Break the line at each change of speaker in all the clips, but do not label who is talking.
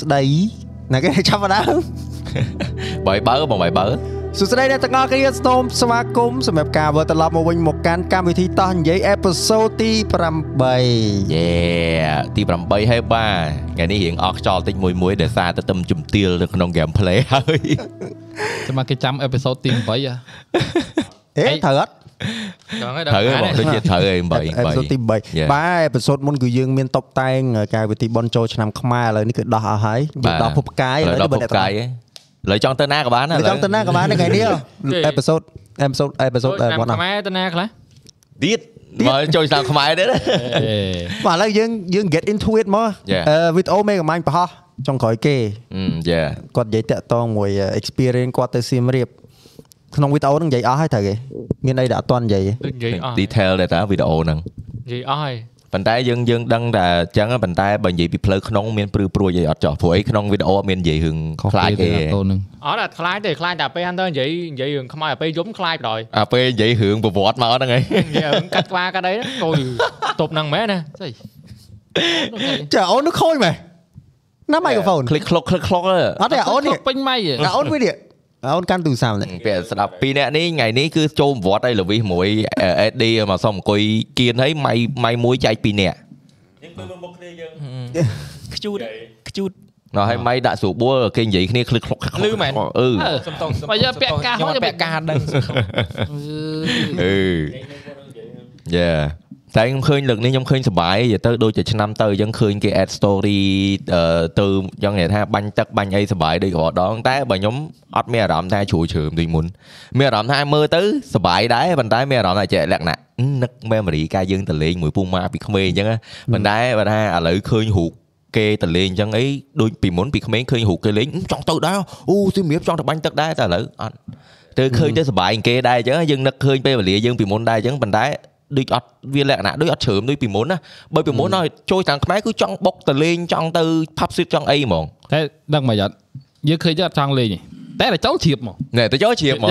ស្ដីណាគេចាប់ផ្ដើម
បើបើបងបើបើ
សួស្តីអ្នកទាំងអស់គ្នាស្នមស្វាគមន៍សម្រាប់ការវិលត្រឡប់មកវិញមកកាន់កម្មវិធីតោះនិយាយអេពីសូតទី8
យេទី8ហើយបាទថ្ងៃនេះរៀងអស់ខ្យល់តិចមួយមួយដោយសារតែទឹមជំទាលនៅក្នុង gameplay ហើយ
ចាំមកគេចាំអេពីសូតទី8ហ៎
អេ
អេ
ត្រូវអត់
ចឹងហើយ
ត្រូវហើយបងដូចជាត្រូវហើយ
អេពីសូតទី
8
3
Yeah.
បាទអេពីសូតមុនគឺយើងមានតុបតែងការវិធីបនចូលឆ្នាំខ្មែរឥឡូវនេះគឺដោះអស់ហើយយើងដោះភពផ្កាយឥឡូវ
ដល់
នេះបើ
ពុ
អ្នក
កកាយហ៎លើចង់ទៅណាក៏បានណា
នៅចង់ទៅណាក៏បានដែរថ្ងៃនេះអេពីសូតអេពីសូតអេពីសូត
តាម
បងណា
ខ្មែរទៅណាខ្លះ
ទៀតមកចូលឆ្នាំខ្មែរទៀតណា
បាទឥឡូវយើងយើង get into it មក
Yeah.
អឺវីដេអូមេកំាញ់ប្រហោះចុងក្រោយគេ
អឺយេ
គាត់និយាយតាក់ទងមួយ experience គាត់ទៅសៀមរាប ក្នុងវីដេអូហ្នឹងនិយាយអស់ហើយត្រូវគេមានអីដែលអត់ទាន់និយាយទេ
ដូចនិយាយអស់
detail ដែរតាវីដេអូហ្នឹង
និយាយអស់ហើយ
ប៉ុន្តែយើងយើងដឹងតែអញ្ចឹងប៉ុន្តែបើនិយាយពីផ្លូវក្នុងមានព្រឺព្រួយអីអត់ចោះព្រោះអីក្នុងវីដេអូអត់មាននិយាយរឿងខ្លាចគេ
តូននឹង
អត់អត់ខ្លាចទេខ្លាចតែពេល Hunter និយាយនិយាយរឿងខ្មែរពេលយំខ្លាចបណ្ដោយ
អាពេលនិយាយរឿងប្រវត្តិមកហ្នឹងឯង
និយាយរឿងកាត់ក្បាលកាត់អីហ្នឹងអូយតប់ហ្នឹងមែនណា
ស្អី
ចាអូននោះខូចមែនណាមីក្រូហ្វូន
คลิกคลกคลิกคลก
អត់ទេអូននេះ
ពេញម៉ៃហ៎
អូនវិញនេះ អូនកាន់ទូរស័ព្ទនេះ
ពេលស្ដាប់ពីរនាក់នេះថ្ងៃនេះគឺចូលវត្តឲ្យលវិសមួយអេឌីមកសុំអង្គុយគៀនឲ្យម៉ៃម៉ៃមួយចែកពីរនាក់យើងទៅមុ
ខគ្នាយើងខ្ជូតខ្ជូត
ណោះឲ្យម៉ៃដាក់ស្រួលបួលគេនិយាយគ្នាឃ្លឹកឃ្លុកឃ្លុ
កឮមែន
អឺ
សំតងសំតង
បើយើងពាក់កាស
ហ្នឹងពាក់កាសដឹង
អឺយ៉ា តែខ្ញុំឃើញលើកនេះខ្ញុំឃើញសប្បាយយទៅដូចជាឆ្នាំទៅអញ្ចឹងឃើញគេ add story អឺទៅអញ្ចឹងនិយាយថាបាញ់ទឹកបាញ់អីសប្បាយដូចរាល់ដងតែបើខ្ញុំអត់មានអារម្មណ៍ថាជ្រួលជ្រើមដូចមុនមានអារម្មណ៍ថាមើលទៅសប្បាយដែរប៉ុន្តែមានអារម្មណ៍ថាចេះលក្ខណៈអឺនឹក memory កាលយើងទៅលេងមួយពូម៉ាពីក្មេងអញ្ចឹងណាប៉ុន្តែបើថាឥឡូវឃើញរូបគេទៅលេងអញ្ចឹងអីដូចពីមុនពីក្មេងឃើញរូបគេលេងអឺចង់ទៅដែរអូសៀមរាបចង់ទៅបាញ់ទឹកដែរតែឥឡូវអត់ទៅឃើញទៅសប្បាយជាងគេដែរអញ្ចឹងយើងនឹកឃើញពេលវេលាយើងពីមុនដែរអញ្ចឹងប៉ុន្តែ ដូចអត់វាលក្ខណៈដូចអត់ជ្រើមដូចពីមុនណាបើពីមុនឲ្យចូលតាមខ្មែរគឺចង់បុកទៅលេងចង់ទៅផាប់ស៊ីតចង់អីហ្មង
តែដឹងមកអត់យើងឃើញអត់ចង់លេងទេតែតែចូលជ្រាបមក
ណែទៅចូលជ្រាបហ្មង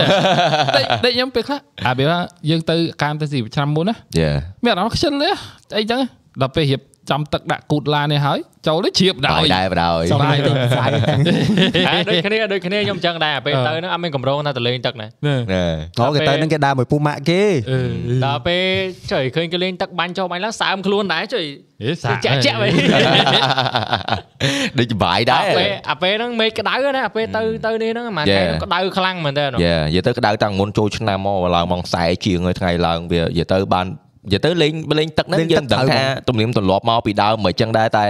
តែតែខ្ញុំពេលខ្លះអាពេលថាយើងទៅកាមទៅស៊ីឆ្នាំមុនណា
យេ
មានអារម្មណ៍ខ្ជិលទេអីចឹងដល់ពេលរៀប ចំទឹកដាក់គូតឡាននេះហើយចូលទៅជ្រាបដ
ដោយយដែរបដ ாய்
សំឡាយទៅផ្សាយ
ដូចគ្នាដូចគ្នាខ្ញុំចឹងដែរពេលទៅហ្នឹងអត់មានកម្រងថាទៅលេងទឹកណា
ណែ
អូគេទៅនឹងគេដើរមួយពូម៉ាក់គេ
ដល់ពេលចុយឃើញគេលេងទឹកបាញ់ចុះបាញ់ឡើងសើមខ្លួនដែរចុយ
ហេសា
ចាក់ចាក់វិញ
ដូចបាយដែរ
អាពេលអាពេលហ្នឹងមេឃក្តៅណាអាពេលទៅទៅនេះហ្នឹងអាថ្ងៃហ្នឹងក្តៅខ្លាំងមែនតើ
យេនិយាយទៅក្តៅតាំងមុនចូលឆ្នាំមកឡើងម៉ោង40ជាងហើយថ្ងៃឡើងវានិយាយទៅបាន និយាយទៅលេងលេងទឹកហ្នឹងយើងដឹងថាទំនៀមទម្លាប់មកពីដើមមិនចឹងដែរតែ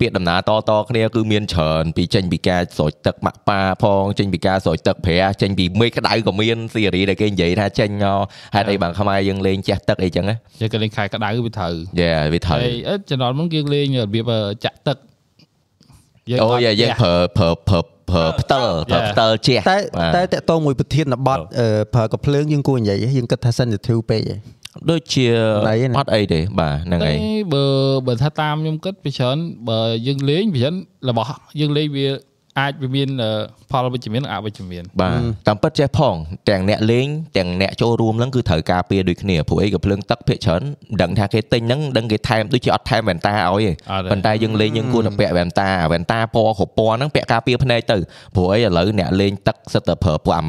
ពាក្យដំណើរតតគ្នាគឺមានច្រើនពីចេញពីការស្រោចទឹកម៉ាក់ប៉ាផងចេញពីការស្រោចទឹកព្រះចេញពីមេឃក្តៅក៏មានសេរីដែលគេនិយាយថាចេញមកហេតុអីបានខ្មែរយើងលេងចេះទឹកអីចឹងណា
យើងក៏លេងខែក្តៅវាត្រូវ
យេវាត្រូវ
ហើយអឺចំណុចមុនយើងលេងរបៀបចាក់ទឹក
អូយយើងប្រើប្រើប្រើប្រើផ្តិលប្រើផ្តិលជះ
តែ
បាទ
តែតកតងមួយប្រធានបទអឺប្រើកំភ្លើងយើងគួរនិយាយយើងគិតថា sensitive ពេកហ៎
ដូចជា
ណៃណា
អត់អីទេបាទហ្នឹង
តែ
ហើយ
បើបើថាតាមខ្ញុំគិតពីច្រើនបើយើងលេងពីច្រើនរបស់យើងលេងវាអាចវាមានអឺផលវិជ្ជមាននិងអវិជ្ជមាន
បាទតាមពិតចេះផងទាំងអ្នកលេងទាំងអ្នកចូលរួមហ្នឹងគឺត្រូវការពារដូចគ្នាព្រោះអីក៏ភ្លើងទឹកភាកច្រើនមិនដឹងថាគេទិញហ្នឹងដឹងគេថែមដូចជាអត់ថែមវ៉ែនតាឲ្យទេ
អត់ទេ
ប៉ុន្តែយើងលេងយើងគួរតែពាក់វ៉ែនតាវ៉ែនតាពណ៌គ្រប់ពណ៌ហ្នឹងពាក់ការពារភ្នែកទៅព្រោះអីឥឡូវអ្នកលេងទឹកសិតតែប្រើពួកអា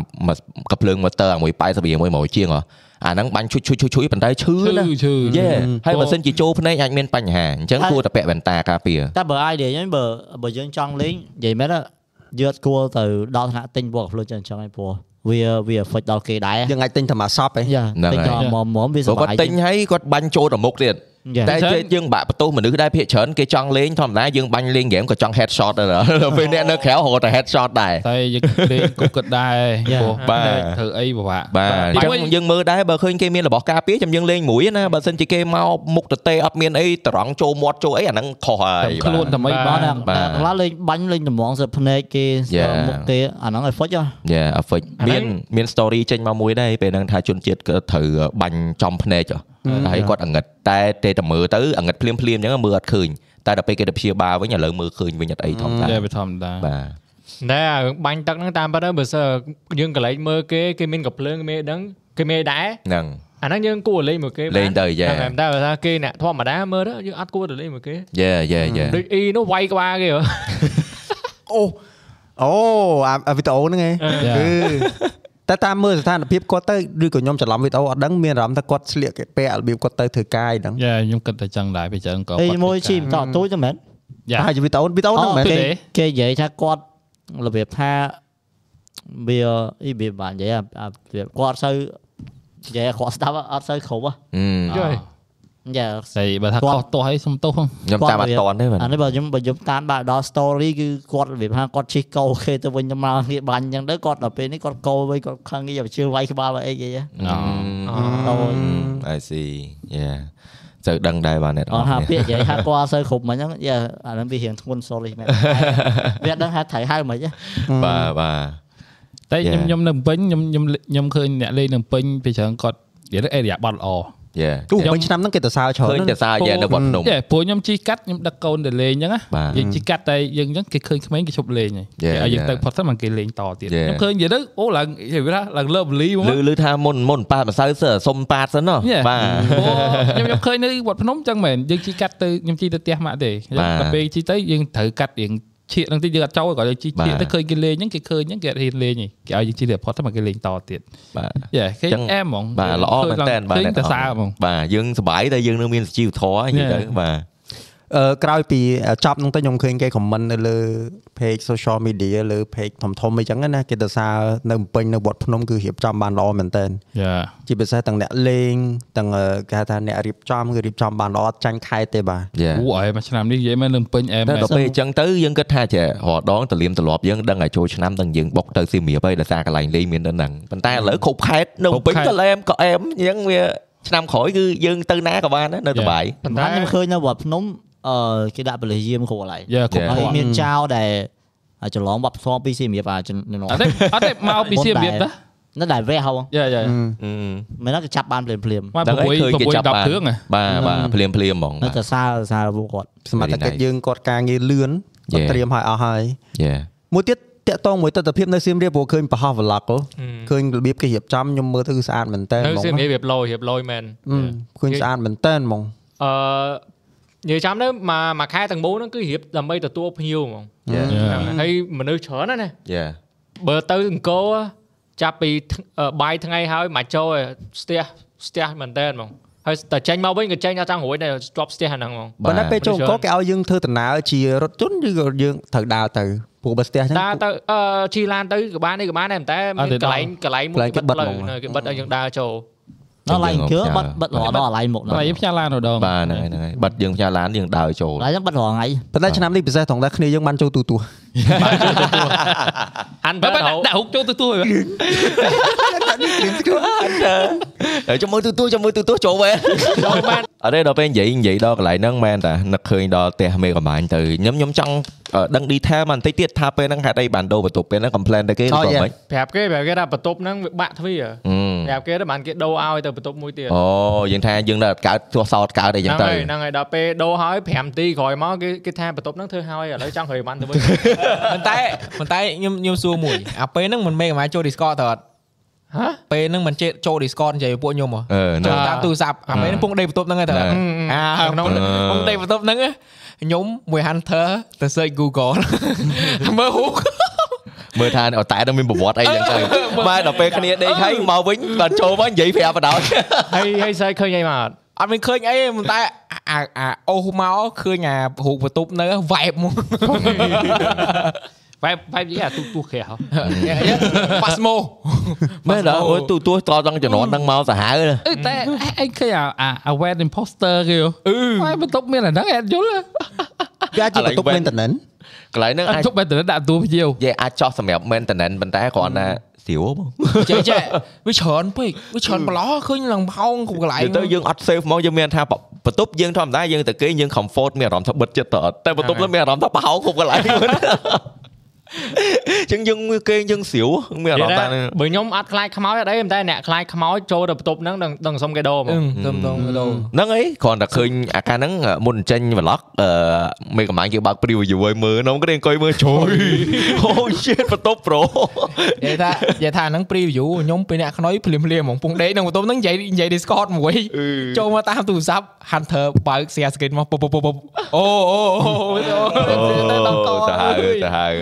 កំភ្លើងម៉ូទ័រមួយ80រៀលមួយ100ជាងហ៎ អាហ្នឹងបាញ់ឈុយឈុយឈុយឈុយប៉ុន្តែឈឺ
ឈឺ
ណា
ឈឺ
យេហើយបើសិនជាចូលភ្នែកអាចមានបញ្ហាអញ្ចឹង
ហើយ
គួរតែពាក់វ៉ែនតាការពារ
តែបើ idea ខ្ញុំបើបើយើងចង់លេងនិយាយមែនយើងអត់គួរទៅដល់ថ្នាក់ទិញពណ៌ភ្លើងចឹងចឹងឯងព្រោះវាវា affect ដល់គេដែរ
យើងអាចទិញតែមួយសពឯង
យ៉ា
ហ្នឹង
ទិញ
ហើយ
ដល់មុំមុំវាសុ
ព្រោះគាត់
បាយ
ទិញហើយគាត់បាញ់ចូលទៅមុខទៀត
យ៉ា
តែជាយើងបាក់បន្ទោសមនុស្សដែរភាគច្រើនគេចង់លេងធម្មតាយើងបាញ់លេងហ្គេមក៏ចង់ headshot ដែរដល់ពេលអ្នកនៅក្រៅរហូតតែ headshot ដែរ
តែយើងលេងគប់គិតដែរ
យ៉ា
ព្រោះ
បាទ
ធ្វើអីពិបាក
បាទអញ្ចឹងយើងមើលដែរបើឃើញគេមានរបស់ការពារចាំយើងលេងមួយណាបើសិនជាគេមកមុខតេអត់មានអីត្រង់ចូលមាត់ចូលអីអាហ្នឹងខុសហើយ
ខ្លួនតែមិន
បា
បាន
ន
បាទ
ខ្លះលេងបាញ់លេងតម្ងសិតភ្នែកគេ
Yeah
មុខគេអាហ្នឹង affect ហ៎
យ៉ា affect មានមាន story ចេញមកមួយដែរពេលហ្នឹងថាជនជាតិក៏ត្រូវបាញ់ចំភ្នែកចុះហើយគាត់អង្កិតតែទេតែមើលទៅអង្កិតភ្លាមភ្លាមអញ្ចឹងមើលអត់ឃើញតែដល់ពេលគេទៅព្យាបាលវិញឥឡូវមើលឃើញវិញអត់អីធម្មតា
តែវាធម្មតា
បាទ
តែរឿងបាញ់ទឹកហ្នឹងតាមពិតទៅបើសិនយើងកន្លែងមើលគេគេមានកំភ្លើងគេមានដឹងគេមានដែរ
ហ្នឹង
អាហ្នឹងយើងគួរលេងមួយគេ
លេងទៅយ៉ា
តែតែបើថាគេអ្នកធម្មតាមើលទៅយើងអត់គួរទៅលេងមួយគេ
យេយេយេ
ដូចអ៊ីនោះវាយក្បាលគេហ៎
អូអូអាវីដេអូហ្នឹងឯងគឺ តែតាមមើលស្ថានភាពគាត់ទៅឬក៏ខ្ញុំច្រឡំវីដេអូអត់ដឹងមានអារម្មណ៍ថាគាត់ស្លៀកគេពាក់របៀបគាត់ទៅធ្វើកាយហ្នឹង
យ៉ាខ្ញុំគិតតែចឹងដែរពីចឹងក៏
អីមួយជីមតទូចទៅមែន
យ៉ា
ហើយវីដេអូវីដេអូហ្នឹងមែន
គឺ
គេ
ទេ
គេនិយាយថាគាត់របៀបថាវាអីវាបាននិយាយអាអារបៀបគាត់អត់សូវនិយាយគាត់ស្ដាប់អត់សូវគ្រប់ហ៎
អឺ
យល់
យ៉ា
ស្អីបើថា
គាត់
ខុសទោះឲ្យសុំទោសហ្នឹង
ខ្ញុំតាមអត់តន់ទេបាទ
អានេះបើខ្ញុំបើខ្ញុំតាមបាទដល់ story គឺគាត់របៀបថាគាត់ជិះកោគេទៅវិញទៅមកគ្នាបាញ់អញ្ចឹងទៅគាត់ដល់ពេលនេះគាត់កោវិញគាត់ខឹងគេជឿវាយក្បាលអីគេហ៎
អូ I see yeah ត្រូវដឹងដែរបាទអ្នកន
អត់ថា
រ
ពាក្យនិយាយថាគាត់អត់សូវគ្រប់មិញហ្នឹងយ៉ាអាហ្នឹងវារៀងធ្ងន់ sorry មែនវាអត់ដឹងថាត្រូវហៅមិនហ៎
បាទបាទ
តែខ្ញុំ
Yeah.
ខ្ញុំនៅភ្នំពេញខ្ញុំខ្ញុំខ្ញុំឃើញអ្នកលេងនៅភ្នំពេញពីច្រើនគាត់និយាយទៅអេរីយ៉ាបត់ល្អ
yeah
ទូពេញឆ្នាំហ្នឹងគេទៅសើច្រើន
ឃើញតែសារយ៉ានៅវត្តភ្នំ
យេព្រោះខ្ញុំជីកាត់ខ្ញុំដឹកកូនទៅលេងអញ្ចឹងណា
បាទ
យើងជីកាត់តែយើងអញ្ចឹងគេឃើញក្មេងគេឈប់លេងហើយ
Yeah,
គេឲ្យយើង
yeah.
ទៅផុតទៅមកគេលេងតទៀត
Yeah.
ខ្ញុំឃើញនិយាយទៅអូឡើងនិយាយថាឡើងលើបលីហ្មង
លឺលឺថាមុនមុនប៉ាម្សៅសើសុំប៉ាតសិនណោះ
Yeah.
បាទ
អូខ្ញុំខ្ញុំឃើញនៅវត្តភ្នំចឹងមែនយើងជីកាត់ទៅខ្ញុំជីទៅផ្ទះម៉ាក់ទេ
បាទ
ដល់ពេលជីទៅយើងត្រូវកាត់រៀង ឈៀកហ្នឹងតិចយើងអត់ចូលគាត់យើងជី
បាទ
ឈៀកទៅឃើញគេលេងហ្នឹងគេឃើញហ្នឹងគេអត់ហ៊ានលេងទេគេឲ្យយើងជីទៅផុតទៅមកគេលេងតទៀត
បាទ
យេគេ
ចឹង
អែមហ្មង
បាទល្អមែនតើបាទ
ឃើញ
អ្នកន
តែ
រ
សើហ្មង
បាទយើងសប្បាយតែយើងនៅមានជីវធម៌និយាយទៅបាទ
អឺ ក្រោយពីចប់ហ្នឹងទៅខ្ញុំឃើញគេ comment នៅលើ page social media លើ page ធំធំអីចឹងណាគេទៅសារនៅភ្នំពេញនៅវត្តភ្នំគឺរៀបចំបានល្អមែនតើ
យ៉ា
ជាពិសេសទាំងអ្នកលេងទាំងអឺគេហៅថាអ្នករៀបចំគឺរៀបចំបានល្អអត់ចាញ់ខែទេបាទ
យ៉ា
អូអែមួយឆ្នាំនេះនិយាយមែននៅពេញអែម
តែ
មែន
ដល់ពេលអញ្ចឹងទៅយើងគិតថាចេះរដងតលៀមទលាប់យើងដឹងឲ្យចូលឆ្នាំទាំងយើងបុកទៅសៀមរាបហើយដោយសារកន្លែងលេងមានទៅហ្នឹងប៉ុន្តែឥឡូវគ្រប់ខេត្តនៅពេញក៏អែមក៏អែមអញ្ចឹងវាឆ្នាំក្រោយគឺយើងទៅណាក៏បានដែរនៅសុបាយ
ប៉ុន្តែខ្ញុំឃើញនៅវត្តភ្នំ អឺគេដាក់ប៉ូលីសយាមគ្រប់កន្លែង
យ៉ាគ្រប់
Yeah.
ហើយ
គាត់
មានចៅដែលច្រឡំវត្តផ្ទាល់ពីសៀមរាបអាចំណង
អត់ទេអត់ទេមកពីសៀមរាបតា
នៅដែលវះហៅ
យ៉ាយ៉ា
មិនណាគេចាប់បានភ្លាមភ្លាម
មក
ដឹងហើយឃើញគេ
6
ចាប់បាន
10គ្រឿងហ៎
បាទបាទភ្លាមភ្លាមហ្មង
នៅតែសារសារពួកគាត់
សមត្ថកិច្ចយើងគាត់ការងារលឿនគាត់
Yeah.
ត្រៀមឲ្យអស់ហើយ
យ៉ា
មួយទៀតតាក់តងមួយទស្សនភាពនៅសៀមរាបព្រោះឃើញប្រហោះ vlog ហ៎ឃើញរបៀបគេរៀបចំខ្ញុំមើលទៅគឺស្អាតមែនតើ
នៅ
ហ្មង
សៀមរាបរៀបលយរៀបលយមែន
អឺឃើញស្អាតមែនតើហ្មង
អឺ និយាយចាំទៅមួយមួយខែទាំងមូលហ្នឹងគឺរៀបដើម្បីទទួលភ្ញៀវហ្មង
យ៉ា
ហ្នឹងហើយហើយមនុស្សច្រើនណាស់ណា
យ៉ា
បើទៅអង្គរចាប់ពីថ្អឺបាយថ្ងៃហើយមកចូលឯស្ទះស្ទះមែនតើហ្មងហើយតែចេញមកវិញក៏ចេញអត់ចង់រួចដែរជាប់ស្ទះអាហ្នឹងហ្មង
ប៉ុន្តែពេលចូល
មនុស្ស
អង្គរគេឲ្យយើងធ្វើដំណើរជារថយន្តឬក៏យើងត្រូវដើរទៅព្រោះបើស្ទះហ្នឹង
តាទៅអឺជីឡានទៅក៏បាននេះក៏បានដែរតែមានកន្លែងកន្លែងមួ
កន្លែ
យ
ងគេបិទហ្មង
នៅគេបិទឲ្យយើងដើរចូល
ដល់ឡៃគ្រឿងបាត់បាត់រហដល់ឡៃមុខ
តែយើងផ្ញើឡានម្ដង
បាទហ្នឹងហើយហ្នឹងហើយបាត់យើងផ្ញើឡានយើងដើរចូល
ឡៃហ្នឹងបាត់រហថ្ងៃ
ប៉ុន្តែឆ្នាំនេះពិសេសត្រង់ថាគ្នាយើងបានចូលទូទួ
អាន
បើ
បើ
ដាក់ដាក់ហុកចូលទៅទួយ
ហើយចាំមើលទូទួចាំមើលទូទួចូលវិញ
ចូលបាន
អត់ទេដល់ពេលនិយាយនិយាយដល់កន្លែងហ្នឹងមែនតានឹកឃើញដល់ផ្ទះមេកំបាញ់ទៅខ្ញុំខ្ញុំចង់អឺដឹង detail មកបន្តិចទៀតថាពេលហ្នឹងហេតុអីបានដូរបន្ទប់ពេលហ្នឹង complain ទៅគេឬក៏មិន
ប្រាប់គេប្រាប់គេថាបន្ទប់ហ្នឹងវាបាក់ទ្វារ
អឺ
ប្រាប់គេទៅបានគេដូរឲ្យទៅបន្ទប់មួយទៀត
អូយើងថាយើងនៅអត់កើតទោះសោតកើតអីចឹង
ហ្នឹង
ទៅ
ហើយហ្នឹងហើយដល់ពេលដូរឲ្យ5នាទីក្រោយមកគេគេថាបន្ទប់ហ្នឹងធ្វើឲ្យឥឡូវចង់ក្រោយបានទៅវិញ
ប៉ុន្តែប៉ុន្តែខ្ញុំខ្ញុំសួរមួយអាពេលហ្នឹងមិនមេកំចូល Discord ទៅអត់
ហ៎
ពេលហ្នឹងមិនចេះចូល Discord និយាយពួកខ្ញុំហ៎
អឺ
ចូល
ហ្នឹង
តាមទូរស័ព្ទអាពេលហ្នឹងពងដេកបន្ទប់ហ្នឹងឯងទៅអត់
ហ្នឹង
អាក្នុងពងដេកបន្ទប់ហ្នឹងខ្ញុំមួយ Hunter ទៅ search Google មើលហូក
មើលថាអត់តែនឹងមានប្រវត្តិអីចឹងទៅបាទដល់ពេលគ្នាដេកហើយមកវិញបាទចូលមកនិយាយប្រាប់បដ ாய்
ហើយហើយស្អីឃើញអីមកអត់
អត់មានឃើញអីទេប៉ុន្តែអាអាអូសមកឃើញអាហូកបន្ទប់នៅ vibe មក
បែបបែបនិយាយអាទូទួក្រៅ
ប៉ាស្ម៉ូ
មែនដល់អូទូទួតតង់ជំនាន់ហ្នឹងមកសាហាវ
អឺតែអញឃើញអាអាអា wet imposter គេអឺហើយបន្ទប់មានអាហ្នឹងអត់យល់
វាអាចជាបន្ទប់ maintenance
កន្លែងហ្នឹង
អ
អាច
ត់ជប់បែបទៅដាក់ទួភ្ញៀវ
និយាយអាចចោះសម្រាប់ maintenance ប៉ុន្តែគ្រាន់តែស្រាវបង
ចេះចេះវាច្រើនពេកវាច្រើនប្រឡោះឃើញឡើងផោងគ្រប់កន្លែង
ទៅយើងអត់ save មកយើងមានថាបន្ទប់យើងធម្មតាយើងទៅគេយើង comfort មានអារម្មណ៍ថាបិទចិត្តតអត់តែបន្ទប់ហ្នឹងមានអារម្មណ៍ថាបោកគ្រប់កន្លែង ចឹងយើងគេយើងស្រាវមានអារម្មណ៍ថា
បើខ្ញុំអត់ខ្លាចខ្មោចអត់អីតែអ្នកខ្លាចខ្មោចចូលទៅបន្ទប់ហ្នឹងដឹងដឹងសុំគេដូរហ្ម
អឺ
ង
ទៅទៅទៅ
ហ្នឹងអីគ្រាន់តែឃើញអាការហ្នឹងមុនចេញ vlog អឺមេកំាញ់គេបើក preview ឲ្យមើលនំគេអង្គុយមើលជួយអូ shit បន្ទប់ pro
និយាយថានិយាយថាហ្នឹង preview ខ្ញុំពេលអ្នកខ្នុយភ្លាមភ្លាមហ្មងពងដេកក្នុងបន្ទប់ហ្នឹងនិយាយនិយាយ Discord មួយចូលមកតាមទូរស័ព្ទ Hunter បើក share screen មកពុបពុបពុបអូអូអូ
ទៅហើយទៅហើយ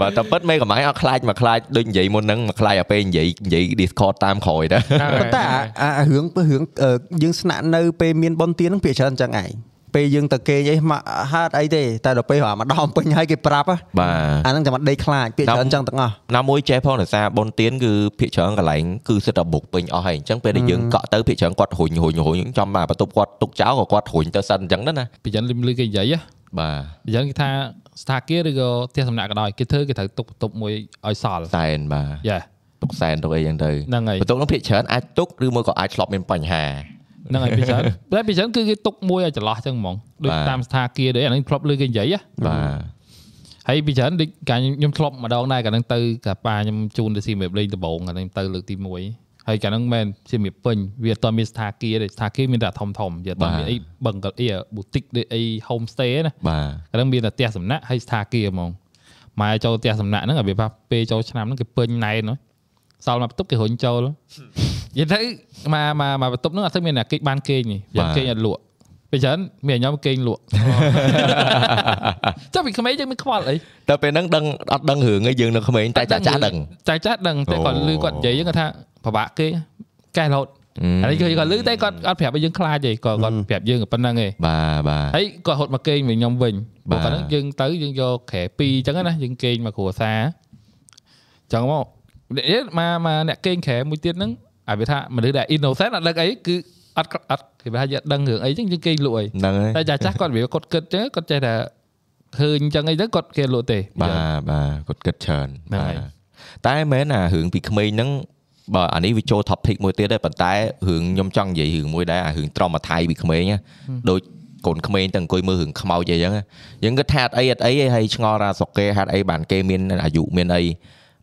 បាទតែពិតមេកំាញ់អត់ខ្លាចមកខ្លាចដូចនិយាយមុនហ្នឹងមកខ្លាចអាពេលនិយាយនិយាយ Discord តាមក្រោយទៅ
ប៉ុន្តែអាអារឿងពើរឿងអឺយើងស្នាក់នៅពេលមានបនទៀនហ្នឹងពាក្យច្រើនអញ្ចឹងឯងពេលយើងទៅគេងអីមកហាត់អីទេតែដល់ពេលម្ដងពេញហើយគេប្រាប់ហ៎
បាទ
អាហ្នឹងចាំមកដេកខ្លាចពាក្យច្រើនអញ្ចឹងទាំងអស់
ណាមួយចេះផងដោយសារបុនទៀនគឺភាកច្រើនកន្លែងគឺសិតតែបុកពេញអស់ហើយអញ្ចឹងពេលដែលយើងកក់ទៅភាកច្រើនគាត់រុញរុញរុញចំមកបន្ទប់គាត់ទុកចោលក៏គាត់រុញទៅសិនអញ្ចឹងណា
ពីចឹងលឹមលឺគេនិយាយហ៎
បាទ
ពីចឹងគេថា ស្ថាគារឬក៏ផ្ទះសំណាក់ក៏ដោយគេធ្វើគេត្រូវទុកបន្ទប់មួយឲ្យសល់
សែនបាទ
យ៉ា
ទុកសែនទុកអីចឹងទៅ
ហ្នឹងហើយ
បន្ទប់នោះភាកច្រើនអាចទុកឬមួយក៏អាចឆ្លប់មានបញ្ហា
ហ្នឹងហើយពីចឹងតែពីចឹងគឺគេទុកមួយឲ្យចន្លោះចឹងហ្មងដូច
បាទ
តាមស្ថាគារដូចអានេះធ្លាប់លឺគេនិយាយហ៎
បាទ
ហើយពីច្រើនដូចកាលខ្ញុំធ្លាប់ម្ដងដែរកាលហ្នឹងទៅកាប៉ាខ្ញុំជូនទៅស៊ីមេបលេងដំបងកាលហ្នឹងទៅលើកទី1 ហើយកាលហ្នឹងមែនស៊ីមេបពេញវាអត់ទាន់មានស្ថាគារទេស្ថាគារមានតែធំធំវាអត់ទាន់មានអីបឹងកអីប៊ូទិកដូចអី home stay ណា
បាទ
កាលហ្នឹងមានតែផ្ទះសំណាក់ហើយស្ថាគារហ្មងម៉ែចូលផ្ទះសំណាក់ហ្នឹងឲ្យវាប៉ះពេលចូលឆ្នាំហ្នឹងគេពេញណែនហ្នឹងសល់មកបន្ទប់គេរុញចូលនិយាយទៅមកមកមកបន្ទប់ហ្នឹងអត់ស្អីមានអ្នកគេបានគេងនេះយ៉ាងគេងអត់លក់ពេលច្រើនមានខ្ញុំគេងលក់ចាំពីក្មេងយើងមិនខ្វល់អី
តែពេលហ្នឹងដឹងអត់ដឹងរឿងអីយើងនៅក្មេងតែចាស់ចាស់ដឹង
ចាស់ចាស់ដឹងតែគាត់
អូ
លឺគាត់និយាយហ្នឹងគាត់ថា ពិបាកគេកែរហូតអានេះគឺគាត់លឺតែគាត់អត់ប្រាប់ឲ្យយើងខ្លាចទេគាត់គាត់ប្រាប់យើងប៉ុណ្្នឹងឯង
បាទបាទ
ហើយគាត់ហត់មកគេងវិញខ្ញុំវិញ
បាទ
ព្រោះគាត់ហ្នឹងយើងទៅយើងយកក្រែពីរអញ្ចឹងណាយើងគេងមកគ្រួសារអញ្ចឹងមកនេះមកមកអ្នកគេងក្រែមួយទៀតហ្នឹងអាវាថាមនុស្សដែល innocent អត់ដឹងអីគឺអត់អត់គេថាយើងអត់ដឹងរឿងអីអញ្ចឹងយើងគេងលក់អី
ហ្នឹងហើយ
តែចាស់ចាស់គាត់វាគាត់គិតចឹងគាត់ចេះតែឃើញអញ្ចឹងអីទៅគាត់គេលក់ទេ
បាទបាទគាត់គិតច្រើន
ហ្នឹងហើយ
តែមែនអារឿងពីក្មេងហ្នឹង បើអានេះវាចូល topic មួយទៀតដែរប៉ុន្តែរឿងខ្ញុំចង់និយាយរឿងមួយដែរអារឿង trauma ពីក្មេងណាដូចកូនក្មេងទៅអង្គុយមើលរឿងខ្មោចអីចឹងណាយើងគិតថាអត់អីអត់អីទេហើយឆ្ងល់ថាស្រុកគេហាត់អីបានគេមានអាយុមានអី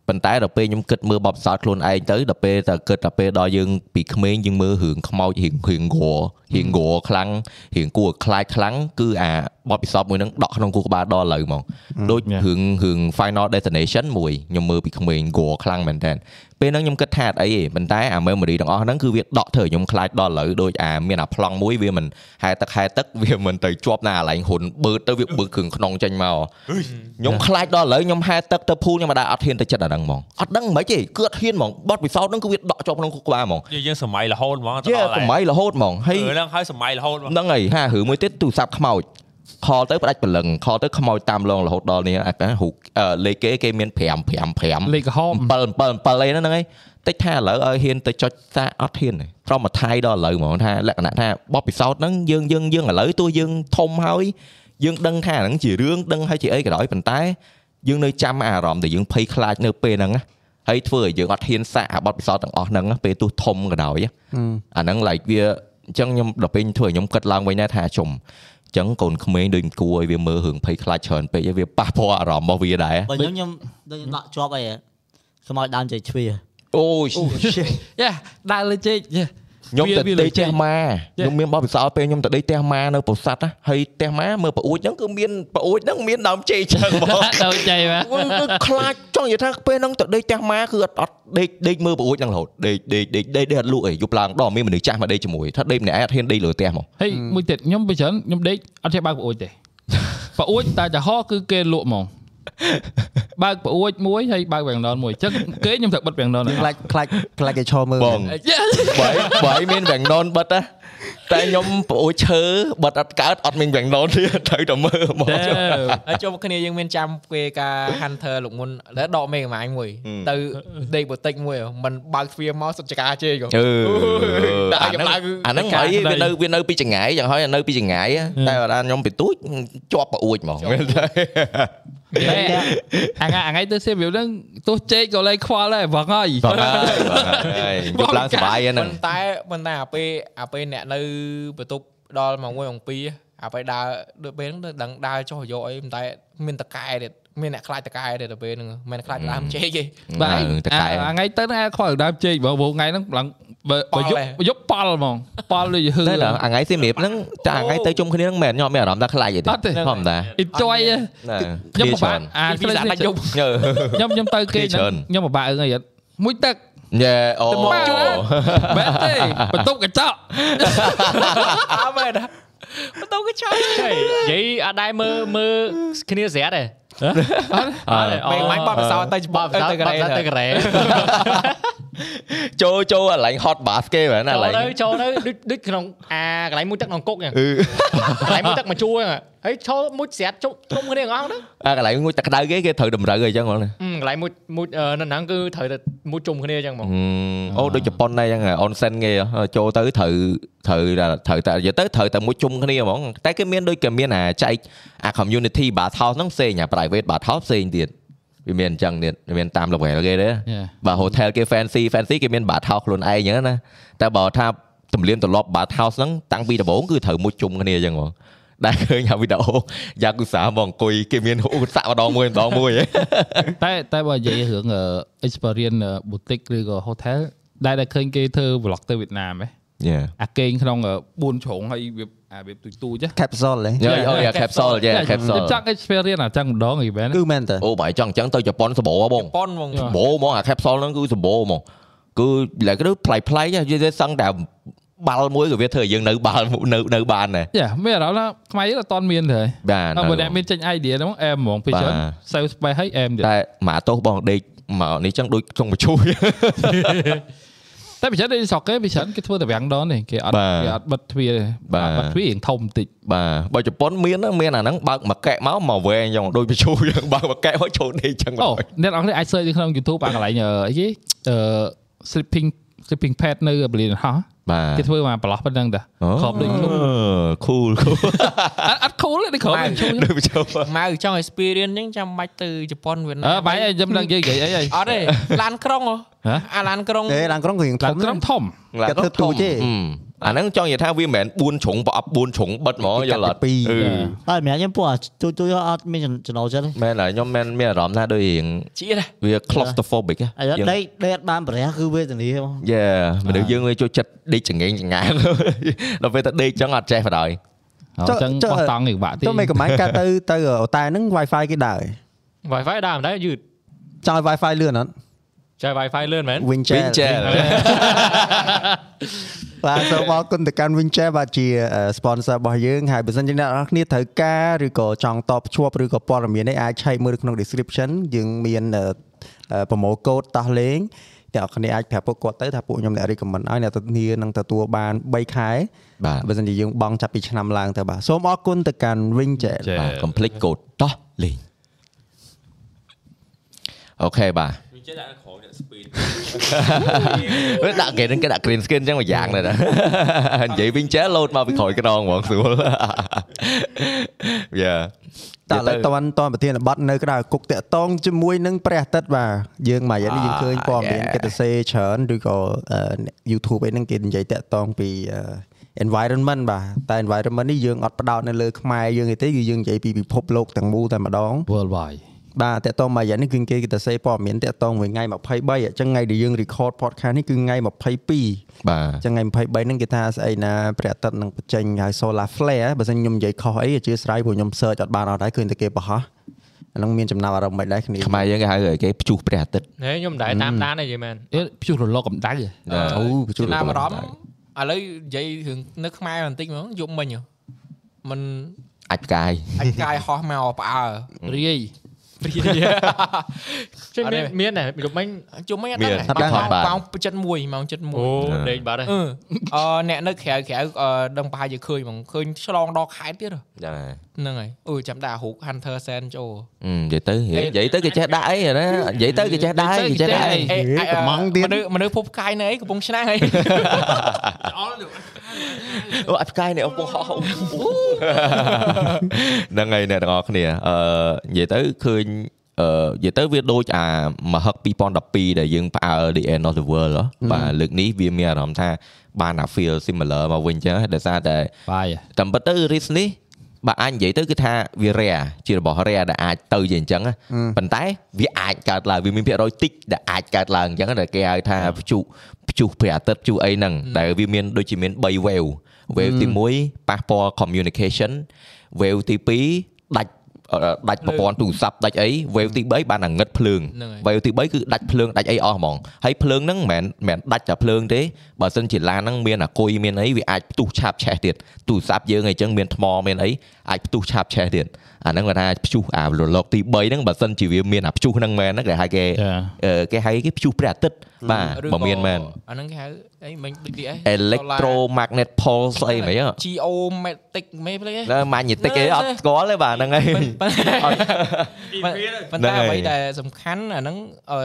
ប៉ុន្តែដល់ពេលខ្ញុំគិតមើលបបផ្សោតខ្លួនឯងទៅដល់ពេលតែគិតដល់ពេលដល់យើងពីក្មេងយើងមើលរឿងខ្មោចរឿងរឿងងររឿងងរខ្លាំងរឿងគួរឲ្យខ្លាចខ្លាំងគឺអាបបពិសោធន៍មួយហ្នឹងដកក្នុងគូក្បាលដល់ឥឡូវហ្មងដូចរឿងរឿង Final Destination មួយខ្ញុំមើលពីក្មេងងរខ្លាំងមែនតើ ពេលហ្នឹងខ្ញុំគិតថាអត់អីទេប៉ុន្តែអា memory ទាំងអស់ហ្នឹងគឺវាដកធ្វើឲ្យខ្ញុំខ្លាចដល់ឥឡូវដូចអាមានអាប្លង់មួយវាមិនហែទឹកហែទឹកវាមិនទៅជាប់ណាកន្លែងហ៊ុនបឺតទៅវាបឺតគ្រឿងក្នុងចេញមកខ្ញុំខ្លាចដល់ឥឡូវខ្ញុំហែទឹកទៅភូខ្ញុំមិនដែរអត់ហ៊ានទៅចិត្តអាហ្នឹងហ្មងអត់ដឹងមិនទេគឺអត់ហ៊ានហ្មងបត់ពិសោធន៍ហ្នឹងគឺវាដកជាប់ក្នុងគូក្បាលហ្មង
យើងសម័យរហូតហ្មង
យេសម័យរហូតហ្មងហើយ
ហ្នឹងហើយសម័យរហូតហ្មង
ហ្នឹងហើយហារឿងមួយទៀតទូរស័ព្ទខ្មោច ខលទៅផ្ដាច់ព្រលឹងខលទៅខ្មោចតាមឡងរហូតដល់នេះអារូបអឺលេខគេគេមាន5 5 5
លេខក្រហម
7 7 7អីហ្នឹងហើយតិចថាឥឡូវឲ្យហ៊ានទៅចុចសារអត់ហ៊ានទេត្រមថៃដល់ឥឡូវហ្មងថាលក្ខណៈថាបបពិសោធន៍ហ្នឹងយើងយើងយើងឥឡូវទោះយើងធំហើយយើងដឹងថាហ្នឹងជារឿងដឹងហើយជាអីក៏ដោយប៉ុន្តែយើងនៅចាំអារម្មណ៍ដែលយើងភ័យខ្លាចនៅពេលហ្នឹងណាហើយធ្វើឲ្យយើងអត់ហ៊ានសាកអាបបពិសោធន៍ទាំងអស់ហ្នឹងណាពេលទោះធំក៏ដោយណាអាហ្នឹង like វាអញ្ចឹងខ្ញុំដល់ពេលធ្វើឲ្យខ្ញុំគិតឡើងវិញដែរថាជុំអញ្ចឹងកូនក្មេងដូចគួរឲ្យវាមើលរឿងភ័យខ្លាចច្រើនពេកហើយវាប៉ះពាល់អារម្មណ៍របស់វាដែរ
បើខ្ញុំខ្ញុំដូចដកជាប់អីខ្មោចដើមជ័យជ្វា
អូ
យ៉ាដើរលើជែកយ៉ា
ខ្ញុំ
វា
ទៅ
វា
ដេក
លេច
ផ្ទះម៉ា
ចេះ
ខ្ញុំមានបបពិសោធន៍ពេលខ្ញុំទៅដេកផ្ទះម៉ានៅពោធិ៍សាត់ណាហើយផ្ទះម៉ាមើលប្អួចហ្នឹងគឺមានប្អួចហ្នឹងមានដើមជ័យចឹងហ្មង
ទៅជ័យមក
គឺខ្លាចចង់និយាយថាពេលហ្នឹងទៅដេកផ្ទះម៉ាគឺអត់អត់ដេកដេកមើលប្អួចហ្នឹងរហូតដេកដេកដេកដេកដេកអត់លក់អីយប់ឡើងដល់មានមនុស្សចាស់មកដេកជាមួយថាដេកម្នាក់ឯងអត់ហ៊ានដេកលើផ្ទះហ្មង
ហើយមួយទៀតខ្ញុំពីច្រើនខ្ញុំដេកអត់ចេះបើកប្អួចទេប្អួចតែចំហគឺគេលក់ហ្មង បើកប្អួចមួយហើយបើកវាំងដនមួយអញ្ចឹងគេខ្ញុំត្រូវបិទវាំងដន
ខ្លាចខ្លាចខ្លាចគេឈរមើល
បងបើបើឲ្យមានវាំងននបិទណា តែខ្ញុំប្អូឈើបិទអត់កើតអត់មានវាំងននទេត្រូវតែមើលហ្មក
តែ
ហើយចូលគ្នាយើងមានចាំពេលការ Hunter លោកមុនដែលដកមេកំាញ់មួយ ទៅដេកបូតិចមួយមិនបើកទ្វារមកសុទ្ធចកាជេរ
អឺ
តែ
អា
ឲ្យ
ហ្នឹង
កម្ដៅគឺ
អាហ្នឹងហើយវានៅវានៅពីចងាយយ៉ាងហើយនៅពីចងាយតែបើខ្ញុំពីទូចជាប់ប្អូចហ្មងមែនទេ
តែអាថ្ងៃអាថ្ងៃទៅសេវាហ្នឹងទោះជែកក៏លែងខ្វល់ដែរបងហើយ
បងហើយបងហើយយប់ឡើងសុបាយហ្នឹង
ប៉ុន្តែប៉ុន្តែអាពេលអាពេលអ្នកនៅបន្ទប់ដល់ម៉ោង1ម៉ោង2អាពេលដើរដូចពេលហ្នឹងដឹងដើរចុះយកអីប៉ុន្តែមានតកែទៀតមានអ្នកខ្លាចតកែទេទៅពេលហ្នឹងមិនខ្លាចដើមជេកទេ
បាទ
តកែ
អាថ្ងៃទៅហ្នឹងអាខ្វល់ដើមជែកបងថ្ងៃហ្នឹងឡើងបើបើយប់យប់ប៉ល់ហ្មងប៉ល់ដូចហឺ
តែដល់អាថ្ងៃសៀមរាបហ្នឹងចាអាថ្ងៃទៅជុំគ្នាហ្នឹងមែនខ្ញុំមានអារម្មណ៍ថាខ្លាចទេ
អត់ទេ
ធម្មតា
enjoy ទេ
ណា
ខ្ញុំពិបាកអា
ពីសាដាច់យប់
យើ
ខ្ញុំខ្ញុំទៅគេ
គ្នាច្រើន
ខ្ញុំពិបាកអឺអីអត់មួយទឹក
យេអូ
ទៅមកជួ
បែបទេបន្ទប់កញ្ចក់
អើមែនណាបន្ទោក៏ឆោត
ហេនិយាយអត់ដែរមើលមើលគ្នាស្រាត់ទេ
អត់
ពេលមិនបបសោទៅច្ប
ប
ប
ប
ទៅ
ទៅ
ក
ក
ន្លែង
ទៅទៅកែ
ចូលចូលកន្លែង hot bath គេមែនណា
ចូល
កន្លែង
ទៅចូលទៅដូចដូចក្នុងអាកន្លែងមួយទឹកក្នុងគុកហ្នឹង
អឺ
កន្លែងមួយទឹកមកជួរហ្នឹងហើយចូលមួយស្រាត់ជុំធំគ្នាទាំងអស់ហ្នឹង
អាកន្លែងមួយទឹកក្តៅគេគេត្រូវតម្រូវអីចឹងហ្មងណា
អឺកន្លែងមួយមួយអឺនៅហ្នឹងគឺត្រូវតែមួយជុំគ្នាអញ្ចឹងហ្មង
អូដូចជប៉ុនដែរចឹងអនសិនគេចូលទៅត្រូវត្រូវត្រូវតែនិយាយទៅត្រូវតែមួយជុំគ្នាហ្មងតែគេមានដូចគេមានអាចែកអា community bath house ហ្នឹងផ្សេងអា private bath house ផ្សេងទៀត វាមានអញ្ចឹងទៀតវាមានតាម level គេទេបាទ hotel គេ fancy fancy គេមាន bath house ខ្លួនឯងអញ្ចឹងណាតែបើថាទំលៀមទម្លាប់ bath house ហ្នឹងតាំងពីដំបូងគឺត្រូវមួយជុំគ្នាអញ្ចឹងហ្មងដែលឃើញអាវីដេអូយ៉ាគូសាមកអង្គុយគេមានហូសាក់ម្ដងមួយម្ដងមួយហ៎
តែតែបើនិយាយរឿងអឺ experience អឺ boutique ឬក៏ hotel ដែលដែលឃើញគេធ្វើ vlog ទៅវៀតណាមហ៎
យ៉ា
អាគេងក្នុងអឺ4ជ្រុងហើយវា អាវាទូចទូចហ៎
capsule ហ៎
យ៉ាអូយ៉ា capsule យ៉ា capsule
ខ្ញុំចង់ experience អាចឹងម្ដងអីមែន
គឺមែនតើ
អូបើចង់អញ្ចឹងទៅជប៉ុនសបោហ៎បង
ប៉ុនហ្មង
សបោហ្មងអា capsule ហ្នឹងគឺសបោហ្មងគឺឡើយគឺប្លែកប្លែកនិយាយទៅសឹងតែបាល់មួយក៏វាធ្វើឲ្យយើងនៅបាល់នៅនៅបានដែរ
យ៉ាមានអារម្មណ៍ថាខ្មែរយើងអត់តន់មានទេ
បាទ
អើបើអ្នកមានចេញ idea ហ្នឹងអែមហ្មងពេលច្រើន
បាទ
save space ឲ្យអែមទៀត
តែម៉ាទោសបងដេកមកនេះចឹងដូចចុងបញ្ជួយ
តែពេលច្រើនដូចស្រុកគេពេលច្រើនគេធ្វើតែវាំងដនទេគេអត់
បាទ
គេអត់បិទទ្វារទេ
បាទ
បិទទ្វាររៀងធំបន្តិច
បាទបើជប៉ុនមានណាមានអាហ្នឹងបើកមួយកែកមកមកវែងចឹងដូចបញ្ជូចឹងបើកមួកែកហុចចូលដេកចឹង
អូអ្នកនរគ្នាអាច search នៅក្នុង YouTube អាកន្លែងអឺអីគេអឺ sleeping sleeping pad នៅបលីនហោះ
បាទ
គេធ្វើមកប្រឡោះប៉ុណ្្នឹងតាខប់ដូចខ្ញុំ
ខូលខូល
អត់អត់ cool ទេខប់ដូចខ្ញុំ
ដូចបញ្ជូ
ម៉ៅចង់ experience អញ្ចឹងចាំបាច់ទៅជប៉ុនវៀតណា
អើ
ម
បាយអីខ្ញុំដឹងនិយាយនិយាយអីអី
អត់ទេឡានក្រុងហ៎
ហ៎
អាឡានក្រុង
ទេឡើងក្រុងគឺរៀងធ
ឡើងំក្រុមធំ
គេធ្វើទូចទេ
អាហ្នឹងចង់និយាយថាវាមិនមែន4ជ្រុងប្រអប់4ជ្រុងបិទហ្មងយល់អត់
ពីរ
អឺ
ហើយម្នាក់ខ្ញុំពួកទូទូអត់មានចំណូលចិត្តទេ
មែនហើយខ្ញុំមានមានអារម្មណ៍ថាដូចរៀង
ជាដែរ
វា claustrophobic ហ៎
អាដេកដេកបានប្រះគឺវេទនាហ្មង
យេមនុស្សយើងវាចូលចិត្តដេកចង្អេងចង្ងាងដល់ពេលទៅដេកចឹងអត់ចេះបណ្ដោយ
អញ្ចឹងបោះតង់ឯកបាក់ទី
ចុះមិនកំកាទៅទៅអូតែហ្នឹង Wi-Fi គេដើរ
Wi-Fi ដើមដែរយឺត
ចង់ឲ្យ Wi-Fi លឿនអត់
ចែ Wi-Fi លឿនមែន
Winchell
វិញចេះ
បាទសូមអរគុណទៅកាន់ Winchell បាទជា sponsor របស់យើងហើយបើសិនជាអ្នកនរគ្នាត្រូវការឬក៏ចង់តបភ្ជាប់ឬក៏ព័ត៌មាននេះអាចឆែកមើលនៅក្នុង description យើងមានប្រម៉ូកូដតោះលេងអ្នកនរគ្នាអាចប្រាប់ពួកគាត់ទៅថាពួកខ្ញុំអ្នក recommend ឲ្យអ្នកធានានឹងទទួលបាន3ខែ
បាទ
បើសិនជាយើងបង់ចាប់ពីឆ្នាំឡើងទៅបាទសូមអរគុណទៅកាន់ Winchell
ចេះ
បាទ complete code តោះលេងអូខេបាទ
វា ចេះដាក់ក្រោយអ្នក speed
វាដាក់គេនឹងគេដាក់ green screen ចឹងមួយយ៉ាងដែរណានិយាយវិញចេះ load មកពីក្រោយក្រងហ្មងស្រួលយ៉ា
តែឥឡូវតន់តន់ប្រធានបတ်នៅក្រៅគុកតាក់តងជាមួយនឹងព្រះអាទិត្យបាទយើងមួយរយៈនេះយើងឃើញព័ត៌មានគេទៅសេច្រើនឬក៏អឺ YouTube អីហ្នឹងគេនិយាយតាក់តងពីអឺ environment បាទតែ environment នេះយើងអត់ផ្ដោតនៅលើខ្មែរយើងទេគឺយើងនិយាយពីពិភពលោកទាំងមូលតែម្ដង
worldwide
បាទតាក់តងមួយរយៈនេះគឺគេគេទៅសេព័ត៌មានតាក់តងមួយថ្ងៃ23អញ្ចឹងថ្ងៃដែលយើង record podcast នេះគឺថ្ងៃ22
បាទ
អញ្ចឹងថ្ងៃ23ហ្នឹងគេថាស្អីណាព្រះអាទិត្យនឹងបញ្ចេញហើយ solar flare បើសិនខ្ញុំនិយាយខុសអីអធិស្ឋានព្រោះខ្ញុំ search អត់បានអត់ដែរឃើញតែគេបង្ហោះអាហ្នឹងមានចំណាប់អារម្មណ៍មិនដែរគ្នា
ខ្មែរយើងគេហៅគេព្យុះព្រះអាទិត្យ
ហេខ្ញុំមិនដែរតាមដានទេយីមែន
អេព្យុះរលកកម្ដៅហ៎
អូបញ្ជូ
ចំ
ន
ណាប់អារម្មណ៍ឥឡូវនិយាយរឿងនៅខ្មែរបន្តិចហ្មងយប់មិញហ៎មិន
អាចផ្កាយ
អាចកាយហោះមកផ្អើ
រាយ
ចេញ
អត់ទេ
មានមានដែរយប់មិញ
ជុំមិញអត់
មាន
ដឹង
អត់ដឹង
ម៉ោង
បាទ
ម៉ោង71ម៉ោង71
អូដេកបាត់ហើយ
អឺអឺអ្នកនៅក្រៅក្រៅអឺដឹងប្រហែលជាឃើញហ្មងឃើញឆ្លងដល់ខេត្តទៀតហ៎
ចា
ហ្នឹងហើយអឺចាំដាក់រូប Hunter Sen ចូល
អឺនិយាយទៅនិយាយទៅគេចេះដាក់អីណានិយាយទៅគេចេះដាក់អីគេចេះដាក់អី
អេ
ហេកំងទៀត
មនុស្សមនុស្សភពផ្កាយនៅអីកំពុងឆ្នាំងអី
អូអាចផ្កាយនេះអូហោះហ្នឹងហើយអ្នកទាំងអស់គ្នាអឺនិយាយទៅឃើញអឺនិយាយទៅវាដូចអាមហឹក2012ដែលយើងផ្អើ The End of the World ហ៎បាទលើកនេះវាមានអារម្មណ៍ថាបានអា feel similar មកវិញចឹងដោយសារតែ
បាយ
តាមពិតទៅ risk នេះបើអាចនិយាយទៅគឺថាវា rare ជារបស់ rare ដែលអាចទៅជាអញ្ចឹងណាប៉ុន្តែវាអាចកើតឡើងវាមានភាគរយតិចដែលអាចកើតឡើងអញ្ចឹងដែលគេហៅថាព្យុះព្យុះព្រះអាទិត្យព្យុះអីហ្នឹងដែលវាមានដូចជាមាន3 wave wave ទី1ប៉ះពាល់ communication wave ទី2ដាច់អឺ ដាច់ប្រព័ន្ធទូរស័ព្ទដាច់អី wave ទី3បានអាងឹតភ្លើង
ហ្នឹងហើយ
wave ទី3គឺដាច់ភ្លើងដាច់អីអស់ហ្មងហើយភ្លើងហ្នឹងមិនមែនមិនមែនដាច់តែភ្លើងទេបើសិនជាឡានហ្នឹងមានអាគុយមានអីវាអាចផ្ទុះឆាបឆេះទៀតទូរស័ព្ទយើងអីចឹងមានថ្មមានអីអាចផ្ទុះឆាបឆេះទៀត អាហ្នឹងគាត់ថាព្យុះអារលកទី3ហ្នឹងបើសិនជាវាមានអាព្យុះហ្នឹងមែនហ្នឹងគេហៅគេ
ចា
អឺគេហៅគេព្យុះព្រះអាទិត្យបាទ
ឬ
បើមានមែន
អាហ្នឹងគេហៅអីមិញដូចទីអី
electromagnet pulse អីហ្មង
geomatic មេភ្លេច
ណា magnetic អីអត់ស្គាល់ទេបាទហ្នឹងហើយ
ប៉ុន្តែអ្វីដែលសំខាន់អាហ្នឹងអឺ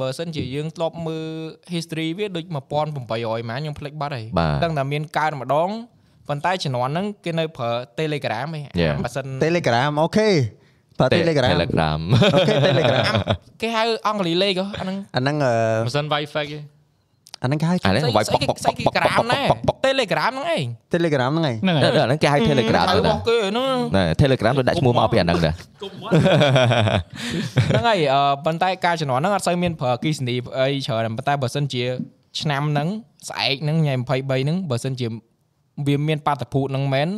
បើសិនជាយើងធ្លាប់មើល history វាដូច1800ម៉ានខ្ញុំភ្លេចបាត់ហើយ
បាទ
ដឹងតែមានកើតម្ដង ប៉ុន្តែជំនាន់ហ្នឹងគេនៅប្រើ Telegram ឯង
Yeah.
បើសិន
Telegram អូខេប្រើ Telegram
Telegram
អូខេ Telegram
គេហៅអង់គ្លេសលេខហ៎អាហ្នឹង
អាហ្នឹងអឺ
មិនសិន Wi-Fi ទេ
អាហ្នឹងគេហៅ
អាហ្នឹងវាយ
ស្អី
ប៉ុក
គេ
ប៉ុក
ស្អីគេ
ប៉ុក
Telegram ណែ Telegram ហ្នឹងឯង
Telegram ហ្នឹងឯង
ហ្នឹងហើយ
អាហ្នឹងគេហៅ Telegram
ហៅ
ទៅ
រ
ណា
ស់គេហ្នឹង
ណែ Telegram ទៅដាក់ឈ្មោះមកពីអាហ្នឹងដែរ
ហ្នឹងហើយអឺប៉ុន្តែការជំនាន់ហ្នឹងអត់សូវមានប្រើអគិសនីអីច្រើនប៉ុន្តែបើសិនជាឆ្នាំហ្នឹងស្អែកហ្នឹងញ៉ៃ23ហ្នឹងបើសិនជា វាមានបាតុភូតហ្នឹងមែន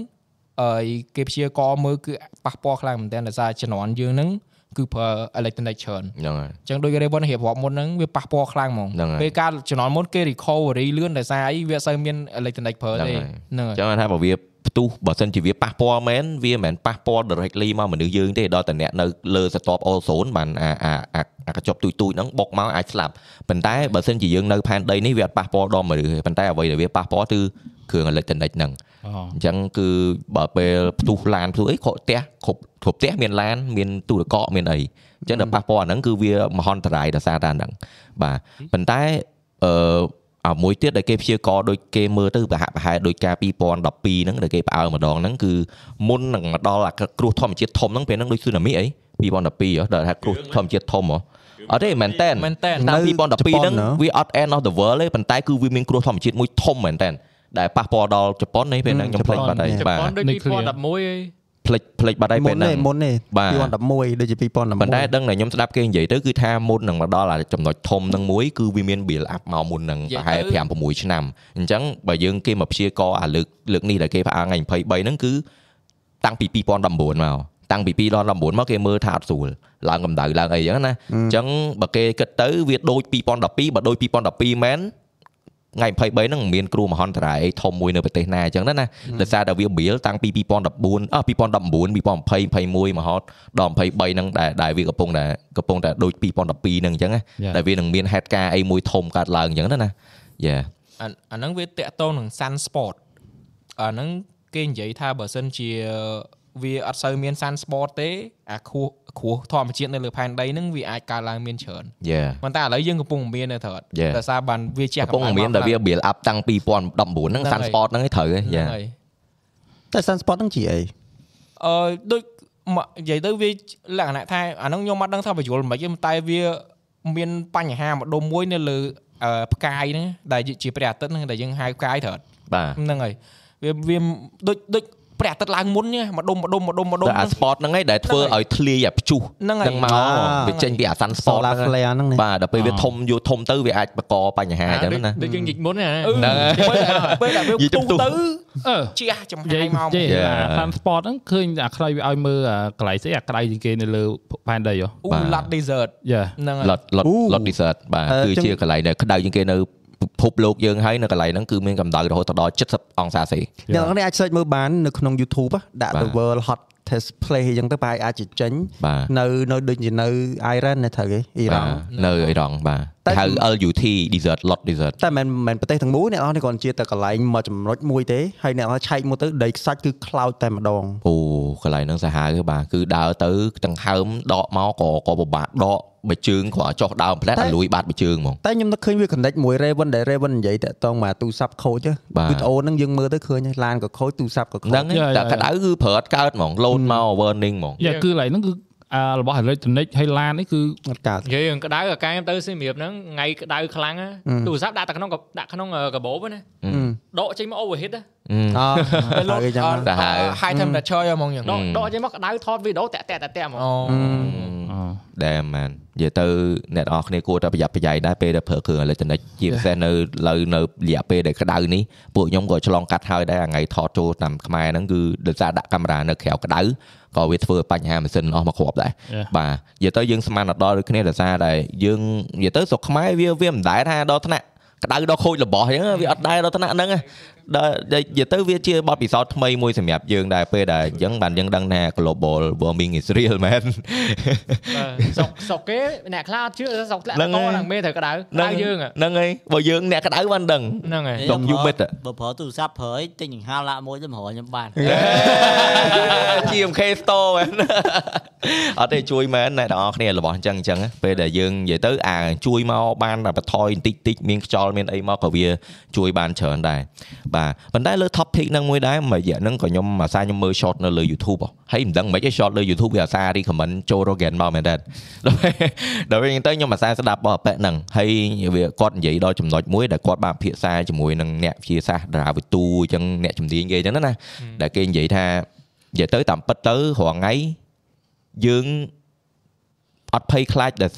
អឺគេព្យាករណ៍មើលគឺប៉ះពាល់ខ្លាំងមែនទែនដោយសារជំនាន់យើងហ្នឹងគឺប្រើ electronic ច្រើន
ហ្នឹងហើយ
អញ្ចឹងដូច Raven រៀបរាប់មុនហ្នឹងវាប៉ះពាល់ខ្លាំងហ្មង
ហ្នឹងហើយ
ពេលការជំនាន់មុនគេ recovery លឿនដោយសារអីវាអត់សូវមាន electronic ប្រើ
ហ្នឹង
ទេ
ហើយ
ហ្នឹង
អ
ហើយ
ញ្ចឹងថាបើវា ផ្ទុះបើសិនជាវាប៉ះពាល់មែនវាមិនមែនប៉ះពាល់ directly មកមនុស្សយើងទេដល់តែអ្នកនៅលើស្ទាប់ all zone បានអាអាអាអាកញ្ចប់ទូចទូចហ្នឹងបុកមកអាចស្លាប់ប៉ុន្តែបើសិនជាយើងនៅផែនដីនេះវាអត់ប៉ះពាល់ដល់មនុស្សទេប៉ុន្តែអ្វីដែលវាប៉ះពាល់គឺគ្រឿង electronic ហ្នឹង
អូ
អញ្ចឹងគឺបើពេលផ្ទុះឡានផ្ទុះអីខកផ្ទះគ្រប់គ្រប់ផ្ទះមានឡានមានទូរកកមានអីអញ្ចឹងដល់ប៉ះពាល់អាហ្នឹងគឺវាមហន្តរាយដោយសារតែអាហ្នឹងបាទប៉ុន្តែអឺ អាមួយទៀតដែលគេព្យាករណ៍ដូចគេមើលទៅប្រហាក់ប្រហែលដោយការ2012ហ្នឹងដែលគេផ្អើលម្ដងហ្នឹងគឺមុននឹងមកដល់អាគ្រោះធម្មជាតិធំហ្នឹងពេលហ្នឹងដូចស៊ូណាមីអី2012ហ៎ដល់ថាគ្រោះធម្មជាតិធំហ៎អត់ទេមែនតែន
មែនតើ
តាម
នៅ
2012ហ្នឹង
ជប៉ុនហ៎
វាអត់ end of the world ទេប៉ុន្តែគឺវាមានគ្រោះធម្មជាតិមួយធំមែនតើដែលប៉ះពាល់ដល់ជប៉ុននេះពេលហ្នឹងខ្ញុំភ្លេចបាត់ហើយ
ជ
បាទ
ប៉ុនដូច
Nuclear
2011ឯង
ភ្លេចភ្លេចបាត់ហើយ
មុ
ពេល
ន
ហ្នឹង
ទេមុនទេ
បាទ
2011ដូចជា2011
ប៉ុន្តែដឹងតែខ្ញុំស្ដាប់គេនិយាយទៅគឺថាមុននឹងមកដល់អាចំណុចធំហ្នឹងមួយគឺវាមាន build up មកមុនហ្នឹង
និយា
ប្រ
យ
ហែល
ទៅ
5 6ឆ្នាំអញ្ចឹងបើយើងគេមកព្យាករណ៍អាលើកលើកនេះដែលគេផ្អាងថ្ងៃ23ហ្នឹងគឺតាំងពី2019មកតាំងពី2019មកគេមើលថាអត់ស្រួលឡើងកម្ដៅឡើងអីអញ្ចឹងណាអញ្ចឹងបើគេគិតទៅវាដូច2012បើដូច2012មែន ថ្ងៃ23ហ្នឹងមិនមានគ្រោះមហន្តរាយអីធំមួយនៅប្រទេសណាអញ្ចឹងណាណាដោយសារតែវា build តាំងពី2014អស់2019 2020 21មហោតដល់23ហ្នឹងដែលដែលវាកំពុងតែកំពុងតែដូច2012ហ្នឹងអញ្ចឹងណា
Yeah.
ដែលវានឹងមានហេតុការណ៍អីមួយធំកើតឡើងអញ្ចឹងណាណាយ៉ា
អាអាហ្នឹងវាតាក់ទងនឹង Sun Sport អាហ្នឹងគេនិយាយថាបើសិនជា វាអត់សូវមាន Sun Sport ទេអាគ្រោះគ្រោះធម្មជាតិនៅលើផែនដីហ្នឹងវាអាចកើតឡើងមានច្រើន
យ៉ា
ប៉ុន្តែឥឡូវយើងកំពុងមាននៅត្រូវអត់
Yeah.
ដោយសារបានវាជះ
កំពុងមានតែវា build up តាំង2019ហ្នឹង
ហ្នឹងហើយ
Sun Sport ហ្នឹងឯងត្រូវហ៎
ហ្នឹង
យ៉ា
ហើយ
តែ Sunspot ហ្នឹងជាអី
អឺដូចមកនិយាយទៅវាលក្ខណៈថាអាហ្នឹងខ្ញុំអត់ដឹងថាបញ្យល់មិនទេតែវាមានបញ្ហាម្ដុំមួយនៅលើអឺផ្កាយហ្នឹងដែលជាព្រះអាទិត្យហ្នឹងដែលយើងហៅផ្កាយត្រូវអត់
បាទ
ហ្នឹងហើយវាវាដូចដូច ព្រះអាទិត្យឡើងមុននេះម្ដុំម្ដុំម្ដុំម្ដុំ
តែអា sport ហ្នឹងឯងដែលធ្វើឲ្យធ្លាយអាព្យុះ
ហ្នឹងហើយ
ហ្នឹងមកវាចេញពីអា Sun Sport
Solar
ហ្នឹង
flare ហ្នឹងណា
បាទដល់ពេលវាធំយកធំទៅវាអាចបង្កបញ្ហាអញ្ចឹងណា
ដូចយើងនិយាយមុនណា
អឺ
ហ្នឹងហើយ
ពេលដែលពេលដែលវា
និយាយទៅ
ពុះទៅ
អឺ
ជះចំ
និ
ហា
យាយ
យមក
និយាយ
Yeah.
អា fan sport ហ្នឹងឃើញអាក្រោយវាឲ្យមើលអាកន្លែងស្អីអាក្រៅជាងគេនៅលើផែនដីហ៎
អូ
បាទ
ឡាត់ desert
យ៉ា
ហ្នឹងហើយ
lot lot
អូ
lot desert បាទ
អឺ
គឺជា
ខ្ញុំ
កន្លែងដែលក្តៅជាងគេនៅ ភពលោកយើងហើយនៅកន្លែងហ្នឹងគឺមានកម្ដៅរហូតដល់70អង្សាសេ
អ្នកនរនេះអាច search មើលបាននៅក្នុង YouTube ហ៎ដាក់
បាទ
the world hot test play អញ្ចឹងទៅប្រហែលអាចចេញ
បាទ
នៅនៅដូចជានៅ Iran ណាត្រូវគេអ៊ីរ៉ង់
នៅអ៊ីរ៉ង់បាទ
តែ
ហៅ LUT desert lot desert
តែមិនមិនប្រទេសទាំងមូលអ្នកនរនេះគ្រាន់ជាតែកន្លែងមួយចំណុចមួយទេហើយអ្នកនរឆែកមកទៅដីខ្សាច់គឺ cloud តែម្ដង
អូកន្លែងហ្នឹងសាហាវទេបាទគឺដើរទៅទាំងហើមដកមកក៏ក៏ពិបាកដក បើជើងគ្រាន់តែចុះដើមផ្លែត
តែ
ឲ្យលួយបាត់បើជើងហ្មង
តែខ្ញុំនឹកឃើញវា connect មួយ Raven ដែល Raven និយាយតាក់ទងមកទូរស័ព្ទខូច
បាទ
វីដេអូហ្នឹងយើងមើលទៅឃើញហើយឡានក៏ខូចទូរស័ព្ទក៏ខូច
ហ្នឹងឯង
យ៉ា
តែ
យ៉ា
ក្តៅគឺប្រើអត់កើតហ្មង load មក warning ហ្មង
យ៉ាគឺកន្លែងហ្នឹងគឺអារបស់ electronic ហើយឡាននេះគឺ
អត់កើត
និយាយរឿងក្តៅអាកាយខ្ញុំទៅសៀមរាបហ្នឹងថ្ងៃក្តៅខ្លាំងណាទូរស័ព្ទដាក់តែក្នុងកដាក់ក្នុងកាបូបណា
អឺ
ដកចេញមក overheat ណា
អឺ
អើ
ពេលលោត
ហើយចឹង
អត់
ទៅហើយ
high temperature ហ្មងយ៉ាង
ដក
អឺ
ដកចេញមកក្តៅថតវីដេអូតាក់តាក់តាក់តាក់ហ្មង
អូ
ដែរមែននិយាយទៅអ្នកនរគ្នាគួរតែប្រយ័ត្នប្រយែងដែរពេលដែលប្រើគ្រឿងអេឡិចត្រូនិកជាពិសេសនៅលើនៅរយៈពេលដែលក្តៅនេះពួកខ្ញុំក៏ឆ្លងកាត់ហើយដែរអាថ្ងៃថតចូលតាមខ្មែរហ្នឹងគឺដោយសារដាក់កាមេរ៉ានៅក្រៅក្តៅក៏វាធ្វើឲ្យបញ្ហាម៉ាស៊ីនអស់មកគ្រាប់ដែរ
Yeah.
បាទនិយាយទៅយើងស្មានដល់ដូចគ្នាដោយសារតែយើងនិយាយទៅស្រុកខ្មែរវាវាមិនដែរថាដល់ថ្នាក់ ក្តៅដល់ខូចរបស់អញ្ចឹងវាអត់ដែរដល់ថ្នាក់ហ្នឹងណាដល់និយាយទៅវាជាបទពិសោធន៍ថ្មីមួយសម្រាប់យើងដែរពេលដែលអញ្ចឹងបានយើងដឹងថា global warming is real មែន
សុកសុកគេអ្នកខ្លះអត់ជឿសុកធ្លាក់
ហ្នឹង
ត
ហើយ
ហ្នឹងមេត្រូវក្តៅក្តៅយើងហ៎
ហ្នឹងហើយបើយើងអ្នកក្តៅបានដឹង
ហ្នឹងហើយ
សុំ humid อะ
បើប្រើទូរស័ព្ទប្រើឲ្យទិញចង្ហាឡាក់មួយទៅប្រហែលខ្ញុំបាន
GMK store មែនអត់ទេជួយមែនអ្នកទាំងអស់គ្នារបស់អញ្ចឹងអញ្ចឹងណាពេលដែលយើងនិយាយទៅអាជួយមកបានតែបន្ថយបន្តិចតិចមានខ្យល់មានអីមកក៏វាជួយបានច្រើនដែរបាទប៉ុន្តែលើ topic ហ្នឹងមួយដែរមួយរយៈហ្នឹងក៏ខ្ញុំអាសាខ្ញុំមើល short នៅលើ YouTube ហ៎ហើយមិនដឹងមិនឯង short លើ YouTube វាអាសា recommend Joe Rogan មកមែនទេដល់ពេលដល់ពេលអញ្ចឹងទៅខ្ញុំអាសាស្ដាប់របស់អប៉ែហ្នឹងហើយវាគាត់និយាយដល់ចំណុចមួយដែលគាត់បានពិភាក្សាជាមួយនឹងអ្នកវិទ្យាសាស្ត្រតារាវិទូអញ្ចឹងអ្នកជំនាញគេអញ្ចឹងណាដែលគេនិយាយថានិយាយទៅតាមពិតទៅរាល់ថ្ងៃយើងអត់ភ័យខ្លាចដែល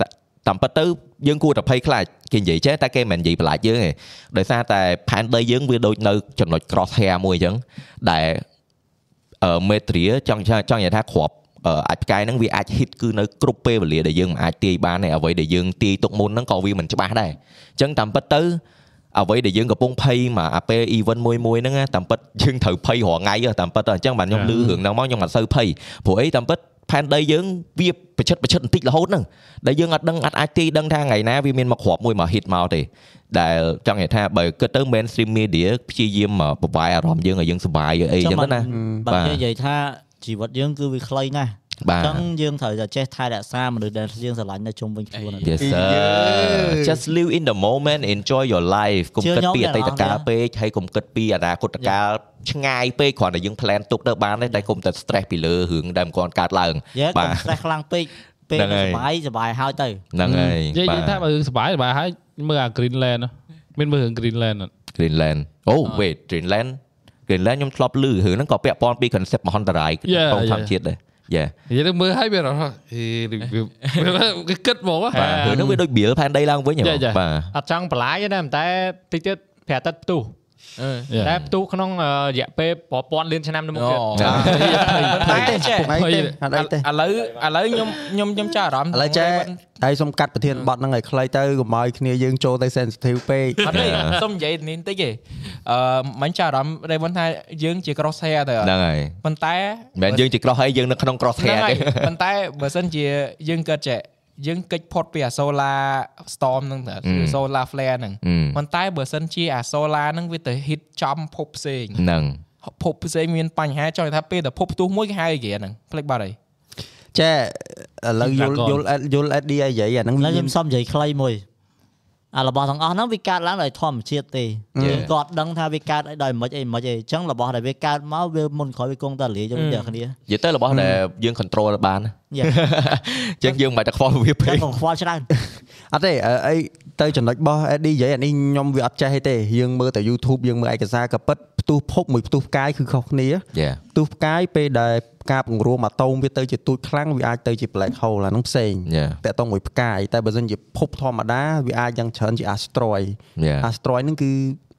តាមពិតទៅ យើងគួរតែភ័យខ្លាចគេនិយាយចេះតែគេមិននិយាយបន្លាចយើងទេដោយសារតែផែនដីយើងវាដូចនៅចំណុច cross hair មួយអញ្ចឹងដែលអឺមេត្រាចង់ចង់និយាយថាគ្រាប់អឺអាចផ្កាយហ្នឹងវាអាច hit គឺនៅគ្រប់ពេលវេលាដែលយើងមិនអាចទាយបានទេអ្វីដែលយើងទាយទុកមុនហ្នឹងក៏វាមិនច្បាស់ដែរអញ្ចឹងតាមពិតទៅអ្វីដែលយើងកំពុងភ័យមកអាពេល event មួយមួយហ្នឹងណាតាមពិតយើងត្រូវភ័យរាល់ថ្ងៃហ៎តាមពិតទៅអញ្ចឹងបាទខ្ញុំលឺរឿងហ្នឹងមកខ្ញុំអត់សូវភ័យព្រោះអីតាមពិត ផែនដីយើងវាប្រឆិតប្រឆិតបន្តិចរហូតហ្នឹងដែលយើងអត់ដឹងអត់អាចទាយដឹងថាថ្ងៃណាវាមានមកគ្រាប់មួយមក hit មកទេដែលចង់និយាយថាបើគិតទៅ mainstream media ព្យាយាមមកប្រវាយអារម្មណ៍យើងឲ្យយើងសុបាយអីអញ្ចឹងទៅណា
បើ
បាទ
និយាយថា ជីវិតយើងគឺវាខ្លីណាស់
បា
អ
ទ
ញ្ចឹងយើងត្រូវតែចេះថែរក្សាមនុស្សដែលយើងស្រឡាញ់នៅជុំវិញខ្លួន
Yes sir just live in the moment enjoy your life កុំគិតពីអតីតកាលពេកហើយកុំគិតពីអនាគតកាលឆ្ងាយពេកគ្រាន់តែយើង plan ទុកទៅបានទេតែកុំតែ stress ពីលើរឿងដែលមិនគាត់កើតឡើង
យើ
បា
កុំ
ទ
stress ខ្លាំងពេកពេល
ហ្នឹងហើយ
សុបាយសុបាយហើយទៅ
ហ្នឹងហើយ
និយាយនិយាយថាបើរឿងសុបាយសុបាយហើយមើលអា Greenland ណាមានមើលរឿង Greenland អត់
Greenland អូ wait Greenland Greenland ខ្ញុំធ្លាប់ឮរឿងហ្នឹងក៏ពាក់ព័ន្ធពី concept មហន្តរាយ
Yeah,
ក្នុងធម្ម
yeah.
ជាតិដែរ Yeah
និយាយទៅមើលហើយវារហូតអេវាគេគិតហ្មង
បាទរឿងហ្នឹងវាដូច bill ផែនដីឡើងវិញហ៎
Yeah, yeah.
បាទ
អត់ចង់បន្លាយទេណាតែតិចទៀតប្រាតិតផ្ទុះ
Yeah.
តែផ្ទុះក្នុងអឺរយៈពេលប្រព័ន្ធលានឆ្នាំទៅមុខទៀត
អូ
តែចេះ
ពុកអីទេអត់អីទេ
ឥឡូវឥឡូវខ្ញុំខ្ញុំខ្ញុំចាប់អារម្មណ៍
ឥឡូវចេះហើយសុំកាត់ប្រធានបတ်ហ្នឹងឲ្យខ្លីទៅកុំឲ្យគ្នាយើងចូលទៅ sensitive ពេក
អត់ទេសុំនិយាយនេះបន្តិចទេអឺមិនចាប់អារម្មណ៍ Raven ថាយើងជា cross hair ទៅ
ហ្នឹងហើយ
ប៉ុន្តែ
មិនមែនយើងជា cross ហើយយើងនៅក្នុង cross
ហ្នឹង
hair
ហើ
ទេ
យប៉ុន្តែបើសិនជាយើងគិតចេះ យើងកិច្ចផុតពីអា solar storm ហ្នឹងទៅ
អឺ
solar flare ហ្នឹង
អឺ
ប៉ុន្តែបើសិនជាអា solar ហ្នឹងវាទៅ hit ចំភពផ្សេង
ហ្នឹង
ភពផ្សេងមានបញ្ហាចង់និយាយថាពេលតែភពផ្ទុះមួយគេហៅអីគេហ្នឹងភ្លេចបាត់ហើយ
ចេះឥឡូវយល់
Dragon
យល់យល់ SD អីយាយអាហ្នឹង
ឥឡូវ
វា
ខ្ញុំសុំនិយាយខ្លីមួយអារបស់ទាំងអស់ហ្នឹងវាកើតឡើងដោយធម្មជាតិទេយើងក៏អត់ដឹងថាវាកើតអីដោយមិនអីមិនអីអញ្ចឹងរបស់ដែលវាកើតមកវាមុនក្រោយវាគង់តែលាយើងទាំងគ្នា
និយាយទៅរបស់ដែលយើង control បានណា
យ៉ា
អញ្ចឹងយើងមិនបាច់តែខ្វល់វាពេ
តែ
ក
កុំខ្វល់ច្រើន
អត់ទេអឺអីទៅចំណុចរបស់ SD និយាយអានេះខ្ញុំវាអត់ចេះទេយើងមើលតែ YouTube យើងមើលឯកសារក៏ពិតផ្ទុះភពមួយផ្ទុះផ្កាយគឺខុសគ្នា
យ៉ា
ផ្ទុះផ្កាយពេលដែលការពង្រួមអាតូមវាទៅជាទូចខ្លាំងវាអាចទៅជា black hole អាហ្នឹងផ្សេង
យ៉ា
តាក់ទងមួយផ្កាយតែបើសិនជាភពធម្មតាវាអាចយ៉ាងច្រើនជា asteroid
យ៉ា
asteroid ហ្នឹងគឺ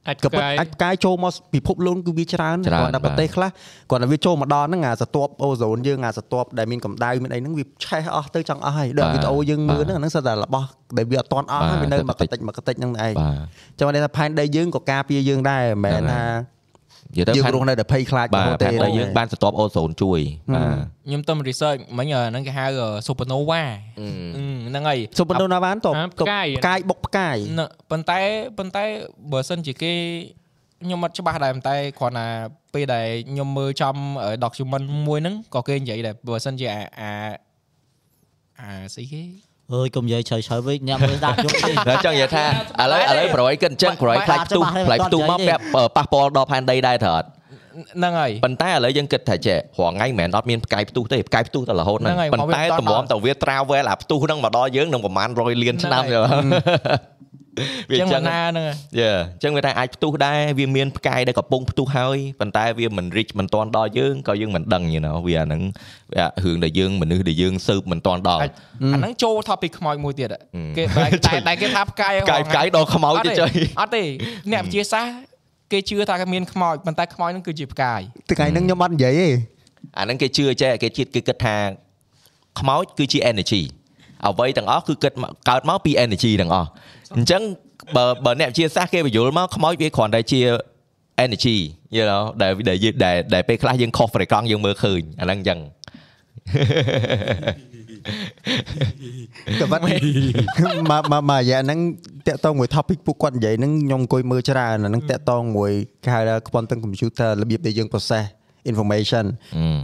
អាច
ក៏
ផ្ពិ
ត
កាយ
អាចផ្កាយចូលមកពិភពលោកគឺវាច្រើន
ច្រើន
គ្រាន់តែ
បាទ
ប្រទេសខ្លះគ្រាន់តែវាចូលមកដល់ហ្នឹងអាសត្វអូโซនយើងអាសត្វដែលមានកម្ដៅមានអីហ្នឹងវាឆេះអស់ទៅចង់អស់ហើយដូច
បាទ
វីដេអូយើងមើល
បាទ
ហ្នឹងអាហ្នឹងសិតតែរបស់ដែលវាអត់តាន់អស់
បាទ
ហើយវានៅ
តែ
មក
បន្កតិច
តិចមកកតិចហ្នឹងឯង
បាទ
ចាំតែថាផែនដីយើងក៏ការពារយើងដែរមិនមែន
ហ្នឹងហើយ
ថា
និយាយទៅ
យើង
ផែន
រស់នៅតែភ័យខ្លាច
បាទ
រហូតទេ
ផែនដីយើងបានសន្ទាប់អូសូនជួយបាទ
ខ្ញុំទៅ research មិញអាហ្នឹងគេហៅ supernova
អឺ
អឺហ្នឹងហើយ
សុបដូណាវ៉ានតប
អាផ្កាយ
ផ្កាយបុកផ្កាយ
ណ៎ប៉ុន្តែប៉ុន្តែបើសិនជាគេខ្ញុំអត់ច្បាស់ដែរប៉ុន្តែគ្រាន់តែពេលដែលខ្ញុំមើលចំ document មួយហ្នឹងក៏គេនិយាយដែរបើសិនជាអាអាអាស្អីគេ
អើយកុំនិយាយជ្រៅជ្រៅវិញអ្នកមើលដាក់ជុកទេ
តែចង់និយាយថាឥឡូវឥឡូវប្រយគិតអញ្ចឹងប្រយខ្លាចផ្ទុះ
បាទ
ខ្លាចផ្ទុះមក
បាទ
ពាក់ប៉ះពាល់ដល់ផែនដីដែរត្រូវអត់
ហ្នឹងហើយ
ប៉ុន្តែឥឡូវយើងគិតថាចេះរងថ្ងៃមិនមែនអត់មានផ្កាយផ្ទុះទេផ្កាយផ្ទុះតែរហូត
ហ្នឹង
ហ្នឹង
ហើយ
ប៉ុន្តែ
មកវា
តម្រាំ
ត
តែវា travel អាផ្ទុះហ្នឹងមកដល់យើងនឹងប្រហែល100លានឆ្នាំ
ហ្នឹងហើយ
ទៅ វា
ចឹ
អ
ង
ញ្ចឹ
មិន
ង
ណាហ្នឹងហើយ
យេអញ្ចឹងវាថាអាចផ្ទុះដែរវាមានផ្កាយដែលកំពុងផ្ទុះហើយប៉ុន្តែវាមិន reach មិនទាន់ដល់យើងក៏យើងមិនដឹង you know វាអាហ្នឹងវារឿងដែលយើងមនុស្សដែលយើងស៊ើបមិនទាន់ដល់
អាហ្នឹងចូល topic ខ្មោចមួយទៀតហ៎
អឺ
គេតែតែតែគេថាផ្កាយ
ផ្កាយផ្កាយដល់ខ្មោច
អត់
ទៅ
ទេ
ចុយ
អត់ទេអ្នកវិទ្យាសាស្ត្រគេជឿថាគេមានខ្មោចប៉ុន្តែខ្មោចហ្នឹងគឺជាផ្កាយ
ថ្ងៃហ្នឹងខ្ញុំអត់និយាយទេ
អាហ្នឹងគេជឿចេះគេជិតគេគិតថាខ្មោចគឺជា energy អ្វីទាំងអស់គឺគិតមកកើតមកពី energy ទាំងអស់ អញ្ចឹងបើបើអ្នកវិទ្យាសាស្ត្រគេបញ្យល់មកខ្មោចវាគ្រាន់តែជា energy you know ដែលដែលយើងដែលដែលពេលខ្លះយើងខុស frequency យើងមើលឃើញអាហ្នឹងអញ្ចឹង
ក៏បាត់មកមកមករយៈហ្នឹងតាក់តងមួយ topic ពួកគាត់និយាយហ្នឹងខ្ញុំអង្គុយមើលច្រើនអាហ្នឹងតាក់តងមួយគេហៅថា quantum computer របៀបដែលយើង process information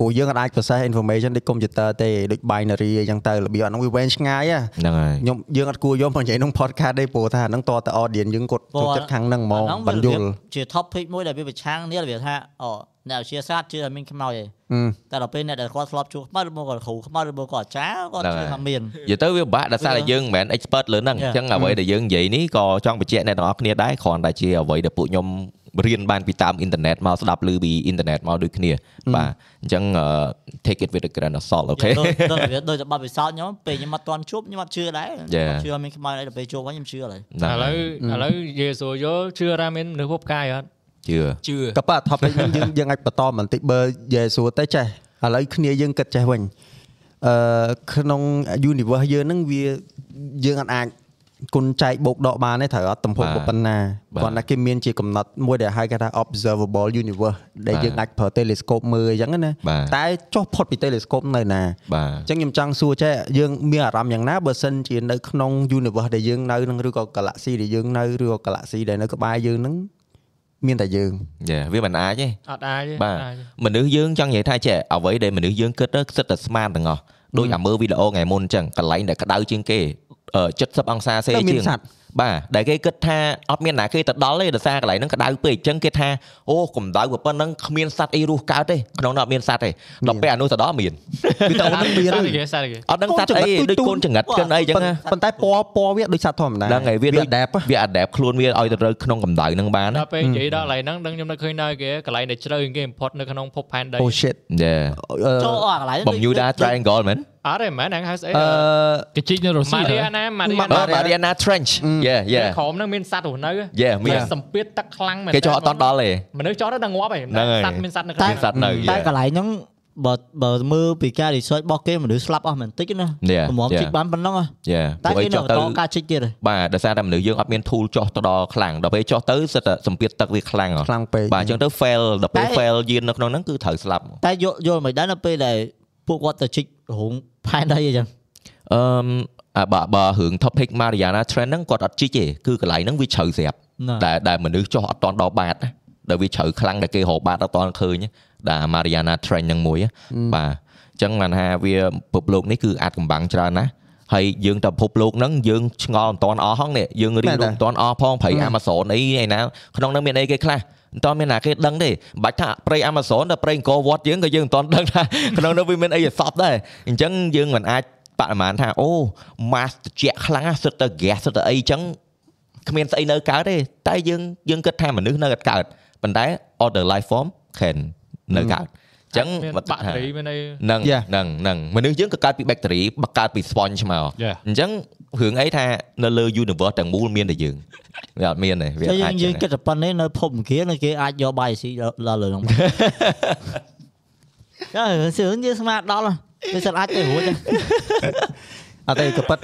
ពួកយើងអាច process information ដូច computer ទេដូច binary អញ្ចឹងទៅរបៀបអាហ្នឹងវាវែងឆ្ងាយហ៎
ហ្នឹងហើយ
ខ្ញុំយើងអត់គួរយកមកនិយាយក្នុង podcast ទេព្រោះថាអាហ្នឹងតតែ audience យើងគាត់ចូលចិត្តខាងហ្នឹងហ្មង
អា
បញ្យល់
ជា topic មួយដែលវាប្រឆាំងនេះវាថាអូអ្នកវិទ្យាសាស្ត្រជឿថាមានខ្មោចឯង
ហឹម
តែដល់ពេលអ្នកដែលគាត់ធ្លាប់ជួបខ្មោចឬមកគាត់គ្រូខ្មោចឬមកគាត់អាចារ្យគាត់ជឿថាមាន
និយាយទៅវាពិបាកដោយសារតែយើងមិនមែន expert លើហ្នឹងអ
Yeah.
ញ្ចឹងអ្វីដែលយើងនិយាយនេះក៏ចង់បញ្ជាក់អ្នកទាំងអស់គ្នាដែរគ្រាន់តែជាអ្វីដែលពួកខ្ញុំ រៀនបានពីតាមអ៊ីនធឺណិតមកស្ដាប់ឮពីអ៊ីនធឺណិតមកដូចគ្នាបាទអញ្ចឹងអឺ take it with a grain of salt អូខេ
ដូចដូចវាដូចតែបបពិសោធន៍ខ្ញុំពេលខ្ញុំអត់ទាន់ជួបខ្ញុំអត់ជឿដែរ
Yeah.
ខ្ញុំជឿថាមានខ្មោចដល់ពេលជួបហើយខ្ញុំជឿហើយ
ហ្នឹង
ឥឡូវឥឡូវនិយាយស្រួលយល់ជឿថាមានមនុស្សពុបផ្កាយអត់
ជឿ
ជឿ
ក៏ប៉ះ topic ហ្នឹងយើងយើងអាចបន្តបន្តិចបើនិយាយសួរទៅចេះឥឡូវគ្នាយើងគិតចេះវិញអឺក្នុង universe យើងហ្នឹងវាយើងអត់អាច គុណចែកបូកដកបានទេត្រូវអត់ទំហំប៉ុណ្ណាគ្រាន់តែគេមានជាកំណត់មួយដែលហៅគេថា observable universe ដែលយើងអាចប្រើ telescope មើលអញ្ចឹងណាតែចុះផុតពី telescope នៅណា
បាទ
អញ្ចឹងខ្ញុំចង់សួរចេះយើងមានអារម្មណ៍យ៉ាងណាបើសិនជានៅក្នុង universe ដែលយើងនៅនឹងឬក៏ galaxy ដែលយើងនៅឬក៏ galaxy ដែលនៅក្បែរយើងហ្នឹងមានតែយើង
យេវាមិនអាចទេ
អត់អាចទេ
បាទ
អាចទេ
មនុស្សយើងចង់និយាយថាចេះអ្វីដែលមនុស្សយើងគិតទៅសិតតែស្មានទាំងអស់ដូចអាមើលវីដេអូថ្ងៃមុនអញ្ចឹងកន្លែងដែលក្តៅជាងគេអឺ 70អង្សាសេ
ទៅមាន
ជាង
សត្វ
បាទដែលគេគិតថាអត់មានណាគេទៅដល់ទេដោយសារកន្លែងហ្នឹងក្តៅពេកអញ្ចឹងគេថាអូកម្ដៅប៉ុណ្ណឹងគ្មានសត្វអីរស់កើតទេក្នុងនោះអត់មានសត្វទេដល់ពេលអានោះទៅដល់មាន
វីដេអូហ្នឹងមាន
សា
ហើយ
ច់គេសាច់គេ
អត់ដឹងសត្វអីដូចកូនចង្រិតចឹងអីចឹងណា
ប៉ុន្តែពណ៌ពណ៌វាដូចសត្វធម្មតា
ហ្នឹងហើយវាដូច
adapt
វា adapt ខ្លួនវាឲ្យទៅត្រូវក្នុងកម្ដៅហ្នឹងបានណា
ដល់ពេលនិយាយដល់កន្លែងហ្នឹងដឹងខ្ញុំនឹកឃើញនៅគេកន្លែងដែលជ្រៅជាងគេ import នៅក្នុងភពផែនដី
oh shit
យេ
អឺ
ចូលអស់កន្លែង
បំយូដា triangle មែន
អត់ទេមិនមែនហ្នឹងហៅស្អី
អឺ
គេជីកនៅរុស្ស៊ី
ម៉ារី
ទៅ
អាណាម៉ារី
អឺ Mariana Trench យេយេ
ក្រោមហ្នឹងមានសត្វរស់នៅ
យេមាន
សម្ពាធទឹកខ្លាំងមែន
គេចុះអត់តន់ដល់ទេ
មនុស្សចុះទៅដល់ងាប់ហើយ
ហ្នឹងហើយ
សត្វមានសត្វនៅ
តែ
ក្នុង
សត្វនៅ
តែ
yeah.
កន្លែងហ្នឹងបើបើមើលពីការ research របស់គេមនុស្សស្លាប់អស់មែនតិចណា
Yeah,
តម្រាំ
yeah.
ជីកបានប៉ុណ្ណឹងហ៎
យេ
តែ
ពួកអី
គេនៅ
ចុះ
ប
ទៅ
ន្តការជីកទៀតហ៎
បាទដោយសារតែមនុស្សយើងអត់មាន tool ចុះទៅដល់ខ្លាំងដល់ពេលចុះទៅសិតតែសម្ពាធទឹកវាខ្លាំងហ៎
ខ្លាំងពេក
បាទអញ្ចឹងទៅ fail ដល់ពេល
តែ
fail យាននៅក្នុងហ្នឹងគឺត្រូវស្លាប់
តែយល់យល់មិនដែរនៅពេលដែល ពួកគាត់ទៅជីករោងផែនដីអញ្ចឹង
អឺមអាបើបើរឿង topic Mariana Trench ហ្នឹងគាត់អត់ជីកទេគឺកន្លែងហ្នឹងវាជ្រៅស្រាប់
ណា
ដែលដែលមនុស្សចុះអត់តន់ដល់បាតណាដែលវាជ្រៅខ្លាំងដែលគេរកបាតអត់តន់ឃើញណាដែល Mariana Trench ហ្នឹងមួយណាបាទអញ្ចឹងបានថាវាពិភពលោកនេះគឺអាចកំបាំងច្រើនណាស់ ហើយយើងទៅពិភពលោកហ្នឹងយើងឆ្ងល់មិនតន់អស់ហងនេះយើងរៀនรู้មិនតន់អស់ផងព្រៃ Amazon អីឯណាក្នុងហ្នឹងមានអីគេខ្លះមិនតន់មានណាគេដឹងទេមិនបាច់ថាព្រៃ Amazon ដល់ព្រៃអង្គរវត្តយើងក៏យើងមិនតន់ដឹងថាក្នុងនោះវាមានអីឲ្យសពដែរអញ្ចឹងយើងមិនអាចបប្រមាណថាអូ mass ត្រជាក់ខ្លាំងណាស់សិតទៅ gas សិតទៅអីអញ្ចឹងគ្មានស្អីនៅកើតទេតែយើងយើងគិតថាមនុស្សនៅតែកើតប៉ុន្តែ other life form can នៅកើតអញ្ចឹង
មាន
បាត់
បាក់តេរីមានអី
ហ្នឹង
Yeah.
ហ្នឹងហ្នឹងមនុស្សយើងក៏កើតពី bacteria បើកើតពី sponge មក
Yeah.
អញ្ចឹងរឿងអីថានៅលើ universe ទាំងមូលមានតែយើងវាអត់មានទេវា
ចុះយើ
អាច
ងយើងគិតតែប៉ុណ្្នេះនៅភពអង្គារនៅគេអាចយកបាយស៊ីដល់លើហ្នឹងចាសឿនយើងស្មានដល់វាសិនអាចទៅរួចទេ
អត់ទេក៏ប៉ិត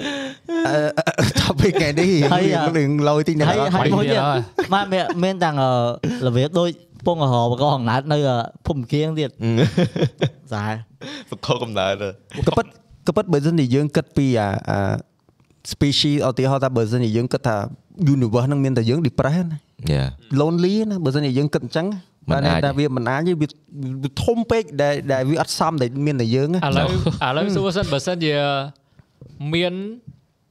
អឺ topic ថ្ងៃនេះ
ហើយអា
រឿងលយតិចណាស់
ហើយហើយមួយទៀតមកមានមានទាំងអឺរបៀបដូច ពងអហរបកអំណាចនៅអឺភូមិគៀងទៀតសា
បកកំណើត
ក៏ប៉ិតក៏ប៉ិតបើសិនជាយើងគិតពីអាអា species ឧទាហរណ៍ថាបើសិនជាយើងគិតថា universe ហ្នឹងមានតែយើង depress ណា
យ៉ា
lonely ណាបើសិនជាយើងគិតអញ្ចឹង
មិនអាច
តែវាមិនអាចទេវាវាធំពេកដែលដែលវាអត់សមដែលមានតែយើងណា
ឥឡូវឥឡូវសួរសិនបើសិនជាមាន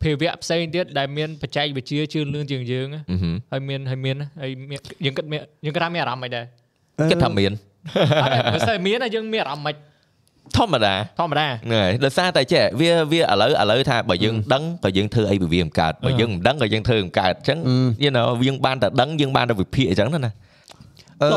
ភាវៈផ្សេងទៀតដែលមានបច្ចេកវិទ្យាជឿនលឿនជាងយើងណា
អឺហឹម
ហើយមានហើយមានហើយមានយើងគិតមានយើងគិតថាមានអារម្មណ៍មិនដែរ
គិតថាមាន
អត់ទេបើសិនជាមានហើយយើងមានអារម្មណ៍មិន
ធម្មតា
ធម្មតា
ហ្នឹងហើយដោយសារតែចេះវាវាឥឡូវឥឡូវថាបើយើងដឹងក៏យើងធ្វើអីពីវាមិនកើតបើយើងមិនដឹងក៏យើងធ្វើមិនកើតអញ្ចឹង you know យើងបានតែដឹងយើងបានតែវិភាគអញ្ចឹងណា
អឺ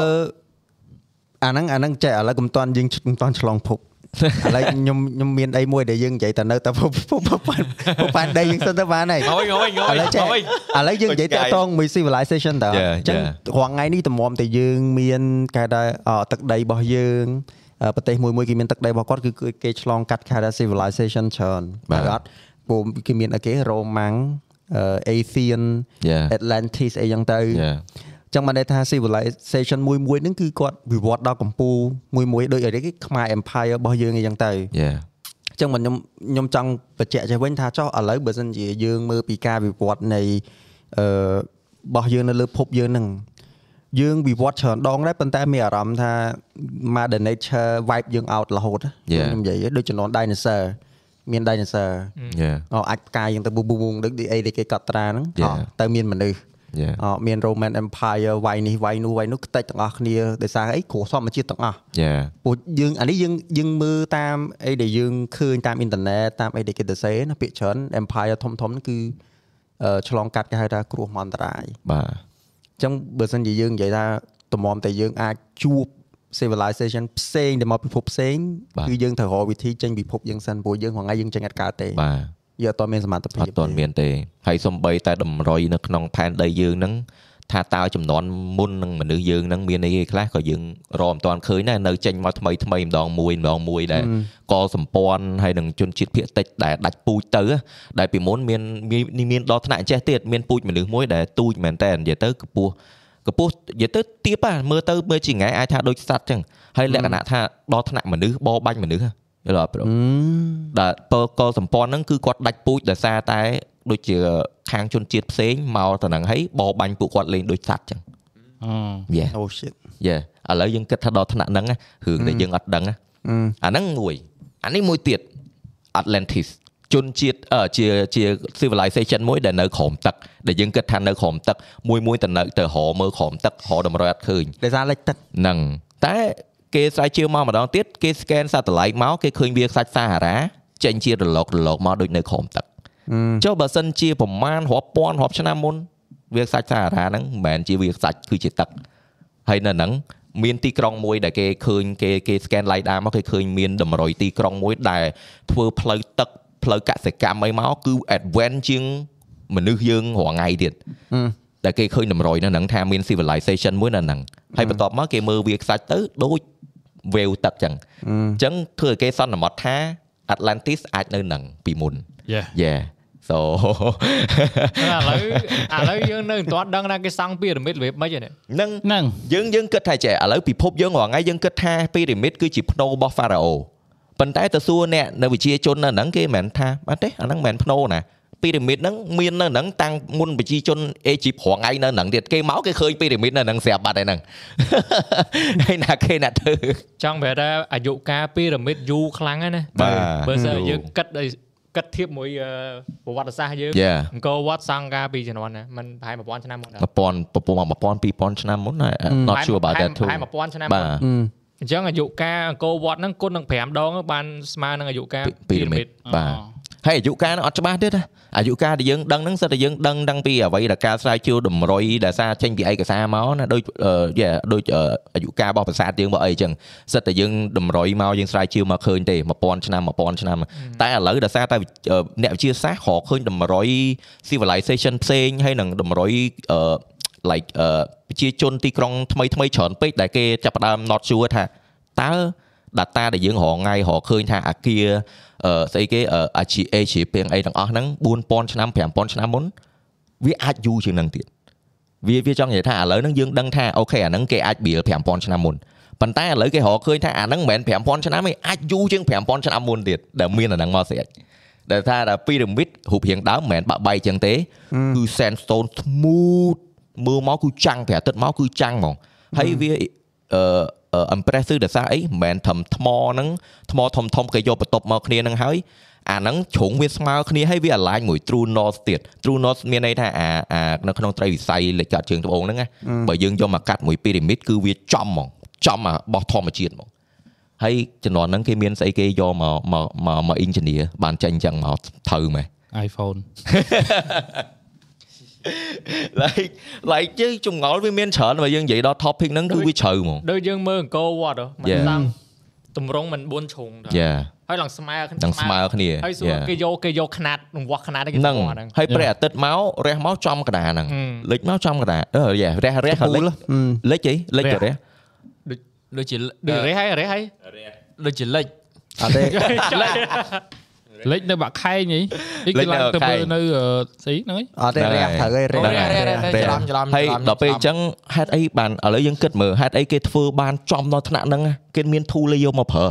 អាហ្នឹងអាហ្នឹងចេះឥឡូវកុំតាន់យើងកុំតាន់ឆ្លងភព ឥឡូវខ្ញុំខ្ញុំមានអីមួយដែលយើងនិយាយតែនៅតែភពភពប៉ាន់ភពប៉ាន់ដីយើងសិនទៅបានហើយ
ងយងយង
ឥឡូវចេះ
យ
ឥឡូវយើងនិយាយតាក់ទងមួយ civilization តើអ
Yeah,
ញ្ចឹង
yeah.
រាល់ថ្ងៃនេះតម្រាំតែយើងមានគេថាអទឹកដីរបស់យើងអឺប្រទេសមួយមួយគេមានទឹកដីរបស់គាត់គឺគឺគេឆ្លងកាត់គេថា civilization ច្រើន
បាទ
អត់ពួកគេមានអីគេ Roman អឺ Athenian
Yeah.
Atlantis អីចឹងទៅ
Yeah.
ចឹងបានន័យថា civilization មួយមួយហ្នឹងគឺគាត់វិវត្តដល់កម្ពូលមួយមួយដូចអីគេខ្មែរ empire របស់យើងអីចឹងទៅ
Yeah.
ចឹងមកខ្ញុំខ្ញុំចង់បញ្ជាក់ចេះវិញថាចុះឥឡូវបើសិនជាយើងមើលពីការវិវត្តនៃអឺរបស់យើងនៅលើភពយើងហ្នឹងយើងវិវត្តច្រើនដងដែរប៉ុន្តែមានអារម្មណ៍ថា Mother Nature wipe យើង out រហូត
Yeah.
ខ្ញុំនិយាយដូចជំនាន់ dinosaur មាន dinosaur
Yeah.
អអាចផ្កាយយើងទៅប៊ូប៊ូប៊ូដូចអីដែលគេកត់ត្រាហ្នឹង
Yeah.
អទៅមានមនុស្ស
Yeah.
អ មាន Roman Empire វាយនេះវាយនោះវាយនោះខ្ទេចទាំងអស់គ្នាដោយសារអីគ្រោះធម្មជាតិទាំងអស់
Yeah.
ពួកយើងអានេះយើងយើងមើលតាមអីដែលយើងឃើញតាមអ៊ីនធឺណិតតាមអីដែលគេទៅសេណាពាក្យច្រើន Empire ធំធំហ្នឹងគឺអឺឆ្លងកាត់គេហៅថាគ្រោះមហន្តរាយ
បាទ
អញ្ចឹងបើសិនជាយើងនិយាយថាតម្រាំតែយើងអាចជួប civilization ផ្សេងដែលមកពិភពផ្សេង
បាទ
គឺយើងត្រូវរកវិធីចេញពិភពយើងសិនព្រោះយើងហងៃយើងចេញអត់កើតទេ
បាទ
យើងអត់ទាន់មានសមត្ថ
អ
ភាព
ត់ទាន់មានទេហើយសំបីតែតម្រុយនៅក្នុងផែនដីយើងហ្នឹងថាតើចំនួនមុននឹងមនុស្សយើងហ្នឹងមានអីគេខ្លះក៏យើងរកមិនទាន់ឃើញដែរនៅចេញមកថ្មីថ្មីម្ដងមួយម្ដងមួយដែរកសម្ព័ន្ធហើយនឹងជនជាតិភៀតតិចដែលដាច់ពូជទៅដែលពីមុនមានមានមានដល់ថ្នាក់ចេះទៀតមានពូជមនុស្សមួយដែលទូចមែនតើនិយាយទៅកពស់កពស់និយាយទៅទៀបហ่ะមើលទៅមើលជាថ្ងៃអាចថាដូចសត្វចឹងហើយលក្ខណៈថាដល់ថ្នាក់មនុស្សបរបាញ់មនុស្សហ៎ យល់អត់ប្រូដែលពើកលសម្ព័ន្ធហ្នឹងគឺគាត់ដាច់ពូជដោយសារតែដូចជាខាងជនជាតិផ្សេងមកទៅហ្នឹងហើយបរបាញ់ពួកគាត់លេងដូចសត្វចឹង
អឺ
យេ
អូ shit
យេឥឡូវយើងគិតថាដល់ថ្នាក់ហ្នឹងណារឿងដែលយើងអត់ដឹងណាអាហ្នឹងមួយអានេះមួយទៀត Atlantis ជនជាតិអឺជាជា civilization មួយដែលនៅក្រោមទឹកដែលយើងគិតថានៅក្រោមទឹកមួយមួយទៅនៅទៅរមើលក្រោមទឹករតម្រុយអត់ឃើញ
ដោយសារលិចទឹក
ហ្នឹងតែ គេស្រាវជ្រាវមកម្ដងទៀតគេ scan satellite មកគេឃើញវាខ្សាច់សាហារ៉ាចេញជារលករលកមកដូចនៅក្រោមទឹកចុះបើសិនជាប្រមាណរាប់ពាន់រាប់ឆ្នាំមុនវាខ្សាច់សាហារ៉ាហ្នឹងមិនមែនជាវាខ្សាច់គឺជាទឹកហើយនៅហ្នឹងមានទីក្រុងមួយដែលគេឃើញគេគេ scan light ដើមមកគេឃើញមានតម្រុយទីក្រុងមួយដែលធ្វើផ្លូវទឹកផ្លូវកសិកម្មអីមកគឺ advance ជាងមនុស្សយើងរាល់ថ្ងៃទៀតដែលគេឃើញតម្រុយនៅហ្នឹងថាមាន civilization មួយនៅហ្នឹងហើយបន្ទាប់មកគេមើលវាខ្សាច់ទៅដូច wave ទឹកចឹងអញ្ចឹងធ្វើឲ្យគេសន្មត់ថា Atlantis អាចនៅហ្នឹងពីមុន
Yeah
Yeah so
ឥឡូវឥឡូវយើងនៅមិនទាន់ដឹងថាគេសង់ពីរ៉ាមីតរបៀបម៉េចទេ
ហ្នឹង
ហ្នឹង
យើងយើងគិតថាចេះឥឡូវពិភពយើងរាល់ថ្ងៃយើងគិតថាពីរ៉ាមីតគឺជាភ្នូរបស់ហ្វារ៉ាអូប៉ុន្តែទៅសួរអ្នកនៅវិជាជននៅហ្នឹងគេមិនមែនថាអត់ទេអាហ្នឹងមិនមែនភ្នូណា ពីរ៉ាមីតហ្នឹងមាននៅហ្នឹងតាំងមុនប្រជាជនអេជីបរងថ្ងៃនៅហ្នឹងទៀតគេមកគេឃើញពីរ៉ាមីតនៅហ្នឹងស្រាប់បាត់ហើយហ្នឹងហើយណាគេអ្នកធ្វើ
ចង់ប្រាប់ថាអាយុកាលពីរ៉ាមីតយូរខ្លាំងណាស់ណា
បាទ
បើសិន
យូរ
យើងគិតឲ្យគិតធៀបមួយអឺប្រវត្តិសាស្ត្រយើង
Yeah
អង្គរវត្តសង់កាលពីជំនាន់ណាមិនប្រហែល1000ឆ្នាំមុនដែរ
1000ប្រពន្ធ1000 2000ឆ្នាំមុន not sure about that too
ប្រហែល1000ឆ្នាំ
បា
មុន
ទ
អញ្ចឹងអាយុកាលអង្គរវត្តហ្នឹងគុណនឹង5ដងបានស្មើនឹងអាយុកាល
ពីរ៉ាមីតបាទ ហើយអាយុកាលហ្នឹងអត់ច្បាស់ទេណាអាយុកាលដែលយើងដឹងហ្នឹងសិតតែយើងដឹងដឹងពីអ្វីដែលការស្រាវជ្រាវតម្រុយដែលសារចេញពីឯកសារមកណាដូចអឺយ៉ាដូចអឺអាយុកាលរបស់ប្រាសាទយើងមកអីចឹងសិតតែយើងតម្រុយមកយើងស្រាវជ្រាវមកឃើញទេ1000ឆ្នាំ1000ឆ្នាំតែឥឡូវដោយសារតែអឺអ្នកវិទ្យាសាស្ត្ររកឃើញតម្រុយ civilization ផ្សេងហើយនឹងតម្រុយអឺ like អឺប្រជាជនទីក្រុងថ្មីថ្មីច្រើនពេកដែលគេចាប់ផ្ដើម not sure ថាតើ data ដែលយើងរងថ្ងៃរកឃើញថាអាគារអឺស្អីគេអឺ AGA ជ្រាបពេងអីទាំងអស់ហ្នឹង4000ឆ្នាំ5000ឆ្នាំមុនវាអាចយូរជាងហ្នឹងទៀតវាវាចង់និយាយថាឥឡូវហ្នឹងយើងដឹងថាអូខេអាហ្នឹងគេអាចបៀល5000ឆ្នាំមុនប៉ុន្តែឥឡូវគេរកឃើញថាអាហ្នឹងមិនមែន5000ឆ្នាំទេអាចយូរជាង5000ឆ្នាំមុនទៀតដែលមានអាហ្នឹងមកស្រេចដែលថាដល់ពីរ៉ាមីតរូបរាងដើមមិនមែនបាក់បែកចឹងទេគឺ sandstone smooth មើលមកគឺចាំងព្រះអាទិត្យមកគឺចាំងហ្មងហើយវាអឺ អឺ impressive ដោយសារអីមិនមែនត្រឹមថ្មហ្នឹងថ្មធំធំគេយកបន្ទប់មកគ្នាហ្នឹងហើយអាហ្នឹងជ្រុងវាស្មើគ្នាហើយវា align មួយ true north ទៀត true north មានន័យថាអាអានៅក្នុងត្រីវិស័យលេខកាត់ជើងត្បូងហ្នឹងណាបើយើងយកមកកាត់មួយពីរ៉ាមីតគឺវាចំហ្មងចំអាបោះធម្មជាតិហ្មងហើយជំនាន់ហ្នឹងគេមានស្អីគេយកមកមកមកមក engineer បានចេញចឹងមកត្រូវមែន
iPhone
like like ជើចងល់វាមានច្រើនបើយើងនិយាយដល់ topic ហ្នឹងគឺវាជ្រៅហ្មង
ដូចយើងមើលអង្គរវត្តហ៎មិន
Yeah.
តាមតម្រងមិន4ជ្រុងដែរ
យ៉ា
ហើយឡើងស្មើ
ទាំងស្មើគ្នា
ហើយសួរ
Yeah.
គេយកគេយកຂະຫນាតរង្វាស់ຂະຫນាតគេ
ហ្នឹង
ស្គាល់ហ្នឹង
ហើយព្រះអាទិត្យមករះមកចំកណ្ដាលហ្នឹង
ហឹម
លិចមកចំកណ្ដាលអឺយ៉ារះរះ
ពូ
លិច
លអឺ
លិចអីលិចទៅរះ
ដូចជា
ដូចរេះហើយរេះហើយ
ដូចជាលិច
អត់ទេ
លេចនៅបាក់ខែងហីនេះគេឡើងទៅមើលនៅអឺស្អីហ្នឹងហី
អត់ទេរះត្រូវហើយរះ
រះរះរះរះច្រឡំច្រឡំ
ហើយ
ច្រឡំ
ដល់ពេលអញ្ចឹងហេតុអីបានឥឡូវយើងគិតមើលហេតុអីគេធ្វើបានចំដល់ថ្នាក់ហ្នឹងណាគេមាន tool ឲ្យយកមកប្រើ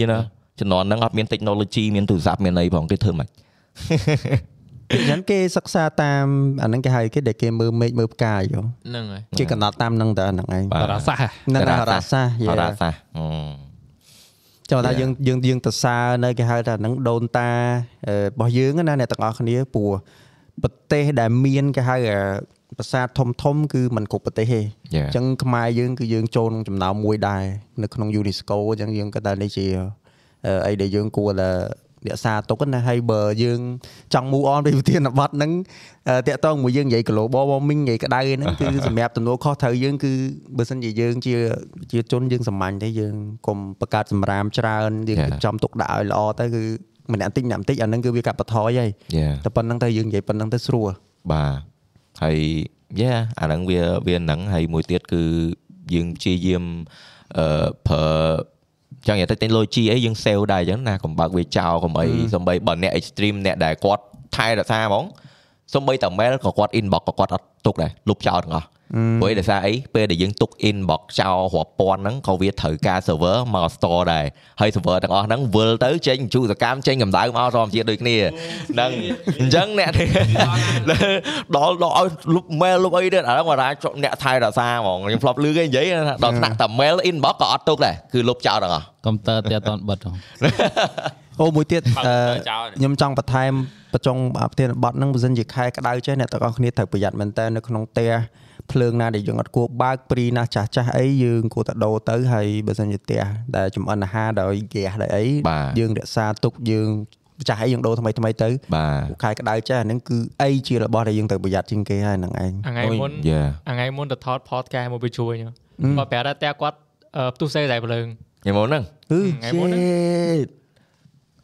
យល់ណាជំនាន់ហ្នឹងអត់មាន technology មានទូរស័ព្ទមានអីផងគេធ្វើមិន
អញ្ចឹងគេសិក្សាតាមអាហ្នឹងគេហៅគេដែលគេមើលមេឃមើលផ្កាយហ៎
ហ្នឹងហើយ
គេកំណត់តាមហ្នឹងតើហ្នឹងឯង
បាទ
តារាសាស្ត្រហ៎
ហ្នឹងហរ៉ាសាស្ត្រ
ហ
យេ
រ៉ាសាស្ត្រអឺ
ចាំថា
Yeah.
យើងយើងយើងទៅសើនៅគេហៅថាហ្នឹងដូនតាអឺរបស់យើងណាអ្នកទាំងអស់គ្នាព្រោះប្រទេសដែលមានគេហៅអាប្រាសាទធំធំគឺมันគ្រប់ប្រទេសទេ
យ៉ា
អញ្ចឹងខ្មែរយើងគឺយើងចូលក្នុងចំណោមមួយដែរនៅក្នុង UNESCO អញ្ចឹងយើងក៏ថានេះជាអឺអីដែលយើងគួរតែ រក្សាទុកណាហើយបើយើងចង់ move on ពីប្រធានបទហ្នឹងអឺតាក់ទងមួយយើងនិយាយ global warming និយាយក្តៅហ្នឹងគឺសម្រាប់ទំនួលខុសត្រូវយើងគឺបើសិនជាយើងជាជាជនយើងសាមញ្ញទេយើងកុំបង្កើតសម្រាមច្រើនយើង
Yeah.
រៀបចំទុកដាក់ឲ្យល្អទៅគឺម្នាក់តិចម្នាក់តិចអាហ្នឹងគឺវាកាត់បន្ថយហើយ
យ៉ា
តែប៉ុណ្្នឹងទៅយើងនិយាយប៉ុណ្្នឹងទៅស្រួល
បាទហើយយ៉ាអាហ្នឹងវាវាហ្នឹងហើយមួយទៀតគឺយើងព្យាយាមអឺប្រើ ចង់និយាយទៅ technology អីយើង save ដែរអញ្ចឹងណាកុំបើកវាចោលកុំអីសំបីបើអ្នក extreme អ្នកដែលគាត់ថែរក្សាហ្មងសំបីតែ mail ក៏គាត់ inbox ក៏គាត់អត់ទុកដែរលុបចោលទាំងអស់ ព្រោះឯដោយសារអីពេលដែលយើងទុក inbox ចោលរាប់ពាន់ហ្នឹងក៏វាត្រូវការ server មក store ដែរហើយ server ទាំងអស់ហ្នឹងវិលទៅចេញជូរសកម្មចេញកម្ដៅមកធម្មជាតិដូចគ្នាហ្នឹងអញ្ចឹងអ្នកដល់ដល់ឲ្យលុប mail លុបអីទៀតអាហ្នឹងគាត់ថាចុះអ្នកថែរក្សាហ្មងខ្ញុំធ្លាប់ឮគេនិយាយថាដល់ថ្នាក់តែ mail inbox ក៏អត់ទុកដែរគឺលុបចោលទាំងអស់
កុំព្យូទ័រតែអត់ទាន់បិទហ៎
អូមួយទៀត
បើ
អឺ
ទៅចោល
ខ្ញុំចង់បន្ថែមបញ្ចុងប្រធានបទហ្នឹងបើសិនជាខែក្តៅចេះអ្នកទាំងអស់គ្នាត្រូវប្រយ័ត្នមែនតើនៅក្នុងផ្ទះ ភ្លើងណាដែលយើងអត់គួរបើកព្រីណាស់ចាស់ចាស់អីយើងគួរតែដូរទៅហើយបើសិនជាផ្ទះដែលចំអិនអាហារដោយហ្គាសដោយអី
បាទ
យើងរក្សាទុកយើងចាស់អីយើងដូរថ្មីថ្មីទៅ
បាទ
ខែក្តៅចេះអាហ្នឹងគឺអីជារបស់ដែលយើងត្រូវប្រយ័ត្នជាងគេហើយហ្នឹងឯង
អាថ្ងៃមុន
យ៉ា
អាថ្ងៃមុនទៅថត podcast មកវាជួយខ្ញុំគាត់ប្រាប់ថាតែគាត់អឺផ្ទុះសេតែភ្លើង
ញ៉ាំមកហ្នឹង
គឺ
ថ្ងៃមុនហ្នឹង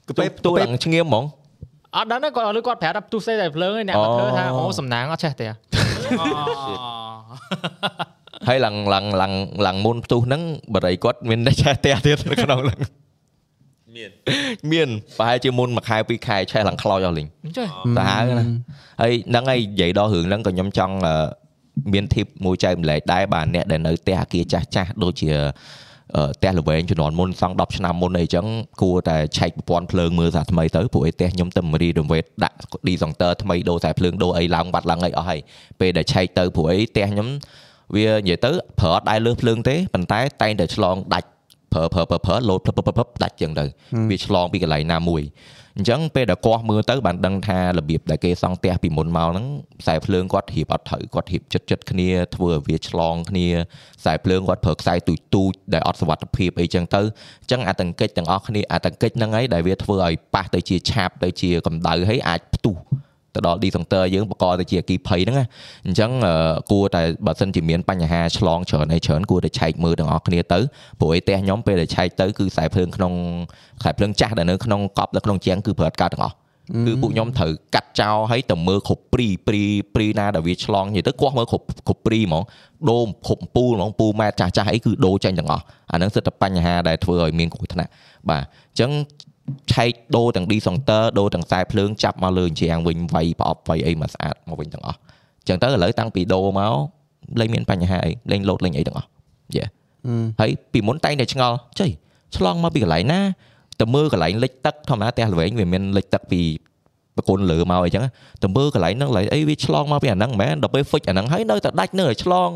ទៅ
ពេល
ពេល
ទូ
ពេល
ឡើងឈ្ងៀមហ្មង
អត់ដឹងទេគាត់លើគាត់ប្រាប់ថាផ្ទុះសេតែភ្លើងឯងអ្នកគាត់ធ្វើថា
អូ
អូសំណាងអត់ចេះទេ
ហើយឡើងឡើងឡើងឡើងមុនផ្ទុះហ្នឹងបរិយគាត់ មានតែឆេះផ្ទះទៀតនៅក្នុងហ្នឹង
មាន
មានប្រហែលជាមុនមួយខែពីរខែឆេះឡើងខ្លោចអស់លេង
អញ្ចឹង
សាហាវណាហើយហ្នឹងហើយនិយាយដល់រឿងហ្នឹងក៏ខ្ញុំចង់អឺមាន tip មួយចែកម្លែកដែរបាទអ្នកដែលនៅផ្ទះអាគារចាស់ចាស់ដូចជាអឺ ផ្ទះល្វែងជំនាន់មុនសង់10ឆ្នាំមុនអីចឹងគួរតែឆែកប្រព័ន្ធភ្លើងមើលសាថ្មីទៅព្រោះឯផ្ទះខ្ញុំទៅ renovate ដាក់ discounter ថ្មីដូរខ្សែភ្លើងដូរអីឡើងបាត់ឡើងអីអស់ហើយពេលដែលឆែកទៅព្រោះអីផ្ទះខ្ញុំវានិយាយទៅប្រើអត់ដែរលើសភ្លើងទេប៉ុន្តែតែងតែឆ្លងដាច់ប្រើប្រើប្រើប្រើលោតផ្លឹបផ្លឹបផ្លឹបដាច់ចឹងទៅវាឆ្លងពីកន្លែងណាមួយ អញ្ចឹងពេលដែលគាស់មើលទៅបានដឹងថារបៀបដែលគេសង់ផ្ទះពីមុនមកហ្នឹងខ្សែភ្លើងគាត់រៀបអត់ត្រូវគាត់រៀបចិត្តចិត្តគ្នាធ្វើឲ្យវាឆ្លងគ្នាខ្សែភ្លើងគាត់ប្រើខ្សែទូចទូចដែលអត់សុវត្ថិភាពអីចឹងទៅអញ្ចឹងអាតង្កិចទាំងអស់គ្នាអាតង្កិចហ្នឹងហើយដែលវាធ្វើឲ្យប៉ះទៅជាឆាបទៅជាកម្ដៅហើយអាចផ្ទុះ ទៅដល់ discounter យើងបកទៅជាអគីភ័យហ្នឹងណាអញ្ចឹងអឺគួរតែបើសិនជាមានបញ្ហាឆ្លងច្រើនអីច្រើនគួរតែឆែកមើលទាំងអស់គ្នាទៅព្រោះឯផ្ទះខ្ញុំពេលដែលឆែកទៅគឺខ្សែភ្លើងក្នុងខ្សែភ្លើងចាស់ដែលនៅក្នុងកប់នៅក្នុងជាងគឺប្រើអត់កើតទាំងអស់គឺពួកខ្ញុំត្រូវកាត់ចោលហើយទៅមើលគ្រប់ព្រីព្រីព្រីណាដែលវាឆ្លងនិយាយទៅគាស់មើលគ្រប់គ្រប់ព្រីហ្មងដូរគ្រប់ពូលហ្មងពូម៉ែត្រចាស់ចាស់អីគឺដូរចេញទាំងអស់អាហ្នឹងសិតតែបញ្ហាដែលធ្វើឲ្យមានគ្រោះថ្នាក់បាទអញ្ចឹង ឆែកដូរទាំង discounter ដូរទាំងខ្សែភ្លើងចាប់មកលើអញ្ជាងវិញវាយប្រអប់វាយអីមកស្អាតមកវិញទាំងអស់អញ្ចឹងទៅឥឡូវតាំងពីដូរមកលែងមានបញ្ហាអីលែងលោតលែងអីទាំងអស់យេហើយពីមុនតែងតែឆ្ងល់ចុយឆ្លងមកពីកន្លែងណាទៅមើលកន្លែងលិចទឹកធម្មតាផ្ទះល្វែងវាមានលិចទឹកពីប្រគុណលើមកអីចឹងទៅមើលកន្លែងហ្នឹងឡើយអីវាឆ្លងមកពីអាហ្នឹងមែនដល់ពេលហ្វិចអាហ្នឹងហើយនៅតែដាច់នៅឲ្យឆ្លង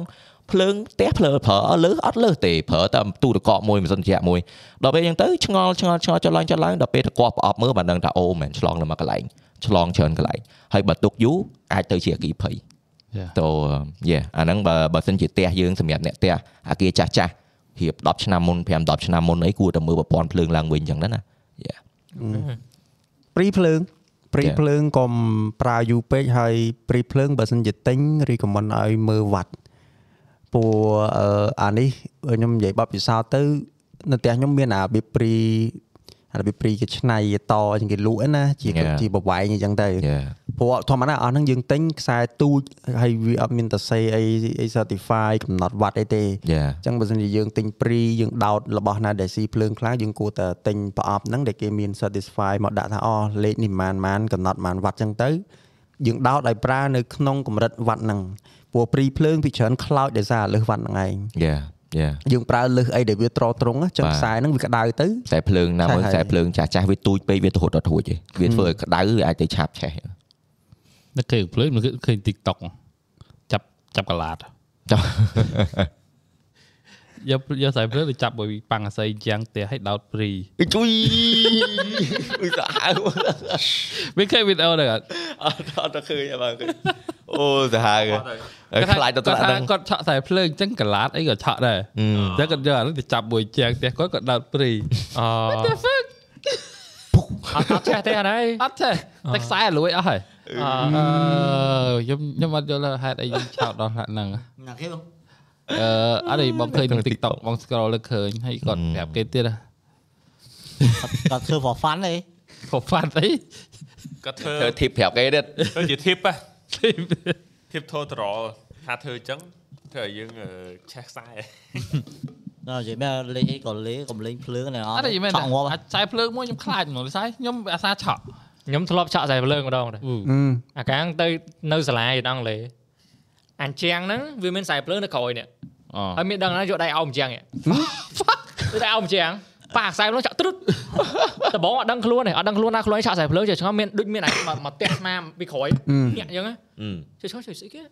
ភ្លើងផ្ទះភ្លើប្រើអត់លើសអត់លើសទេប្រើតែទូទឹកកកមួយម៉ាស៊ីនត្រជាក់មួយដល់ពេលអញ្ចឹងទៅឆ្ងល់ឆ្ងល់ឆ្ងល់ចុះឡើងចុះឡើងដល់ពេលទៅកកប្រអប់មើលបានដឹងថាអូមែនឆ្លងនៅមកកន្លែងឆ្លងច្រើនកន្លែងហើយបើទុកយូរអាចទៅជាអគីភ័យ
Yeah.
តោយេអាហ្នឹងបើបើសិនជាផ្ទះយើងសម្រាប់អ្នកផ្ទះអាគារចាស់ចាស់រៀប10ឆ្នាំមុន5 10ឆ្នាំមុនអីគួរតែមើលប្រព័ន្ធភ្លើងឡើងវិញអញ្ចឹងណាយ៉ា
ព្រីភ្លើងព្រី
ចា៎
ភ្លើងកុំប្រើយូរពេកហើយព្រីភ្លើងបើសិនជាទិញរីកុំមិនឲ្យមើលវ៉ាត់ ព្រោះអឺអានេះខ្ញុំនិយាយបបពិសោធន៍ទៅនៅផ្ទះខ្ញុំមានអាបៀបព្រីអាបៀបព្រីគេឆ្នៃតជាងគេលក់ឯណាជា
Yeah.
ជាបវែងអញ្ចឹងទៅ
យ៉ា
ព្រោះធម្មតាអស់ហ្នឹងយើងទិញខ្សែទូចហើយវាអត់មានតសេអីអី certify កំណត់វ៉ាត់អីទេ
យ៉ា
អញ្ចឹងបើសិនជាយើងទិញព្រីយើងដោតរបស់ណាដែលស៊ីភ្លើងខ្លាំងយើងគួរតែទិញប្រអប់ហ្នឹងដែលគេមាន satisfy មកដាក់ថាអូលេខនេះប៉ុន្មានប៉ុន្មានកំណត់ប៉ុន្មានវ៉ាត់អញ្ចឹងទៅយើងដោតឲ្យប្រើនៅក្នុងកម្រិតវ៉ាត់ហ្នឹង ព្រោះព្រីភ្លើងពីច្រើនខ្លោចដោយសារលើសវ៉ាត់ហ្នឹងឯង
យ៉ាយ៉ា
យើងប្រើលើសអីដែលវាត្រត្រង់អញ្ចឹង
បាទ
ខ្សែហ្នឹងវាក្តៅទៅ
ខ្សែភ្លើងណាមួយ
ហើយ
ខ្សែភ្លើងចាស់ចាស់វាទូចពេកវាទៅរត់ដល់ធួចឯងវាធ្វើឲ្យក្តៅវាអាចទៅឆាប់ឆេះ
នឹកឃើញភ្លើងនឹកឃើញ TikTok ចាប់ចាប់កាឡាត
ចុះ
យកយកខ្សែភ្លើងទៅចាប់ឲ្យប៉ាំងអាស័យជាងផ្ទះឲ្យដោតព្រី
ជួយអ៊ុយសាហាវ
វាឃើញវីដេអូហ្នឹងអត់
អត់អត់ទៅឃើញទេបងឃើញអូសាហាវខ្លាចទៅត្រាក់
គាត់ថា
ហ្នឹង
គាត់ឆក់ខ្សែភ្លើងអញ្ចឹងកាឡាតអីក៏ឆក់ដែរ
អឺ
តែគាត់យកអានោះទៅចាប់មួយជាងផ្ទះគាត់គាត់ដោតព្រី
អឺអត់អត់ចេះទេអានេះ
អត់ទេតែខ្សែលួចអស់ហើយ
អឺ
អឺខ្ញុំខ្ញុំអត់យល់ហេតុអីយើងឆោតដល់ហ្នឹង
ណាគេបង
អឺអត់ទេបងឃើញក្នុង TikTok បង scroll លើឃើញហើយគាត់ប្រាប់គេទៀតហ៎
គាត់ធ្វើ for fun ទេ
ខុសហ្វាត់អី
គាត់ធ្វើ
ធ្វើធីបប្រាប់គេទៀត
ធ្វើជា tip ហ៎ tip total ថាធ្វើអញ្ចឹងធ្វើឲ្យយើងអឺឆេះខ្សែ
ដល់និយាយមែនលេងអីក៏លេងកុំលេងភ្លើងហ្នឹងអ
អ
ត់
ត់ទេមែន
ឆក់ងាប់
អាចខ្សែភ្លើងមួយខ្ញុំខ្លាចហ្មងស្អីខ្ញុំអាសាឆក់
ខ្ញុំធ្លាប់ឆក់ខ្សែភ្លើងម្ដងដែរ
អឺ
អឺ
អាកាំងទៅនៅសាលាឯអង់គ្លេស អញ្ចាំងហ្នឹងវាមានខ្សែភ្លើងនៅក្រោយនេះ
អូ
ហើយមានដឹងណាយកដៃអោបអញ្ចាំងនេះយកដៃអោបអញ្ចាំងប៉ាខ្សែភ្លើងចាក់ទ្រុតដបងអត់ដឹងខ្លួនទេអត់ដឹងខ្លួនណាខ្លួនឯងឆក់ខ្សែភ្លើងចេះឆ្ងល់មានដូចមានអាមកមកផ្ទះស្មាពីក្រោយញាក់អញ្ចឹងណា
អឺ
ចេះឆ្ងល់ចេះស្អីគេ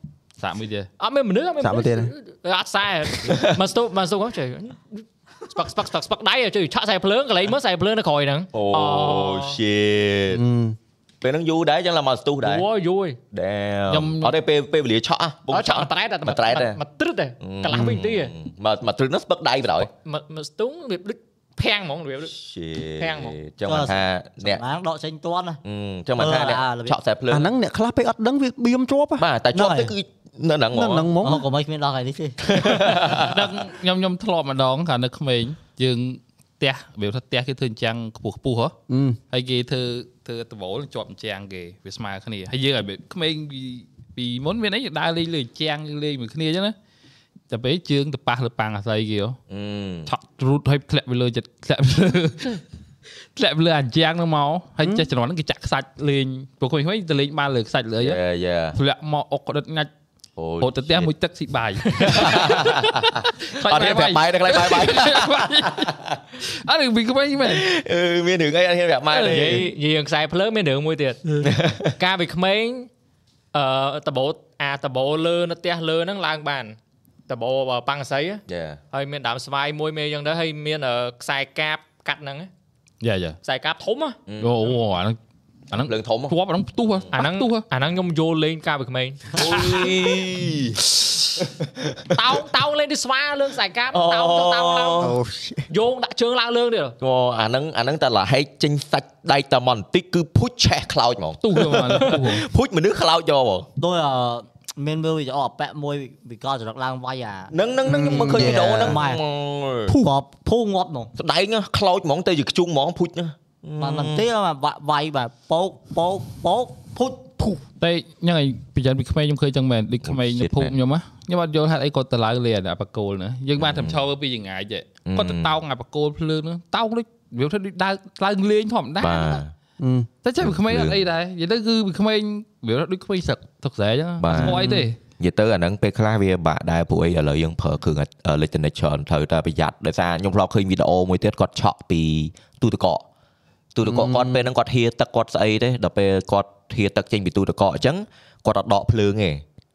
សាក់មួយទៀត
អត់មានមនុស្សអត់មាន
សាក់មកទៀត
អត់ខ្សែមកស្ទុមកស្ទុចេះស្ប៉កស្ប៉កស្ប៉កស្ប៉កដៃចេះឆក់ខ្សែភ្លើងកន្លែងមើលខ្សែភ្លើងនៅក្រោយហ្នឹង
អូ shit
អឺ
ពេលហ្នឹងយូរដែរអញ្ចឹងឡើងមកស្ទុះដែរ
អូយយូយ
ដែរអត់ទេពេលពេលវេលាឆក់ហ៎ពុំ
អត់ឆ
ឆ
ក់
ក់
មកត្រែតតែ
មកត្រែតទេ
មកទ្រឹតទេកន្លះវិញទីទេ
មកមកទ្រឹងហ្នឹងស្ពឹកដៃបណ្ដោយ
មកមកស្ទុងវាដូចភាំងហ្មងវាដូច
shit
ខាងហ្មង
ចឹងមិនថាអ្នក
ណាដកចេញទាន់ណា
អឺចឹងមិនថាអ្នក
អឺអារបៀប
ឆក់ខ្សែភ្លើង
អាហ្នឹងអ្នកខ្លះពេកអត់ដឹងវាបៀមជាប់ហ៎
បាទតែជាប់
ហ្នឹង
ទៅគឺនៅហ្នឹងហ្ម
នៅ
ង
ហ្នឹងហ្មង
អូក៏មិនគ្មានដល់ថ្ងៃនេះទេ
ដឹងខ្ញុំខ្ញុំធ្លាប់ម្ដងកាលនៅក្មេងយើង ផ្ទះវាថាផ្ទះគេធ្វើអញ្ចឹងខ្ពស់ខ្ពស់ហ៎
អឺ
ហើយគេធ្វើធ្វើដបូលជាប់អញ្ចាំងគេវាស្មើគ្នាហើយយើងឲ្យក្មេងពីពីមុនមានអីដើរលេងលើអញ្ចាំងលេងមួយគ្នាអញ្ចឹងណាតែពេលជើងទៅប៉ះលើប៉ាំងអាស័យគេហ៎
អឺ
ឆក់រូតឲ្យធ្លាក់វាលើចិត្តធ្លាក់វាលើធ្លាក់វាលើអញ្ចាំងហ្នឹងមកហើយចេះជំនាន់ហ្នឹងគេចាក់ខ្សាច់លេងពួកក្មេងៗទៅលេងបានលើខ្សាច់លើអី
យ៉ាយ៉ា
ធ្លាក់មកអុកក្តិតងាច់
អូ
ហូតទៅផ្ទះមួយទឹកស៊ីបាយ
អត់ហ៊ានប្រាប់បាយតែខ្លាចបាយបាយ
អត់ពីក្មេងមែន
អឺមានរឿងអីអត់ហ៊ានប្រាប់ម៉ែទេ
និយាយនិយាយរឿងខ្សែភ្លើងមានរឿងមួយទៀតកាលពីក្មេងអឺតបោអាតបោលើនៅផ្ទះលើហ្នឹងឡើងបានតបោប៉ាំងស័យ
យ៉ា
ហើយមានដើមស្វាយមួយមេអញ្ចឹងទៅហើយមានអឺខ្សែកាបកាត់ហ្នឹង
យ៉ាយ៉ា
ខ្សែកាបធំហ៎
អូអាហ្នឹង អាហ្នឹង
ភ្លើងធំ
ធ្លាប់អាហ្នឹងផ្ទុះ
អាហ្នឹង
ផ្ទុះ
អាហ្នឹងខ្ញុំយកលេងកាលពីក្មេង
អូយ
តោងតោងលេងទៅស្វាលើខ្សែកាបតោងទៅតោងឡើង
អូ
យោងដាក់ជើងឡើងលើទៀត
អូអាហ្នឹងអាហ្នឹងតែលហែកចេញសាច់ដៃតែមកបន្តិចគឺភុជឆេះខ្លោចហ្មង
ផ្ទុះហ្មងផ្ទុះ
ភុជមនុស្សខ្លោចយកហ្មង
ដូចអឺមានមើលវីដេអូអាប៉ែមួយវិកលចរិតឡើងវាយអា
ហ្នឹងហ្នឹងហ្នឹងខ្ញុំមើលឃើញវីដេអូហ្នឹង
ម៉ែ
ហ្មង
ភូក៏ភូងាប់ហ្មង
ស្ដែងណាខ្លោចហ្មងទៅជាខ្ជុងហ្មងភុជណា
បានមិនទេមកវាយបាទពោកពោកពោកភុចភូ
តែហ្នឹងហើយពីយ៉ាងពីក្មេងខ្ញុំឃើញចឹងមែនដូចក្មេងនៅភូមិខ្ញុំហ៎ខ្ញុំអត់យល់ហេតុអីគាត់ទៅឡើងលេងអាបកគោលណាយើងបានតែឈរពីយ៉ាងងាយទេគាត់ទៅតោងអាបកគោលភ្លើងហ្នឹងតោងដូចវាថាដូចដើរឡើងលេងធម្មតា
បាទ
តែចេះពីក្មេងអត់អីដែរនិយាយទៅគឺពីក្មេងវាដូចក្មេងសឹកទឹកស្រែចឹងស្គាល់អីទេ
និយាយទៅអាហ្នឹងពេលខ្លះវាបាក់ដែរព្រោះអីឥឡូវយើងប្រើគ្រឿងអេឡិចត្រូនិកច្រើនត្រូវតែប្រយ័ត្នដោយសារខ្ញុំធ្លាប់ឃើញវីដេអូមួយទៀតគាត់ឆក់ពីទូទឹកកក ទូទឹកកកគាត់ពេលហ្នឹងគាត់ហៀទឹកគាត់ស្អីទេដល់ពេលគាត់ហៀទឹកចេញពីទូទឹកកកអញ្ចឹងគាត់អត់ដកភ្លើងទេ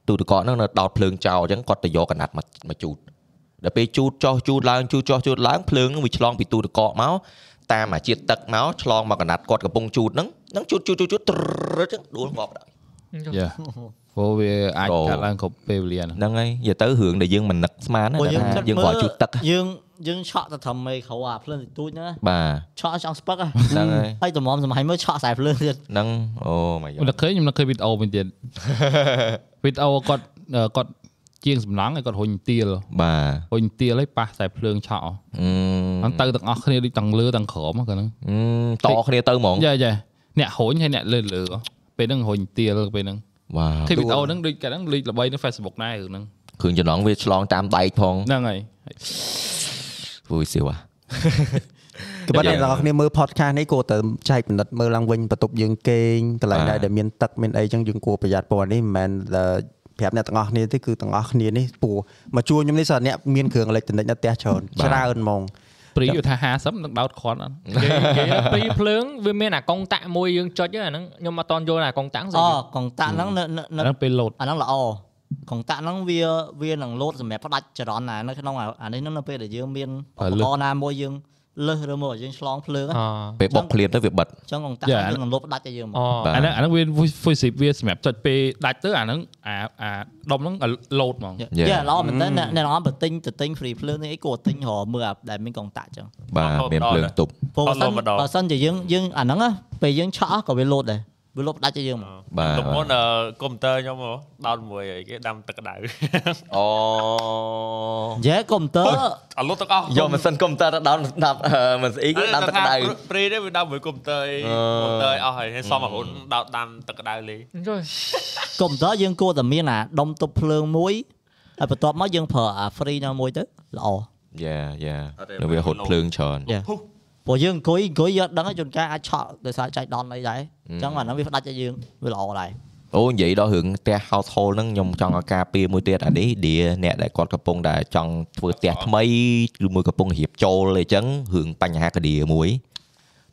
ទូទឹកកកហ្នឹងនៅដោតភ្លើងចោលអញ្ចឹងគាត់ទៅយកកណាត់មកមកជូតដល់ពេលជូតចោះជូតឡើងជូតចោះជូតឡើងភ្លើងហ្នឹងវាឆ្លងពីទូទឹកកកមកតាមអាជាតិទឹកមកឆ្លងមកកណាត់គាត់កំពុងជូតហ្នឹងហ្នឹងជូតជូតជូតជូតត្រឹមអញ្ចឹងដួលងាប់ដល់
យ៉ា ព្រោះវាអាច
អូ
កាត់ឡើងគ្រប់ពេលវេលាហ្នឹង
ហ្នឹងហើយនិយាយទៅរឿងដែលយើងមិននឹកស្មានណា
ព្រោះយើង
ថា
គិត
យើង
មើ
គ្រាន់
ល
ជូតទឹក
យើងយើងឆក់ទៅត្រឹមមេក្រៅអាភ្លើងតិចតួចហ្នឹងណា
បាទ
ឆក់ឲ្យចង់ស្ពឹកហ៎
ហ្នឹងហើយ
ហើយតម្រាំសម័យមើលឆក់ខ្សែភ្លើងទៀត
ហ្នឹងអូ my
ខ្ញុំនឹ
god
កឃើញខ្ញុំនឹកឃើញវីដេអូវិញទៀតវីដេអូគាត់អឺគាត់ជាងសំឡងឲ្យគាត់រុញទៀល
បាទ
រុញទៀលឲ្យប៉ះតែភ្លើងឆក់
អឺ
ហ្នឹងទៅទាំងអស់គ្នាដូចទាំងលើទាំងក្រោមហ្នឹងគាត់ហ្នឹង
អឺតគ្នាទៅហ្មង
យ៉ាយ៉ាអ្នករុញហើយអ្នកលើលើពេលហ្នឹងរុញទៀលពេលហ្នឹង
វ៉ា
ឃើញវីដេអូហ្នឹងដូចកាលហ្នឹងលេចល្បីនៅ Facebook ដែររឿងហ្នឹង
គ្រឿងចំណងវាឆ្លងតាមដែកផង
ហ្នឹងហើយ
vui សៀវហ่ะ
ក៏ប៉ុន្តែអ្នកនរគ្នាមើល podcast នេះគួរតែចែកពិនិត្យមើលឡើងវិញបន្ទប់យើងគេងកន្លែងណាដែលមានទឹកមានអីចឹងយើងគួរប្រយ័ត្នពណ៌នេះមិនមែនតែប្រាប់អ្នកទាំងអស់គ្នាទេគឺទាំងអស់គ្នានេះពូមកជួខ្ញុំនេះសោះអ្នកមានគ្រឿងអេឡិចត្រូនិកនៅផ្ទះច្រើនច្រើនហ្មង
ព្រីវាថា50នឹងដោតគ្រាន់អត់
និយាយនិយាយពីភ្លើងវាមានអាកុងតាក់មួយយើងចុចហ្នឹងអាហ្នឹងខ្ញុំអត់តន់យល់អាកុងតាំង
អូកុងតាក់ហ្នឹងនៅនៅ
អា
នៅ
ហ្នឹងពេលលោត
អាហ្នឹងល្អកុងតាក់ហ្នឹងវាវានឹងលោតសម្រាប់ផ្ដាច់ចរន្តណានៅក្នុងអាអានេះហ្នឹងនៅពេលដែលយើងមានឧបករណ៍ណាមួយយើង លើសឬមកឲ្យយើងឆ្លងភ្លើង
អ
ពេលបុកភ្លាមទៅវាបិទ
អញ្ចឹងកុងតាក់ហ្នឹងយើងនឹងលោតផ្ដាច់ឲ្យយើងមក
អូ
បាទ
អាហ្នឹងអាហ្នឹងវា voice sip វាសម្រាប់ចុចពេលដាច់ទៅអាហ្នឹងអាអាដុំហ្នឹងលោតហ្មង
យ៉ាល្អមែនតើអ្នកអ្នកនរបើទិញទៅទិញ free ភ្លើងនេះអីគួរទិញរមើលអាដែលមានកុងតាក់អញ្ចឹង
បាទមានភ្លើងទប់
ព្រោះបើសិន
អត់លោតម្ដង
បើសិនជាយើងយើងអាហ្នឹងណាពេលយើងឆក់ក៏វាលោតដែរ វាលោតផ្ដាច់ឲ្យយើងមក
បាទ
ទំមុនអឺកុំព្យូទ័រខ្ញុំហ៎ដោតមួយអីគេដាំទឹកក្តៅ
អូ
យេកុំព្យូទ័រ
អត់លុតទាំងអស់
យកម៉ាស៊ីនកុំព្យូទ័រទៅដោនដាប់មិនស្អីគេដាំទឹកក្តៅ
ព្រីនេះវាដាំមួយកុំព្យូទ័រអី
អឺ
កុំព្យូទ័រអស់ហើយហើយសមអាហ៊ុនដោតដាំទឹកក្តៅលេង
ចុះ
កុំព្យូទ័រយើងគួរតែមានអាដុំទប់ភ្លើងមួយហើយបន្ទាប់មកយើងប្រើអា free ណាមួយទៅល្អ
យ៉ាយ៉ានឹងវាហត់ភ្លើងច្រើន
យ៉ា ព្រោះយើងអង្គុយអង្គុយយកដឹងឲ្យជួនកាលអាចឆក់ដោយសារចែកដនអីដែរអញ្ចឹងអាហ្នឹងវាផ្ដាច់ឲ្យយើងវាល្អដែរ
អូនិយាយដល់រឿងផ្ទះ household ហ្នឹងខ្ញុំចង់ឲ្យការពារមួយទៀតអានេះឌីអ្នកដែលគាត់កំពុងតែចង់ធ្វើផ្ទះថ្មីឬមួយកំពុងរៀបចូលអីចឹងរឿងបញ្ហាកាឌីមួយ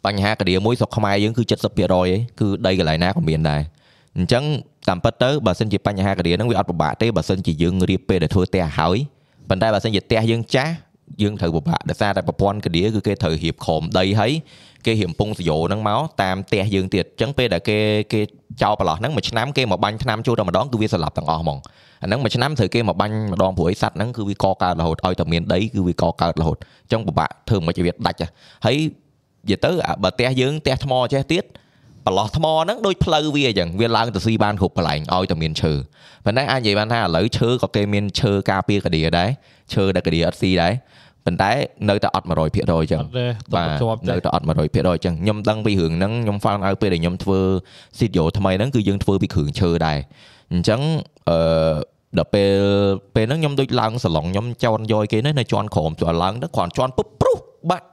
បញ្ហាកាឌីមួយស្រុកខ្មែរយើងគឺ70%ឯងគឺដីកន្លែងណាក៏មានដែរអញ្ចឹងតាមពិតទៅបើសិនជាបញ្ហាកាឌីហ្នឹងវាអត់ពិបាកទេបើសិនជាយើងរៀបពេលដែលធ្វើផ្ទះហើយប៉ុន្តែបើសិនជាផ្ទះយើងចាស់ យើងត្រូវពិបាកដោយសារតែប្រព័ន្ធកាឌីគឺគេត្រូវរៀបក្រោមដីហើយគេរៀបពងសយោហ្នឹងមកតាមផ្ទះយើងទៀតអញ្ចឹងពេលដែលគេគេចោលប្រឡោះហ្នឹងមួយឆ្នាំគេមកបាញ់ឆ្នាំចូលតែម្ដងគឺវាស្លាប់ទាំងអស់ហ្មងអាហ្នឹងមួយឆ្នាំត្រូវគេមកបាញ់ម្ដងព្រោះអីសัตว์ហ្នឹងគឺវាកកើតរហូតឲ្យតែមានដីគឺវាកកើតរហូតអញ្ចឹងពិបាកធ្វើមិនឲ្យវាដាច់ហ៎ហើយនិយាយទៅអាបើផ្ទះយើងផ្ទះថ្មចេះទៀតប្រឡោះថ្មហ្នឹងដូចផ្លូវវាអញ្ចឹងវាឡើងទៅស៊ីបានគ្រប់កន្លែងឲ្យតែមានឈើប៉ុន្តែអាចនិយាយបានថាឥឡូវឈើក៏គេមានឈើការពារកាឌីដែរ ឈើដែលកាឌីអត់ស៊ីដែរប៉ុន្តែនៅតែអត់100%អញ្ចឹង
អត់ទេត
បាទ
ជាប់
នៅ
ទេ
តែអត់100%អញ្ចឹងខ្ញុំដឹងពីរឿងហ្នឹងខ្ញុំហ្វាំងឲ្យពេលដែលខ្ញុំធ្វើស៊ីតយោថ្មីហ្នឹងគឺយើងធ្វើពីគ្រឿងឈើដែរអញ្ចឹងអឺដល់ពេលពេលហ្នឹងខ្ញុំដូចឡើងសាឡុងខ្ញុំចន់យកគេនៅជន់ក្រោមជន់ឡើងទៅគ្រាន់ជន់ពុបព្រុសបាក់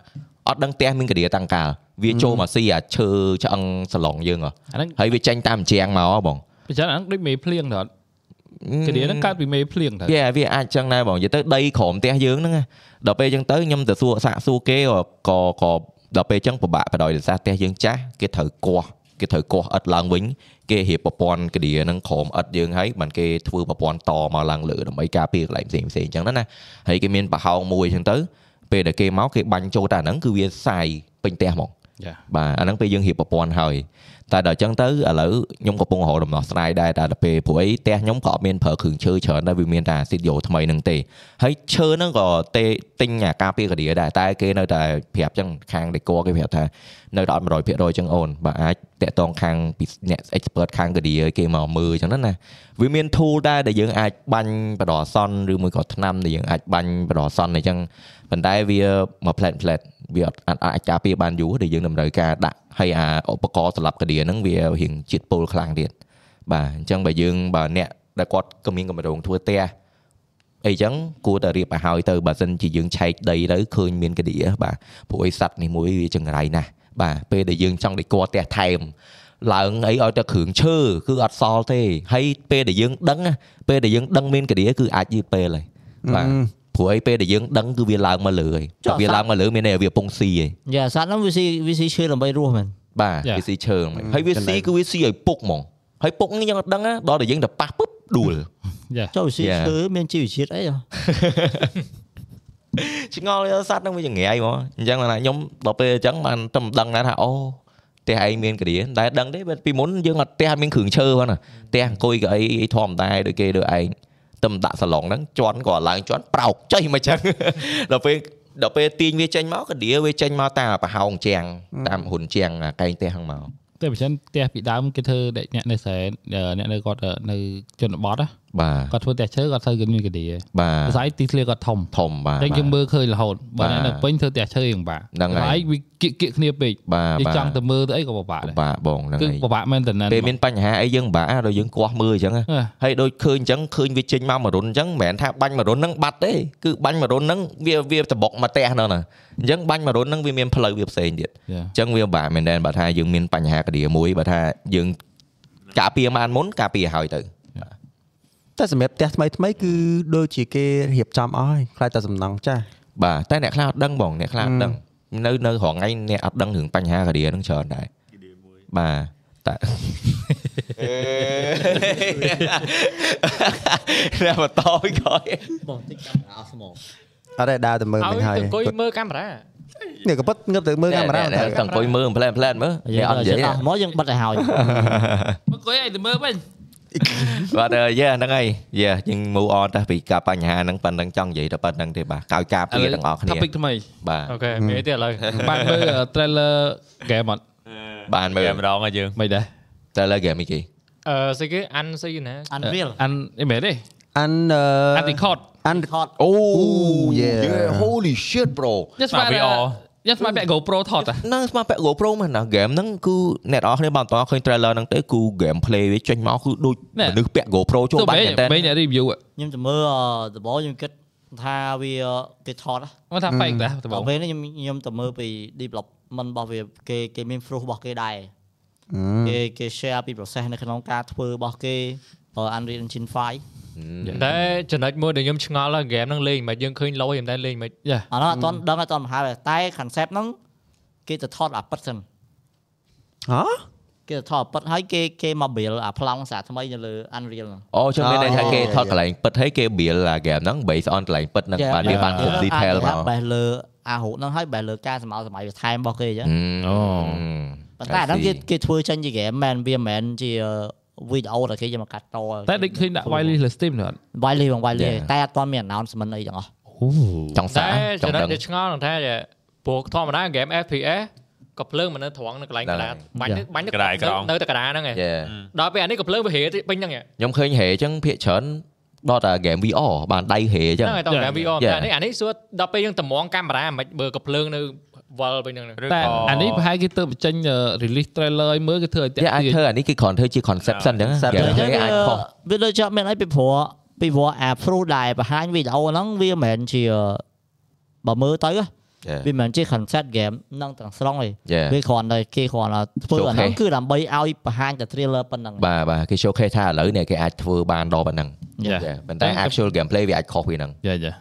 អត់ដឹងផ្ទះមានកាឌីតាំងកាលវាចូលមកស៊ីអាឈើឆ្អឹងសាឡុងយើងហ៎
អាហ្នឹង
ហើយវាចេញតាមជាងមកហ៎បង
ពិចារណាហ្នឹងដូចមេភ្លៀងទៅអត់ កាឌីហ្នឹងកើតពីមេភ្លៀងទៅ
វាវាអាចចឹងដែរបងនិយាយទៅដីក្រោមផ្ទះយើងហ្នឹងណាដល់ពេលចឹងទៅខ្ញុំទៅសួរសាកសួរគេក៏ក៏ដល់ពេលចឹងពិបាកបដ ாய் ដោយសារផ្ទះយើងចាស់គេត្រូវគាស់គេត្រូវគាស់ឥតឡើងវិញគេរៀបប្រព័ន្ធកាឌីហ្នឹងក្រោមឥតយើងហើយបានគេធ្វើប្រព័ន្ធតមកឡើងលើដើម្បីការពារកន្លែងផ្សេងផ្សេងចឹងណាណាហើយគេមានប្រហោងមួយចឹងទៅពេលដែលគេមកគេបាញ់ចូលតែអាហ្នឹងគឺវាសាយពេញផ្ទះហ្មង
ចា
បាទអាហ្នឹងពេលយើងរៀបប្រព័ន្ធហើយ តែដល់អញ្ចឹងទៅឥឡូវខ្ញុំកំពុងរកដំណោះស្រាយដែរតែដល់ពេលព្រោះអីផ្ទះខ្ញុំក៏អត់មានប្រើគ្រឿងឈើច្រើនដែរវាមានតែអាស៊ីតយ៉ូថ្មីហ្នឹងទេហើយឈើហ្នឹងក៏ទេទិញអាការពារកាឌីដែរតែគេនៅតែប្រាប់អញ្ចឹងខាងដេកគេប្រាប់ថានៅតែអត់100%អញ្ចឹងអូនបាទអាចតាក់ទងខាងពីអ្នក expert ខាងកាឌីឲ្យគេមកមើលអញ្ចឹងណាវាមាន tool ដែរដែលយើងអាចបាញ់បដអសន្នឬមួយក៏ថ្នាំដែលយើងអាចបាញ់បដអសន្នអញ្ចឹងប៉ុន្តែវាមកផ្លែតផ្លែត វាអត់អាចអាចការពារបានយូរដែលយើងតម្រូវការដាក់ហើយអាឧបករណ៍សម្រាប់កាឌីហ្នឹងវារៀងជាតិពុលខ្លាំងទៀតបាទអញ្ចឹងបើយើងបើអ្នកដែលគាត់ក៏មានកម្រងធ្វើផ្ទះអីចឹងគួរតែរៀបឲ្យហើយទៅបើសិនជាយើងឆែកដីទៅឃើញមានកាឌីបាទព្រោះអីសัตว์នេះមួយវាចង្រៃណាស់បាទពេលដែលយើងចង់ដេកផ្ទះថែមឡើងអីឲ្យតែគ្រឿងឈើគឺអត់សល់ទេហើយពេលដែលយើងដឹងណាពេលដែលយើងដឹងមានកាឌីគឺអាចយឺតពេលហើយបាទ ព្រោះអីពេលដែលយើងដឹងគឺវាឡើងមកលើហើយតែវាឡើងមកលើមានន័យថាវាពងស៊ីហើយ
យ៉ាសត្វហ្នឹងវាស៊ីវាស៊ីឈើដើម្បីរស់មែន
បាទ
Yeah.
វាស៊ីឈើហ្មងហើយវាស៊ីគឺវាស៊ីឲ្យពុកហ្មងហើយពុកនេះយើងអត់ដឹងណាដល់តែយើងទៅប៉ះពុបដួល
យ៉ា
ចូលវាស៊ី
Yeah.
ឈើមានជីវជាតិអីហ៎
ឆ្ងល់យកសัตว์ហ្នឹងវាចង្រៃហ្មងអញ្ចឹងណាខ្ញុំដល់ពេលអញ្ចឹងបានតែមិនដឹងណាថាអូផ្ទះឯងមានការៀតែដឹងទេពីមុនយើងអត់ផ្ទះអត់មានគ្រឿងឈើផងណាផ្ទះអង្គុយក៏អីធម្មតាដូចគេដូចឯង ទៅដាក់សាឡុងហ្នឹងជន់ក៏ឡើងជន់ប្រោកចេញមកចឹងដល់ពេលដល់ពេលទាញវាចេញមកការៀវាចេញមកតាមប្រហោងជាងតាមហ៊ុនជាងអាកែងផ្ទះហ្នឹងមក
តែបើមិនផ្ទះពីដើមគេធ្វើអ្នកនៅស្រែអ្នកនៅគាត់នៅជនបទណា
បាទ
គាត់ធ្វើផ្ទះឈើគាត់ទៅគេមានកឌី
បាទ
ស្អីទីធ្លាគាត់ធំ
ធំបាទ
តែយើងមើលឃើញរហូតបើ
បាទ
អ្នកនៅពេញធ្វើផ្ទះឈើយ៉ាងបាក់
ហ្នឹងហើយ
ហើយវាគៀកគៀកគ្នាពេក
បាទ
យើង
បាទ
ចង់ទៅមើលទៅអីក៏ពិបាកដែរ
បាទបងហ្នឹង
គឺ
ហើយ
ពិបាកមែនតើណា
ពេលមានបញ្ហាអីយើងពិបាកដល់យើងគាស់មើលអញ្ចឹងណា
អឺ
ហើយដូចឃើញអញ្ចឹងឃើញវាចេញមកមួយរុនអញ្ចឹងមិនមែនថាបាញ់មួយរុនហ្នឹងបាត់ទេគឺបាញ់មួយរុនហ្នឹងវាវាតបុកមកផ្ទះហ្នឹងណាអញ្ចឹងបាញ់មួយរុនហ្នឹងវាមានផ្លូវវាផ្សេងទៀត
យ៉ា
អញ្ចឹងវាពិបាកមែនតើបើថាយើងមានបញ្ហាកាឌីមួយបើថាយើងការពារបានមុនការពារឲ្យទៅ
តែសម្រាប់ផ្ទះថ្មីថ្មីគឺដូចជាគេរៀបចំអស់ហើយខ្លាចតែសំណង់ចាស់
បាទតែអ្នកខ្លះអត់ដឹងបងអ្នកខ្លះអត់ដឹងនៅនៅរងថ្ងៃអ្នកអត់ដឹងរឿងបញ្ហាកាឌីហ្នឹងច្រើនដែរបាទតែអ្នកបន្តវិញក្រោយ
បងតិចកាមេរ៉ាអស់ស្មង
អត់ទេដើរទៅមើល
ឲ្យ
មិញហើយ
ទៅអង្គុយមើលកាមេរ៉ា
នេះក៏ប៉ិតងើបទៅមើលកាមេរ៉ា
តែ
ទៅ
អង្គុយមើលផ្លែផ្លែមើល
យើ
អ្នក
ង
អត់និយាយ
អស់មកយើងបិទឲ្យហើយ
មកគួយឲ្យទៅមើលវិញ
បាទយេហ្នឹងហើយយេយើង move on ទៅពីការបញ្ហាហ្នឹងប៉ុណ្្នឹងចង់និយាយតែប៉ុណ្្នឹងទេបាទកោយការពារទាំងអស់គ្នា
topic ថ្មី
បាទ
អូខេមានអីទៀតឥឡូវ
បានមើល trailer game អត់
បានមើល
តែម្ដងហើយយើង
មិនដែរ
តែលើ game នេះគេ
អឺស្អីគេអានស្អីគេណា
Unreal
អានអីមែនទេ
អាន
អាន record
អាន
record
អូ
yeah
holy shit bro
យ៉ាស្យើងស្មានពាក់ GoPro ថត
ហ្នឹងស្មានពាក់ GoPro មកណាហ្គេមហ្នឹងគឺអ្នកនរគ្នាបើមិនតឃើញ trailer ហ្នឹងទេគឺ game play វាចេញមកគឺដូចមនុស្សពាក់ GoPro ចូលបា
ត់
មែនតើ
ខ្ញុំ review
ខ្ញុំចាំមើលដំបូងខ្ញុំគិតថាវាគេថតហ្នឹ
ងថា fake ដែរដំបូង
ពេលនេះខ្ញុំខ្ញុំទៅមើលពី development របស់វាគេគេមាន proof របស់គេដែរគេគេ share ពី process នៅក្នុងការធ្វើរបស់គេ Unreal Engine 5
តែចំណុចមួយដែលខ្ញុំឆ្ងល់ហើយហ្គេមហ្នឹងលេងមិនយើងឃើញលយតែលេងមិន
យ៉ា
អានោះអត់ទាន់ដឹងអត់ទាន់បង្ហើបទេតែ concept ហ្នឹងគេទៅថតអាប៉ិតសិន
ហ៎
គេទៅថតអាប៉ិតហើយគេគេមក build អាប្លង់សាថ្មីនៅលើ Unreal ហ្នឹង
អូចឹងមានន័យថា
អូ
គេថតកន្លែងពិតហើយគេ build អា game ហ្នឹង based on កន្លែងពិតហ្នឹងបាទវាបានគ្រប់ detail មក
បែរលើអារូបហ្នឹងហើយបែរលើការសម័យសម័យបន្ថែមរបស់គេអញ្ចឹង
អូ
ប៉ុន្តែអាហ្នឹងគេគេធ្វើចេញជា game មែនវាមិនមែនជា វីដេអូដែលគេយកមកកាត់ត
តែដូចឃើញដាក់ wireless លើ Steam nữa អត់
វាយលីបងវាយលី
Yeah.
តែអត់ទាន់មាន announcement អីទាំងអស់
ចង់សា
តែ
ចង់
ចំណុច
ដឹង
ដែលឆ្ងល់នឹងថាព្រោះធម្មតាហ្គេម FPS ក៏ភ្លើងមិននៅត្រង់នៅកន្លែងកណ្ដាលបាញ់ទៅបាញ់ទៅ
កណ្ដាលក្រោម
នៅតែកណ្ដាលហ្នឹងឯង
យេ
ដល់ពេលអានេះក៏ភ្លើងវាហេពេញហ្នឹងឯង
ខ្ញុំឃើញហេចឹងភាកច្រើនដល់តែ game VR បានដៃហេចឹង
ហ្នឹងឯងតោះហ្គេម VR
Yeah.
តែអានេះអានេះសួរដល់ពេលយើងតម្រង់កាមេរ៉ាមិនបើក៏ភ្លើងនៅ វល់ពេញហ្នឹង
ឬ
តែ
ក៏
អានេះប្រហែលគេទៅបញ្ចេញ release trailer ឲ្យមើលគេធ្វើឲ្យតាក់
យ៉ាអាច
ទាញ
ធ្វើអានេះគេគ្រាន់ធ្វើជា concept សិនចឹង
concept
គេ
អញ្ចឹង
គេអាចខុស
វាដូចជាអត់មានអីពីព្រោះពីព្រោះអា proof ដែលបង្ហាញវីដេអូហ្នឹងវាមិនមែនជាបើមើលទៅណាវាមិនមែនជា concept game ហ្នឹងទាំងស្រុងទេ
យេ
វាគ្រាន់តែគេគ្រាន់តែធ្វើអាហ្នឹង
Showcase
គឺដើម្បីឲ្យបង្ហាញតែ trailer ប៉ុណ្ណឹង
បាទបាទគេ showcase ថាឥឡូវនេះគេអាចធ្វើបានដល់ប៉ុណ្ណឹង
យ៉ា
Yeah, ប៉ុន្តែ actual gameplay វាអាចខុសពីហ្នឹង
យ៉ាយ៉ា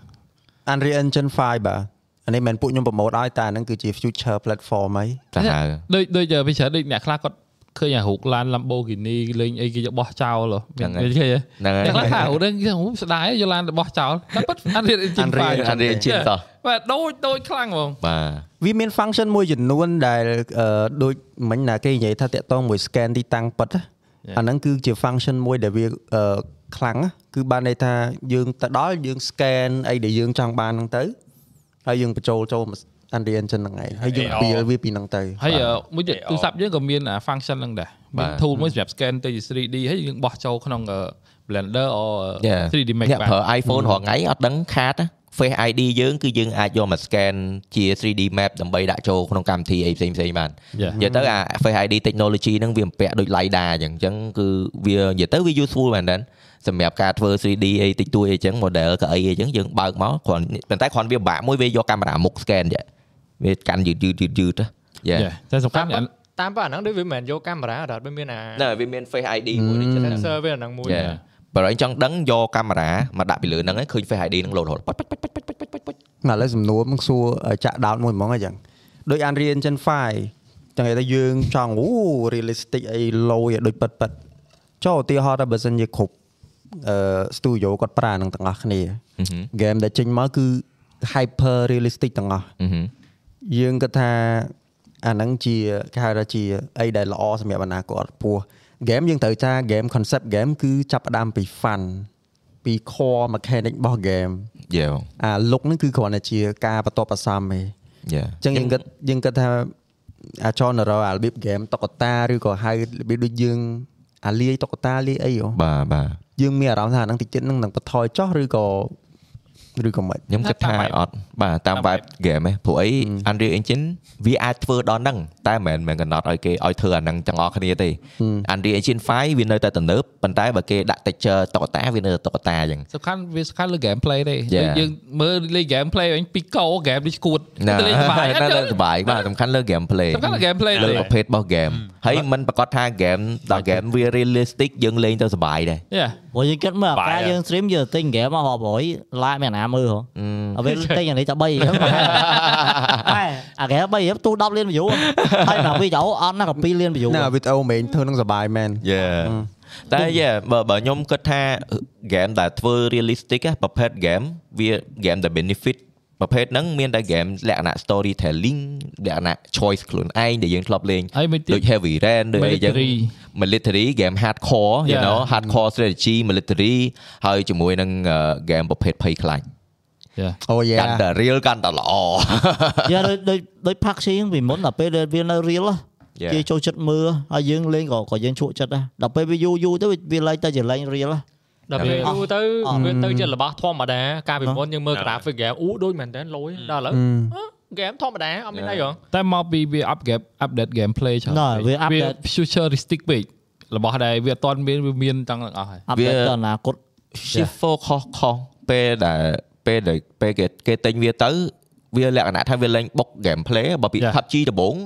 Unreal Engine 5បាទ អានេះមិនមែនពួកខ្ញុំប្រម៉ូទឲ្យតែអាហ្នឹងគឺជា future platform ហី
តែហៅ
ដូចដូចវាច្រើនដូចអ្នកខ្លះគាត់ឃើញអារូបឡាន Lamborghini លេងអីគេយកបោះចោលហ៎
ហ្នឹងហើយ
មានឃើញទេ
ហ្នឹងហើយ
អ្នកខ្លះថារូបហ្នឹងគេអូស្ដាយយកឡានទៅបោះចោលតែប៉ិត Unreal Engine
Unreal
5
Unreal Engine តោះ
បាទដូចដូចខ្លាំងហ្មង
បាទ
វាមាន function មួយចំនួនដែលអឺដូចមិញណាគេនិយាយថាតាក់ទងមួយ scan ទីតាំងប៉ិតណាអាហ្នឹងគឺជា function មួយដែលវាអឺខ្លាំងណាគឺបានន័យថាយើងទៅដល់យើង scan អីដែលយើងចង់បានហ្នឹងទៅ ហើយយើងបញ្ចូលចូល Unreal Engine ហ្នឹងឯងហើយយើង
AR
build វាពីហ្នឹងទៅ
ហើយអឺមួយទៀតទូរស័ព្ទយើងក៏មានអា function ហ្នឹងដែរមាន tool មួយសម្រាប់ scan ទៅជា 3D ហើយយើងបោះចូលក្នុងអឺ Blender អូ
Yeah.
3D Max
អ្នក
បាទ
ប្រើ iPhone រាល់ថ្ងៃអត់ដឹងខាតណា Face ID យើងគឺយើងអាចយកមក scan ជា 3D map ដើម្បីដាក់ចូលក្នុងកម្មវិធីអីផ្សេងផ្សេងៗបាន
Yeah.
និយាយទៅអា Face ID technology ហ្នឹងវាបំពាក់ដូច LiDAR អញ្ចឹងអញ្ចឹងគឺវានិយាយទៅវា useful មែនតើសម្រាប់ការធ្វើ 3D អីតិចតួចអីចឹង model ក៏អីអីចឹងយើងបើកមកគ្រាន់ប៉ុន្តែគ្រាន់វាពិបាកមួយវាយកកាមេរ៉ាមុខ scan ចេះវាកាន់យឺតយឺតយឺតយឺតយ៉ា
Yeah. តែសំខាន់
តាមតាមប៉ាអាហ្នឹងដូចវាមិនមែនយកកាមេរ៉ាអត់វាមានអា
ណែវាមាន Face ID មួយនេះចឹង
sensor វាអាហ្នឹងមួយ
យ៉ា បើឯងចង់ដឹងយកកាមេរ៉ាមកដាក់ពីលើហ្នឹងឯងឃើញ Face ID ហ្នឹងលោតរហូតប៉ិចប៉ិចប៉ិចប៉ិចប៉ិចប៉ិចប៉ិច
មកឥឡូវសំណួរមកសួរឲ្យចាក់ down មួយហ្មងអញ្ចឹងដូច Unreal Engine 5ចឹងនិយាយទៅយើងចង់អូ realistic អី low ឲ្យដូចប៉ិតប៉ិតចុះឧទាហរណ៍ថាបើសិនជាគ្រប់អឺ studio គាត់ប្រើនឹងទាំងអស់គ្នា game ដែលចេញមកគឺ hyper realistic ទាំងអស់
ហឹម
យើងគិតថាអាហ្នឹងជាគេហៅថាជាអីដែលល្អសម្រាប់អនាគតពោះ game យើងត្រូវថា game concept game គឺចាប់ផ្ដើមពី fun ពី core mechanic របស់ game
យេបង
អា look ហ្នឹងគឺគ្រាន់តែជាការបន្ទាប់បន្សំទេ
យេ
អញ្ចឹងយើងគិតយើងគិតថាអាច genre អារបៀប game តុក្កតាឬក៏ហៅរបៀបដូចយើងអាលាយតុក្កតាលាយអីហ៎
បាទបាទ
យើងមានអារម្មណ៍ថាអាហ្នឹងតិចទៀតហ្នឹងនឹងបន្ថយចុះឬក៏ ឬក៏មិន
ខ្ញុំគិតថាអត់បាទតាមបែប game ហ្នឹងព្រោះអី Unreal Engine វាអាចធ្វើដល់ហ្នឹងតែមិនមែនកំណត់ឲ្យគេឲ្យធ្វើអាហ្នឹងទាំងអស់គ្នាទេ Unreal Engine 5វានៅតែទំនើបប៉ុន្តែបើគេដាក់ texture តុក្កតាវានៅតែតុក្កតាអញ្ចឹង
សំខាន់វាសំខាន់លើ gameplay ទេ
Yeah.
ដូចយើងមើលលេង gameplay វិញពីកោ game នេះឈួត
ណា
ទៅលេងសប្បាយ
នៅ
អត់
នៅ
ចឹង
សុបាយបាទសំខាន់លើ gameplay
សំខាន់លើ gameplay
លើ
ទេ
ប្រភេទរបស់ game ហើយមិនប្រកាសថា game ដល់ game វា realistic យើងលេងទៅសុបាយដែរ
យ៉ា
ព្រោះយើងគិតមើលអា
បាយ
ការ
ហ៎
យើង stream យើងទិញ game មករាប់រយឡាយមានអាណាមើលហ៎
អឺ
អត់វាទិញអានេះតែ3ហ្នឹងតែអាគេ3រៀបទូ10លាន view ហើយដល់វីដេអូអត់ណាក៏2លាន view
ណាវីដេអូមែនធ្វើនឹងសប្បាយមែន
យេតែយេបើបើខ្ញុំគិតថា game ដែលធ្វើ realistic ណាប្រភេទ game វា game ដែល benefit ប្រភេទហ្នឹងមានតែ game លក្ខណៈ storytelling លក្ខណៈ choice ខ្លួនឯងដែលយើងធ្លាប់លេង
ហើយមិនទៀត
ដូច heavy rain ដូចអីចឹង
military
military game hardcore you
Yeah.
know hardcore strategy military ហើយជាមួយនឹង game ប្រភេទភ័យខ្លាច
យ៉ា
អូយ៉ា
កាន់តែ real កាន់តែល្អ
យ៉ាដូចដូចដូច pack ស៊ីហ្នឹងពីមុនដល់ពេលដែលវានៅ real ហ៎
Yeah.
គេចូលចិត្តមើលហើយយើងលេងក៏ក៏យើងជក់ចិត្តដែរដល់ពេលវាយូរយូរទៅវាលែងទៅជាលេង real ហ៎
ដល់ពេលយូរទៅ
អត់
វាទៅជារបស់ធម្មតាកាលពីមុនយើងមើល graphic game អូដូចមែនតើលុយដល់ឥឡូវ game ធម្មតាអត់មានអីហ៎
តែមកពីវា upgrade update gameplay ច្រើន
ណ៎វា
វា
update
futuristic ពេករបស់ដែលវាអត់ទាន់មានវាមានទាំងទាំងអស់ហើយ
update
វា
ទៅអនាគត
shift focus ខុសពេលដែល ពេលដែលពេលគេគេទិញវាទៅវាលក្ខណៈថាវាលេងបុក gameplay បើពី
Yeah.
PUBG ដំបូង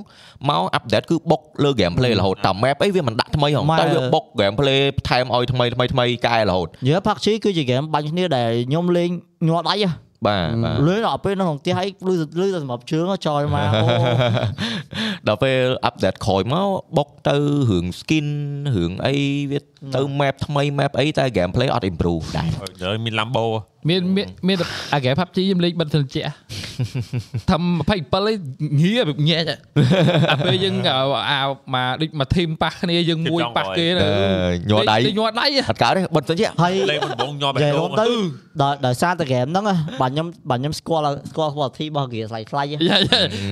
មក update គឺបុកលើ gameplay រហូតតាម map អីវាមិនដាក់ថ្មីហង
ម៉ែ
តែវាបុក gameplay ថែមឲ្យថ្មីថ្មីថ្មីកែរហូត
យើ pack ស៊ីគឺជា game បាញ់គ្នាដែលខ្ញុំលេងញ័រដៃហ៎
បាទបាទ
លេងដល់ពេលនៅក្នុងផ្ទះហើយលឺលឺតែសម្រាប់ជើងចោលមកអូ
ដល់ពេល update ក្រោយមកបុកទៅរឿង skin រឿងអីវា ទៅ map ថ្មី map អីតែ gameplay អត់ improve ដែរ
ហើយមាន Lambo
មានមានមានតែអា game PUBG ខ្ញុំលេងបិទត្រជាក់ធ្វើ27ឯងងារបញែកអាពេលយើងអាមកដូចមកធីមប៉ះគ្នាយើងមួយប៉ះគេទៅ
ញ័រដៃ
លេងញ័រដៃ
អត់កើតទេបិទទៅជា
ហើយ
លេងដំបងញាប់បេះ
និយាយ
ដូ
រួម
ង
ទៅដល់ដោយសារតែ game ហ្នឹងបាទខ្ញុំបាទខ្ញុំស្គាល់ស្គាល់ quality របស់ gear ស្លាយខ្លាយ
យ៉ាយ៉ា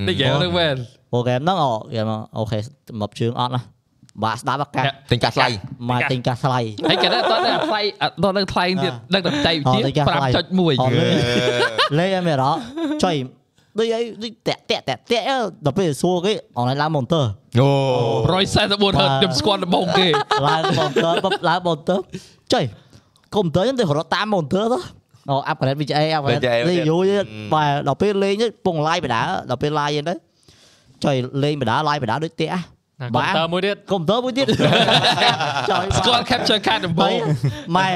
នេះ game ហ្នឹងមែន
ព្រោះ game ហ្នឹងអូ game អូខេសម្រាប់ជើងអត់ណា បាទស្ដាប់អាកាស
ទិញកាសស្លៃ
មកទិញកាសស្លាយ
ហើយគេដល់ដល់ថ្លៃដល់ដល់ថ្លៃទៀតដឹងតែបច្ចេកវិទ្យា
អត់តែកាសថ្លៃ
5.1
អត់លេងលេងឲ្យមានអារម្មណ៍ចុយដូចអីដូចតាក់តាក់តាក់តាក់ដល់ពេលសួរគេអនឡាញឡើង monitor
អូ
144ហឺតខ្ញុំស្គាល់ដំបូងគេ
ឡើង monitor បបឡើង monitor ចុយកុំព្យូទ័រខ្ញុំទៅរត់តាម monitor ទៅអូ upgrade VGA upgrade
VGA
លេងយូរទៀតបាទដល់ពេលលេងទៅពង live បដាដល់ពេល live ហ្នឹងទៅចុយលេងបដា live បដាដូចផ្ទះ
កុំ
បាទ
ព្យូទ័រមួយទៀត
កុំ ព្យូទ័រមួយទៀតចុយ
ស្គាល់ capture card ដំបូ
ហើយ
ង
ម៉ែ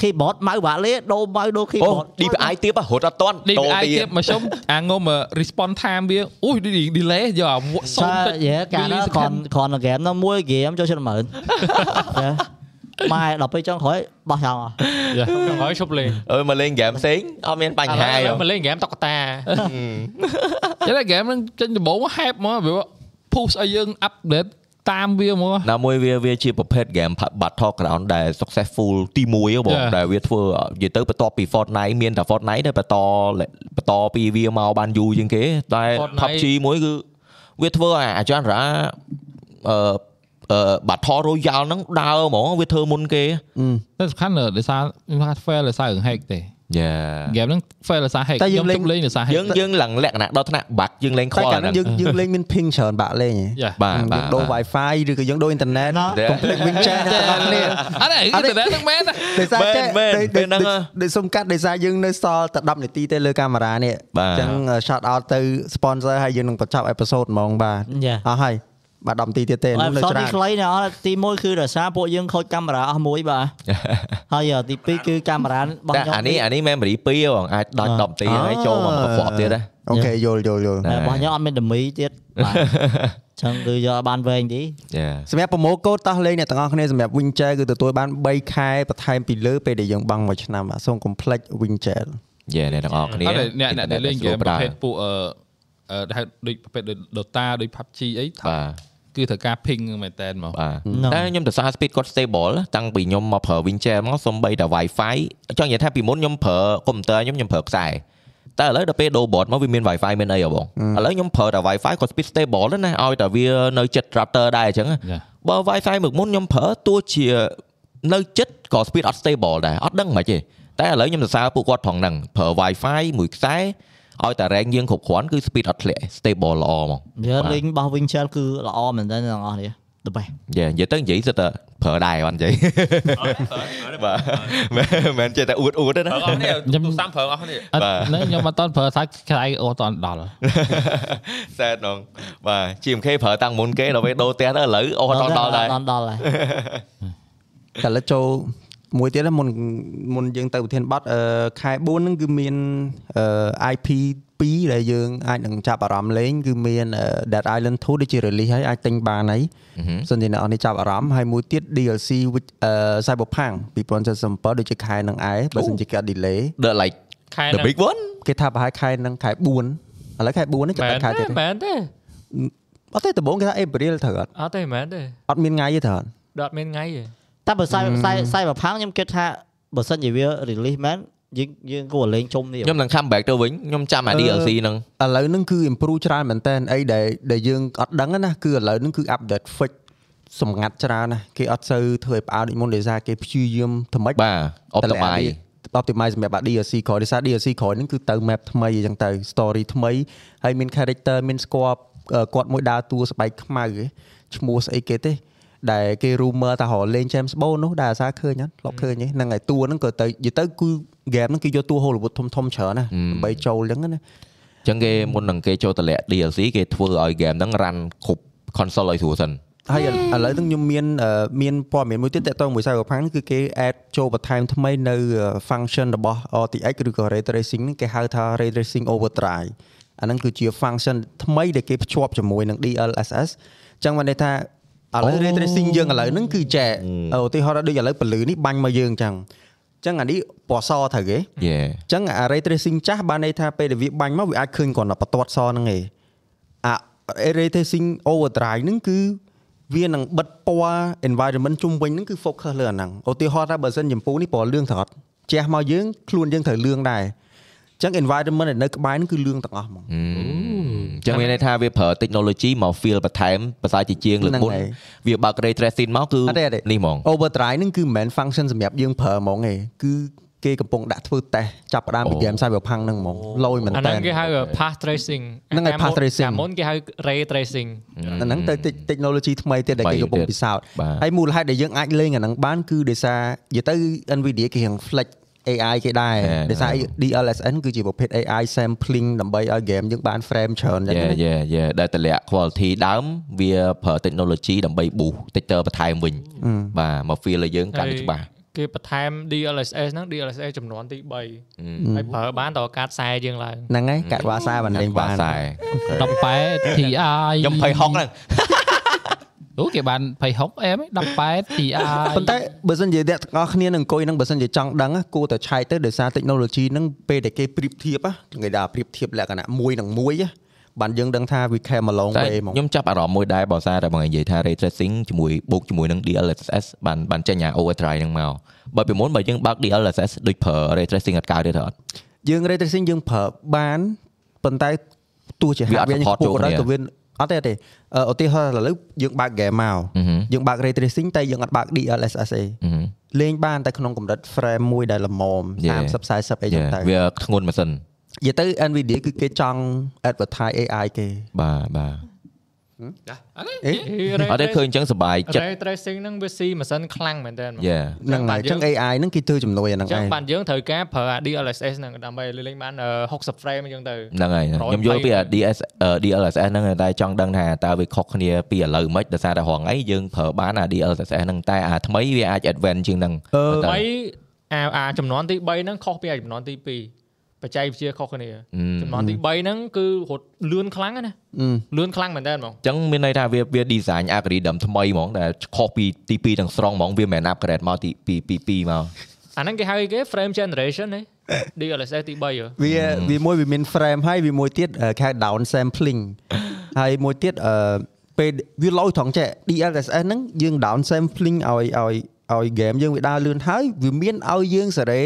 keyboard ម៉ៅបាក់លេដូម៉ៅដូ
អូ
keyboard
DPI ទៀបហត់អត់តន់
DPI
ត
ទៀតមកខ្ញុំអាងុំ response time វាអូយ delay យកអាសុំ
ចា
តិច
យេកាលនោះគ្រាន់គ្រាន់តែហ្គេមនោះមួយហ្គេមចូលចិត្ត10000ម៉ែដល់ពេលចុងក្រោយបោះចោលអស់
ខ្ញុំហើយឈប់លេង
អើមកលេងហ្គេមផ្សេងអត់មានបញ្ហា
ឥឡូ
យោ
វមកលេង game តុក្កតា
ចឹងតែ game ហ្នឹងចេញ ដំបូង hype មកវា push ឲ្យយើង update តាមវាមក
ណាមួយវាវាជាប្រភេទ game battleground ដែល successful ទី1ហ៎បង
Yeah.
ដែលវាធ្វើនិយាយទៅបន្ទាប់ពី Fortnite មានតែ Fortnite ដែរបន្តបន្តពីវាមកបានយូរជាងគេតែ
Fortnite
PUBG មួយគឺវាធ្វើឲ្យអាចារ្យរ៉ាអឺអឺ Battle Royale ហ្នឹងដើរហ្មងវាធ្វើមុនគេ
តែសំខាន់ដោយសារខ្ញុំថា fail ដោយសាររឿង hack ទេ
យ៉ា
game ហ្នឹង fail ដោយសារ hack
តែយើងលេង
ជប់លេងដោយសារ hack
យើងយើងឡើងលក្ខណៈដល់ថ្នាក់បាក់យើងលេងខ
តែ
ល
កាលនោះ
ហ្នឹង
យើងយើងលេងមាន ping ច្រើនបាក់លេងហ៎
យ៉ា
បាទបា
យើង
ទ
ដូរ
បាទ
Wi-Fi ឬក៏យើងដូរអ៊ីនធឺណិត
ណា
Yeah.
កុំភ្លេច win chain ទាំងអស់គ្នា
អត់ទេអ៊ីនធឺណិតហ្នឹងមែនណា
ដោយសារចេះ
មែនមែន
ដូច
ពេលហ្នឹង
ដូចដូចសុំកាត់ដោយសារយើងនៅសល់តែ10នាទីទេលើកាមេរ៉ានេះ
បាទ
អញ្ចឹង shout out ទៅ sponsor ហើយយើងនឹងបញ្ចប់ episode ហ្មងបាទ
យ៉ា
អស់ហើយ បាទ10នាទីទៀតទេ
អ
នោះ
ត់
នៅ
សត
ច្រា
ទី
ន
ខ្លីណាអត់ទី1គឺដោយសារពួកយើងខូចកាមេរ៉ាអស់មួយបាទហើយទី2គឺកាមេរ៉ារបស់
តែ
ខ្ញុំ
អានេះអានេះ memory 2បងអាចដល់10នាទីហើយចូលមកប្រកបទៀតណា
អូខេយល់យល់យល់
ណា
តែរបស់ខ្ញុំអត់មានដមីទៀតបាទចឹងគឺយកបានវែងទី
យ៉ា
សម្រាប់ប្រម៉ូកូដតោះលេងអ្នកទាំងអស់គ្នាសម្រាប់ Winchell គឺទទួលបាន3ខែបន្ថែមពីលើពេលដែលយើងបង់មួយឆ្នាំបាទសូមកុំភ្លេច Winchell
យ៉ាអ្នកទាំងអស់គ្នា
អត់ទេអ្នកអ្នកដែលលេង game ប្រភេទពួកអឺអឺហៅដូចប្រភេទដូច Dota ដូច PUBG អី
បាទ
គឺត្រូវការ ping មែនតើហ្មង
បាទ
ហ្នឹង
តែខ្ញុំទៅសារ speed គាត់ stable តាំងពីខ្ញុំមកប្រើ Winchell មកសំបីតែ Wi-Fi ចង់និយាយថាពីមុនខ្ញុំប្រើ computer ខ្ញុំខ្ញុំប្រើខ្សែតែឥឡូវដល់ពេលដូរ board មកវាមាន Wi-Fi មានអីហ៎បងឥឡូវខ្ញុំប្រើតែ Wi-Fi គាត់ speed stable ដែរណាឲ្យតែវានៅចិត្ត router ដែរអញ្ចឹង
ចា
បើ Wi-Fi មួយមុនខ្ញុំប្រើទោះជានៅចិត្តក៏ speed អត់ stable ដែរអត់ដឹងមិនទេតែឥឡូវខ្ញុំសរសើរពួកគាត់ផងហ្នឹងប្រើ Wi-Fi មួយខ្សែ ឲ្យតែ rank យើងគ្រប់គ្រាន់គឺ speed អត់ធ្លាក់ stable ល្អហ្មង
វាលេងរបស់ Winchell គឺល្អមែនតើទាំងអស់នេះ the best
យ៉ានិយាយទៅនិយាយសិតតែប្រើដែរអត់និយាយបាទមិនមែនចេះតែអួតអួតទេណា
ប្រើអស់នេះទូរស័ព្ទប្រើអស់នេះ
អត់
បាទ
ហ្នឹងខ្ញុំអត់តន់ប្រើសាច់ខ្សែអូតន់ដល់
សែតនងបាទ GMK ប្រើតាំងមុនគេដល់ពេលដូរផ្ទះទៅឥឡូវអូដល់ដល់ដែរ
ដល់ដល់ហើយ
តែឥឡូវចូល មួយទៀតណាមុនមុនយើងទៅប្រធានបတ်អឺខែ4ហ្នឹងគឺមានអឺ IP 2ដែលយើងអាចនឹងចាប់អារម្មណ៍លេងគឺមាន Dead Island 2ដូចជា release ហើយអាចទិញបានហើយសិនជាអ្នកនរនេះចាប់អារម្មណ៍ហើយមួយទៀត DLC which អឺ Cyberpunk 2077ដូចជាខែនឹងឯងបើសិនជាគេអត់ delay
the like
ខែ
the
ហ្នឹង
big one
គេថាប្រហែលខែនឹងខែ4ឥឡូវខែ4នេះចាំ
មែន
ខែ
ទេ
ទៀតទេ
មែនទេ
អត់ទេដំបូងគេថា April ត្រូវអត់
អត់ទេមែនទេ
អត់មានថ្ងៃទេត្រូវអត់
ដល់អត់មានថ្ងៃទេ
តែបើសាយសាយសាយបផាំងខ្ញុំគិតថាបើសិនជាវា release មែនយើងយើងគួរលេងជុំនេះ
ខ្ញុំនឹង come back ទៅវិញខ្ញុំចាំអា
អឺ
DLC ហ្នឹង
ឥឡូវហ្នឹងគឺ improve ច្រើនមែនតើអីដែលដែលយើងអត់ដឹងណាគឺឥឡូវហ្នឹងគឺ update fix សម្ងាត់ច្រើនណាគេអត់សូវធ្វើឲ្យផ្អើលដូចមុនដោយសារគេព្យាយាមធ្វើម៉េច
បាទ optimize
optimize សម្រាប់អា DLC ក្រោយដោយសារ DLC ក្រោយហ្នឹងគឺទៅ map ថ្មីអញ្ចឹងទៅ story ថ្មីហើយមាន character មានស្គាល់អឺគាត់មួយដើរតួស្បែកខ្មៅហ៎ឈ្មោះស្អីគេទេ ដែលគេ rumor ថារកលេង James Bond នោះដែលអាសាឃើញអត់ធ្លាប់ឃើញទេហ្នឹងហើយតួហ្នឹងក៏ទៅនិយាយទៅគឺ game ហ្នឹងគេយកតួ Hollywood ធំធំៗច្រើនណាដើម្បីចូលអញ្ចឹងណា
អញ្ចឹងគេមុននឹងគេចូលតម្លាក់ DLC គេធ្វើឲ្យ game ហ្នឹង run គ្រប់ console ឲ្យស្រួលសិន
ហើយឥឥឡូវហ្នឹងខ្ញុំមានអឺមានព័ត៌មានមួយទៀតតកតងមួយ Cyberpunk ហ្នឹងគឺគេ add ចូលបន្ថែមថ្មីនៅ function របស់ RTX ឬក៏ Ray Tracing ហ្នឹងគេហៅថា Ray Tracing Overdrive អាហ្នឹងគឺជា function ថ្មីដែលគេភ្ជាប់ជាមួយនឹង DLSS អញ្ចឹងបានន័យថា ឥឡូវ Ray Tracing យើងឥឡូវហ្នឹងគឺចែកឧទាហរណ៍ថាដូចឥឡូវពលឺនេះបាញ់មកយើងអញ្ចឹងអញ្ចឹងអានេះពណ៌សត្រូវគេ
Yeah
អញ្ចឹងអា ray tracing ចាស់បានន័យថាពេលដែលវាបាញ់មកវាអាចឃើញគ្រាន់តែបន្ទាត់សហ្នឹងឯងអា ray tracing overdrive ហ្នឹងគឺវានឹងបិទពណ៌ environment ជុំវិញហ្នឹងគឺ focus លើអាហ្នឹងឧទាហរណ៍ថាបើសិនចម្ពូនេះពណ៌លឿងត្រត់ជះមកយើងខ្លួនយើងត្រូវលឿងដែរអញ្ចឹង environment ដែលនៅក្បែរហ្នឹងគឺលឿងទាំងអស់ហ្មង
អញ្ចឹងមានន័យថាវាប្រើ technology មក feel បន្ថែមប្រសើរជាជាងលើកមុន
ហ្នឹងហើយ
វាបើក ray tracing មកគឺ
អត់ទេអត់ទេ
នេះហ្មង
overdrive ហ្នឹងគឺមិនមែន function សម្រាប់យើងប្រើហ្មងទេគឺគេកំពុងដាក់ធ្វើ test ចាប់ផ្ដើមពី
អូ
game cyberpunk ហ្នឹងហ្មងលយមែន
អា
តើ
ហ្នឹងគេហៅ path tracing
ហ្នឹងហើយ path tracing
កាលមុនគេហៅ ray tracing
អាហ្នឹងទៅ te- technology ថ្មីទៀតដែលគេ
ថ្មី
កំពុង
ទៀត
ពិសោធន៍
បាទ
ហើយមូលហេតុដែលយើងអាចលេងអាហ្នឹងបានគឺដោយសារនិយាយទៅ Nvidia គេរៀង flex AI គេដែរ
ហេ
ដោយសារ DLSN គឺជាប្រភេទ AI sampling ដើម្បីឲ្យ game យើងបាន frame ច្រើនអញ្ចឹង
យេ
ណា
យេយេដែលតម្លាក់ quality ដើមវាប្រើ technology ដើម្បី boost texture បន្ថែមវិញបាទមក feel ឲ្យយើងកាន់តែច្បាស់
គេបន្ថែម DLSS ហ្នឹង DLSS ចំនួនទី3ហើយប្រើបានតើកាត់ខ្សែយើងឡើង
ហ្នឹងហើយកាត់វ៉ាសាបានលេងបាន
ខ្សែ
18 TI
ខ្ញុំភ័យហុកហ្នឹង
អូគេបាន 26អែម18 TI
ប៉ុន្តែបើសិនជាអ្នកទាំងអស់គ្នានឹងអង្គុយហ្នឹងបើសិនជាចង់ដឹងណាគួរតែឆែកទៅដោយសារ technology ហ្នឹងពេលដែលគេប្រៀបធៀបណាគេថាប្រៀបធៀបលក្ខណៈមួយនឹងមួយណាបានយើងដឹងថាវា came a long
តែ
way ហ្មង
ខ្ញុំចាប់អារម្មណ៍មួយដែរបើសារតែបងនិយាយថា ray tracing ជាមួយបូកជាមួយនឹង DLSS បានបានចេញអា overdrive ហ្នឹងមកបើពីមុនបើយើងបើក DLSS ដូចប្រើ ray tracing អត់កើតទេទេអត់
យើង ray tracing យើងប្រើបានប៉ុន្តែទោះជា
វាអត់
hardware យើង
support
ខ្ពស់ក៏ដោយ
ចូលគ្នា
ក៏វា អត់ទេអត់ទេអឺឧទាហរណ៍ឥឡូវយើងបើក game មក
អឺហឹម
យើងបើក ray tracing តែយើងអត់បើក DLSS ទេ
អឺហឹម
លេងបានតែក្នុងកម្រិត frame មួយដែលល្មម
Yeah.
30 40អីចឹង
Yeah,
ទៅ
វាធ្ងន់ម៉ាស៊ីន
និយាយទៅ Nvidia គឺគេចង់ advertise AI គេ
បាទបាទ
អេ
អត់ទេឃើញអញ្ចឹងសុបាយចិត្ត
ray tracing ហ្នឹងវាស៊ីម៉ាស៊ីនខ្លាំងមែនតើ
យេ
ហ្នឹងហើយអញ្ចឹង AI ហ្នឹងគេធ្វើជំនួយអាហ្នឹង
ចឹង
ឯង
បានយើងត្រូវការប្រើអា DLSS ហ្នឹងដើម្បីលេងបានអឺ60 frame អញ្ចឹងទៅ
ហ្នឹងហើយខ្ញុំយល់ពី DS DLSS ហ្នឹងតែចង់ដឹងថាតើវាខុសគ្នាពីឥឡូវមិនដោយសារតែរងថ្ងៃយើងប្រើបានអា DLSS ហ្នឹងតែអាថ្មីវាអាច advance ជាងហ្នឹង
អឺ
តែ
ហើយអាអាចំនួនទី3ហ្នឹងខុសពីអាចំនួនទី2 បច្ចេកវិទ្យាខុសគ្នាចំនួនទី3ហ្នឹងគឺរត់លឿនខ្លាំងណាស់ណា
អឺ
លឿនខ្លាំងមែនតើហ្មង
អញ្ចឹងមានន័យថាវាវា design algorithm ថ្មីហ្មងដែលខុសពីទី2ទាំងស្រុងហ្មងវាមិនមែន upgrade មកទីពីពី2មក
អាហ្នឹងគេហៅគេ frame generation ទេ DLSS ទី3ហ៎
វាវាមួយវាមាន frame ហើយវាមួយទៀតអឺគេហៅ down sampling ហើយមួយទៀតអឺពេលវាលោយត្រង់ចេះ DLSS ហ្នឹងយើង down sampling ឲ្យឲ្យឲ្យ game យើងវាដើរលឿនហើយវាមានឲ្យយើងសេរី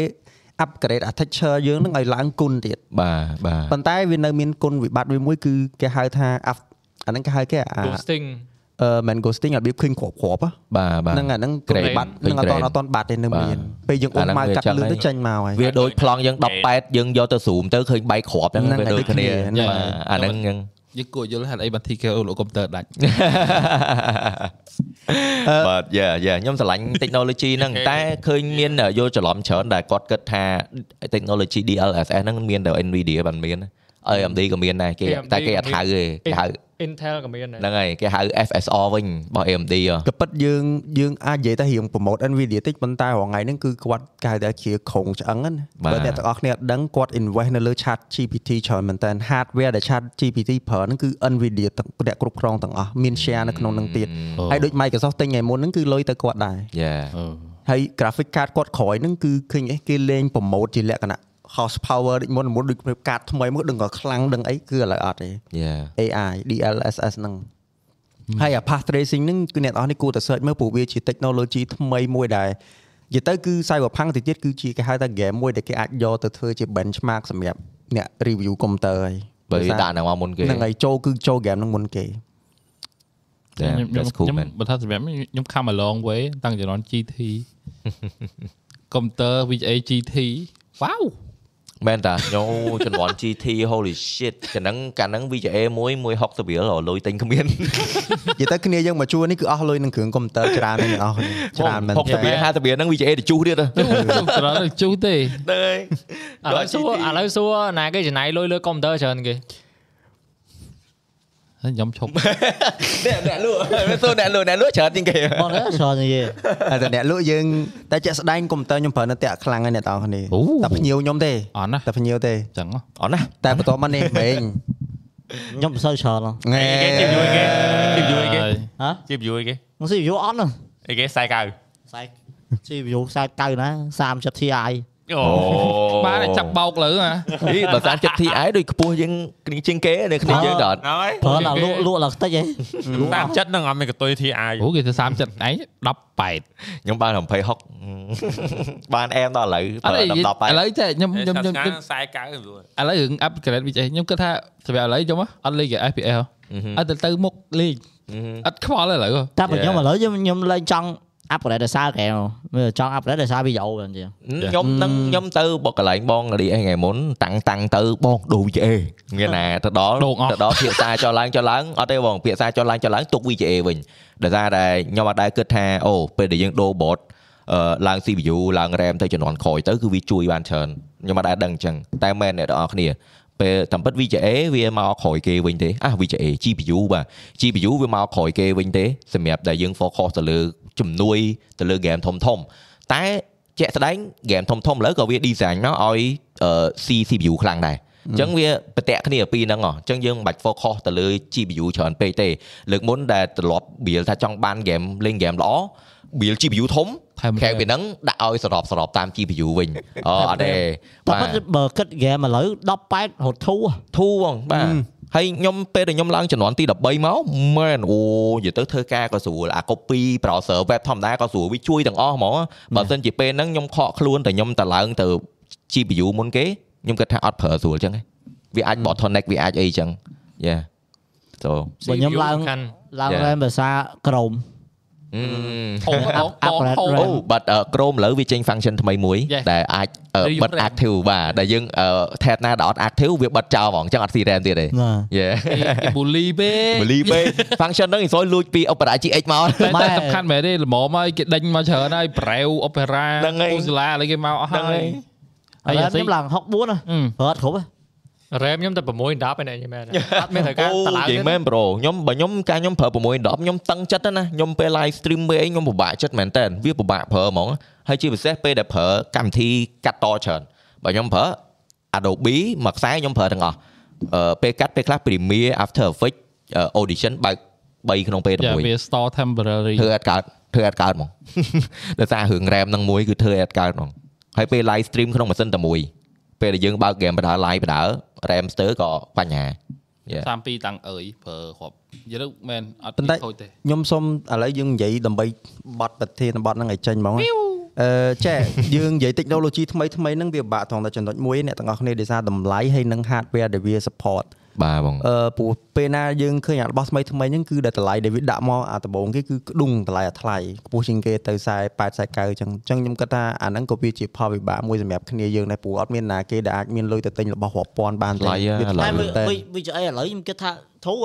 upgrade a texture យើងហ្នឹងឲ្យឡើងគុណទៀត
បាទបាទ
ប៉ុន្តែវានៅមានគុណវិបត្តិវាមួយគឺគេហៅថា up- អាហ្នឹងគេហៅគេអា
ghosting
អឺមិន ghosting របៀបឃើញគ្រាប់គ្រាប់
បាទបាទ
ហ្នឹងអាហ្នឹង
Grade
បាត់ហ្នឹងអត់
Grade
អត់តបាត់ទេនៅ
បាទ
មានពេលយើងអ៊ុំ
អាហ្នឹង
ម៉ៅ
វា
កាត់
ចឹង
លឿន
ហើយ
ទៅចេញមកហើយ
វាដូចប្លង់យើង18យើងយកទៅ zoom ទៅឃើញបែកគ្រាប់ហ្នឹង
ហ្នឹង
វា
ហើយ
ដូច
ដូច
គ្នា
គ្នា
បាទអាហ្នឹងហ្នឹង
យើងគួរយល់ហេតុអីបាន TKO លោកកុំព្យូទ័រដាច់
បាទយ៉ាយ៉ាខ្ញុំស្រឡាញ់ technology ហ្នឹងតែឃើញមានយល់ច្រឡំច្រើនដែលគាត់គិតថា technology DLSS ហ្នឹងមានតែ Nvidia បានមាន AMD ក៏មានដែរគេ
AMD
តែគេអត់ហៅទេគេហៅ
Intel ក៏មានដែរ
ហ្នឹងហើយគេហៅ FSR វិញរបស់ AMD ហ៎
ក៏ប៉ិតយើងយើងអាចនិយាយថារៀងប្រម៉ូទ Nvidia តិចប៉ុន្តែរាល់ថ្ងៃហ្នឹងគឺគាត់គេហៅថាជាក្រុងឆ្អឹងណា
បាទ
បើអ្នកទាំងអស់គ្នាអត់ដឹងគាត់ invest នៅលើ Chat GPT ច្រើនមែនតើ hardware ដែល Chat GPT ប្រើហ្នឹងគឺ Nvidia ទាំងអ្នកគ្រប់គ្រងទាំងអស់មាន share នៅក្នុងហ្នឹងទៀតហើយដូច Microsoft ទិញថ្ងៃមុនហ្នឹងគឺលុយទៅគាត់ដែរ
យ៉ា
ហើយ graphic card គាត់ក្រោយហ្នឹងគឺឃើញអីគេលេងប្រម៉ូទជាលក្ខណៈ horse power ដូចមុនមុនដូចកាតថ្មីមកដឹងក៏ខ្លាំងដឹងអីគឺឥឡូវអត់ទេ
យ៉ា
AI DLSS ហ្នឹងហើយអា path tracing ហ្នឹងគឺអ្នកនរនេះគួរតែ search មើលព្រោះវាជា technology ថ្មីមួយដែលនិយាយទៅគឺ Cyberpunk ទៅទៀតគឺជាគេហៅថា game មួយដែលគេអាចយកទៅធ្វើជា benchmark សម្រាប់អ្នក review computer ហើយ
បើវាដាក់នៅមកមុនគេ
ហ្នឹងហើយចូលគឺចូល game ហ្នឹងមុនគេ
Yeah,
ខ្ញុំខ្ញុំ
that's cool
ខ្ញុំ
man
បើថាសម្រាប់ខ្ញុំ come a long way តាំងជំនាន់ GT កុំព្យូទ័រ VGA GT វ៉ាវ
មែនតាញោចំនួន GT holy shit ចំហ្នឹងកាលហ្នឹង VGA មួយមួយ60រៀលរលុយទិញគ្មាន
និយាយទៅគ្នាយើងមកជួរនេះគឺអស់លុយនឹងគ្រឿង computer ច្រើនណាស់អ្នកនរគ្នាច្រើនមែន
60រៀល50រៀលហ្នឹង VGA ទៅជុះទៀតហ៎
ច្រើនជុះទេ
ហ្នឹងហើយ
ឥឡូវសួរឥឡូវសួរណាគេចំណាយលុយលើកុំព្យូទ័រច្រើនគេ
ហើយខ្ញុំឈប់
អ្នកអ្នកលក់មិនសួរអ្នកលក់អ្នកលក់ច្រើនជាងគេ
បងនេះច្រើននិយាយ
តែតែអ្នកលក់យើងតែជាក់ស្ដែង computer ខ្ញុំប្រើនៅតាក់ខ្លាំងហើយអ្នកនរគ្នា
អូ
តែភ្ញៀវខ្ញុំទេ
អត់ណា
តែភ្ញៀវទេ
ចឹងហ៎
អត់ណា
តែបន្ទាប់មកនេះមែង
ខ្ញុំមិនសូវច្រើនហ៎
ងែ
គេជិះយូរគេជិះយូរគេ
ហើយ
ហ៎
ជិះយូរគេ
មកស៊ី view អត់ណា
អីគេខ្សែកៅ
ខ្សែស៊ី view ខ្សែ9ណា30 Ti
អូ
បានតែចាប់បោកលើហ៎
អីបើសានចិត្ត TI ដូចខ្ពស់ជាងគ្នាជាងគេនៅគ្នាយើងទៅអត់
ហ្នឹងហើយ
ប្រើដល់លក់លក់ឡើងតិចហ៎
តាមចិត្តហ្នឹងអត់មានកតុយ TI
អូគេទៅ30ចិត្តឯង18
ខ្ញុំបាន20 60បានអែមដល់ឥឡូវ
អត់
ប្រើ
ទេ
ដល់10
ឥឡូវតែខ្ញុំខ្ញុំខ្ញុំ
ខ្ញុំ
ខ្ញុំ
ខ្សែកៅព្រោះ
ឥឡូវរឿង upgrade VGA ខ្ញុំគិតថាសម្រាប់ឥឡូវខ្ញុំហ៎អត់លេង FPS ហ៎អត់ទៅទៅមុខលេងអត់ខ្វល់ទេឥឡូវហ៎
តែបើ
Yeah.
ខ្ញុំឥឡូវខ្ញុំខ្ញុំលេងចង់ upgrade ដោយសារហ្គេមមើលចង់ upgrade ដោយសារវីដេអូហ្នឹងជាង
ខ្ញុំនឹងខ្ញុំទៅបកកន្លែងបងរីអីថ្ងៃមុនតាំងតាំងទៅបងដូរ VGA មានណាទៅដល់
ដូរអស់
ទៅដល់ភាសាចុះឡើងចុះឡើងអត់ទេបងភាសាចុះឡើងចុះឡើងទុក VGA វិញដោយសារតែខ្ញុំអត់ដែរគិតថាអូពេលដែលយើងដូរ board អឺឡើង CPU ឡើង RAM ទៅជំនាន់ក្រោយទៅគឺវាជួយបានច្រើនខ្ញុំអត់ដែរដឹងអញ្ចឹងតែមែនអ្នកទាំងអស់គ្នា ពេលតាមពិត VGA វាមកក្រោយគេវិញទេអា VGA GPU បាទ GPU វាមកក្រោយគេវិញទេសម្រាប់ដែលយើង focus ទៅលើជំនួយទៅលើ game ធំធំៗតែជាក់ស្ដែង game ធំធំៗឥឡូវក៏វា design មកឲ្យអឺ C CPU ខ្លាំងដែរអញ្ចឹងវាប្រតាក់គ្នាពីរហ្នឹងហ៎អញ្ចឹងយើងមិនបាច់ focus ទៅលើ GPU ច្រើនពេកទេលើកមុនដែលត្រឡប់ build ថាចង់បាន game លេង game ល្អ build GPU ធំ
ថែម
ខែពីហ្នឹងដាក់ឲ្យសរបសរបតាម GPU វិញអូអត់ទេ
តែ
បាទ
ពិតបើគិតហ្គេមឥឡូវ18រត់ធូរ
ធូរបងបាទហើយខ្ញុំពេលដែលខ្ញុំឡើងចំនួនទី13មកមែនអូនិយាយទៅធ្វើការក៏ស្រួលអា copy browser web ធម្មតាក៏ស្រួលវាជួយទាំងអស់ហ្មងបើមិនជាពេលហ្នឹងខ្ញុំខកខ្លួនតែខ្ញុំតែឡើងទៅ GPU មុនគេខ្ញុំគិតថាអត់ប្រើស្រួលអញ្ចឹងឯងវាអាច bottleneck វាអាចអីអញ្ចឹងយ៉ា so
បើខ្ញុំឡើង
សំខាន់
ឡើង
Yeah.
RAM ភាសាក្រម
អឺ
អូអូ
upgrade
អូ
RAM
អូបាត់ Chrome ឥឡូវវាចេញ function ថ្មីមួយ
Yes.
ដែលអាចអឺ
ដែលយើង
បិទ
RAM
active បាទដែលយើងអឺ tab ណាដែលអត់ active វាបិទចោលហ្មងអញ្ចឹងអត់ស៊ី RAM ទៀតទេ
ណា
យេ
គេបូលីពេក
បលីពេក function ហ្នឹងអ៊ីសយលួចពី Opera GX មក
តែ
ម៉ែ
តែសំខាន់មែនទេល្មមហើយគេដេញមកច្រើនហើយ Brave Opera
ហ្នឹងហើយ
Mozilla ឥឡូវគេមកអស់
ហ្នឹង
ហើ
ហើយយ
ហើយ
RAM
អាស៊ី
ខ្ញុំឡើង64ណា
អឺ
ប្រើអត់គ្រប់ ទេ
RAM ខ្ញុំតែ6 10ឯនេះមែនអត់មានត្រូវការ
អូ
តឡើង
និយាយមែនប្រូខ្ញុំបើខ្ញុំការខ្ញុំប្រើ6 10ខ្ញុំតឹងចិត្តណាខ្ញុំពេល live stream ពេលអីខ្ញុំពិបាកចិត្តមែនតើវាពិបាកប្រើហ្មងហើយជាពិសេសពេលដែលប្រើកម្មវិធីកាត់តច្រើនបើខ្ញុំប្រើ Adobe មួយខ្សែខ្ញុំប្រើទាំងអស់អឺពេលកាត់ពេលខ្លះ Premiere After Effects អឺ Audition បើក3ក្នុងពេលតែ
យ៉ា
មួយ
វា store temporary
ធ្វើអត់កើតធ្វើអត់កើតហ្មងដោយសាររឿង RAM ហ្នឹងមួយគឺធ្វើអត់កើតហ្មងហើយពេល live stream ក្នុងម៉ាស៊ីនតែមួយ ពេលដែលយើងបើក game បដើ live បដើ Ramster ក៏បញ្ហា Yeah
32តាំងអើយប្រើរាប់និយាយទៅមែនអត់
ប៉ុន្តែ
ខូចទេ
ខ្ញុំសុំឥឡូវយើងនិយាយដើម្បីបត់ប្រធានបត់ហ្នឹងឲ្យចេញហ្មងណាអឺចេះយើងនិយាយ technology ថ្មីថ្មីហ្នឹងវាពិបាកត្រង់តែចំណុចមួយអ្នកទាំងអស់គ្នាដោយសារតម្លៃហើយនិង hardware ដែលវា support
បាទបង
អឺព្រោះពេលណាយើងឃើញអារបស់ថ្មីថ្មីហ្នឹងគឺដែលតម្លៃដែលវាដាក់មកអាដំបូងគេគឺក្ដុងតម្លៃអាថ្លៃខ្ពស់ជាងគេទៅ40 80 90អញ្ចឹងអញ្ចឹងខ្ញុំគិតថាអាហ្នឹងក៏វាជាផលវិបាកមួយសម្រាប់គ្នាយើងដែរព្រោះអត់មានណាគេដែលអាចមានលុយទៅទិញរបស់រាប់ពាន់បាន
ថ្លៃហ៎
វាថ្លៃ
តែ
មែ
វា
នតើ
វាវាជាអីឥឡូវខ្ញុំគិតថាធូរ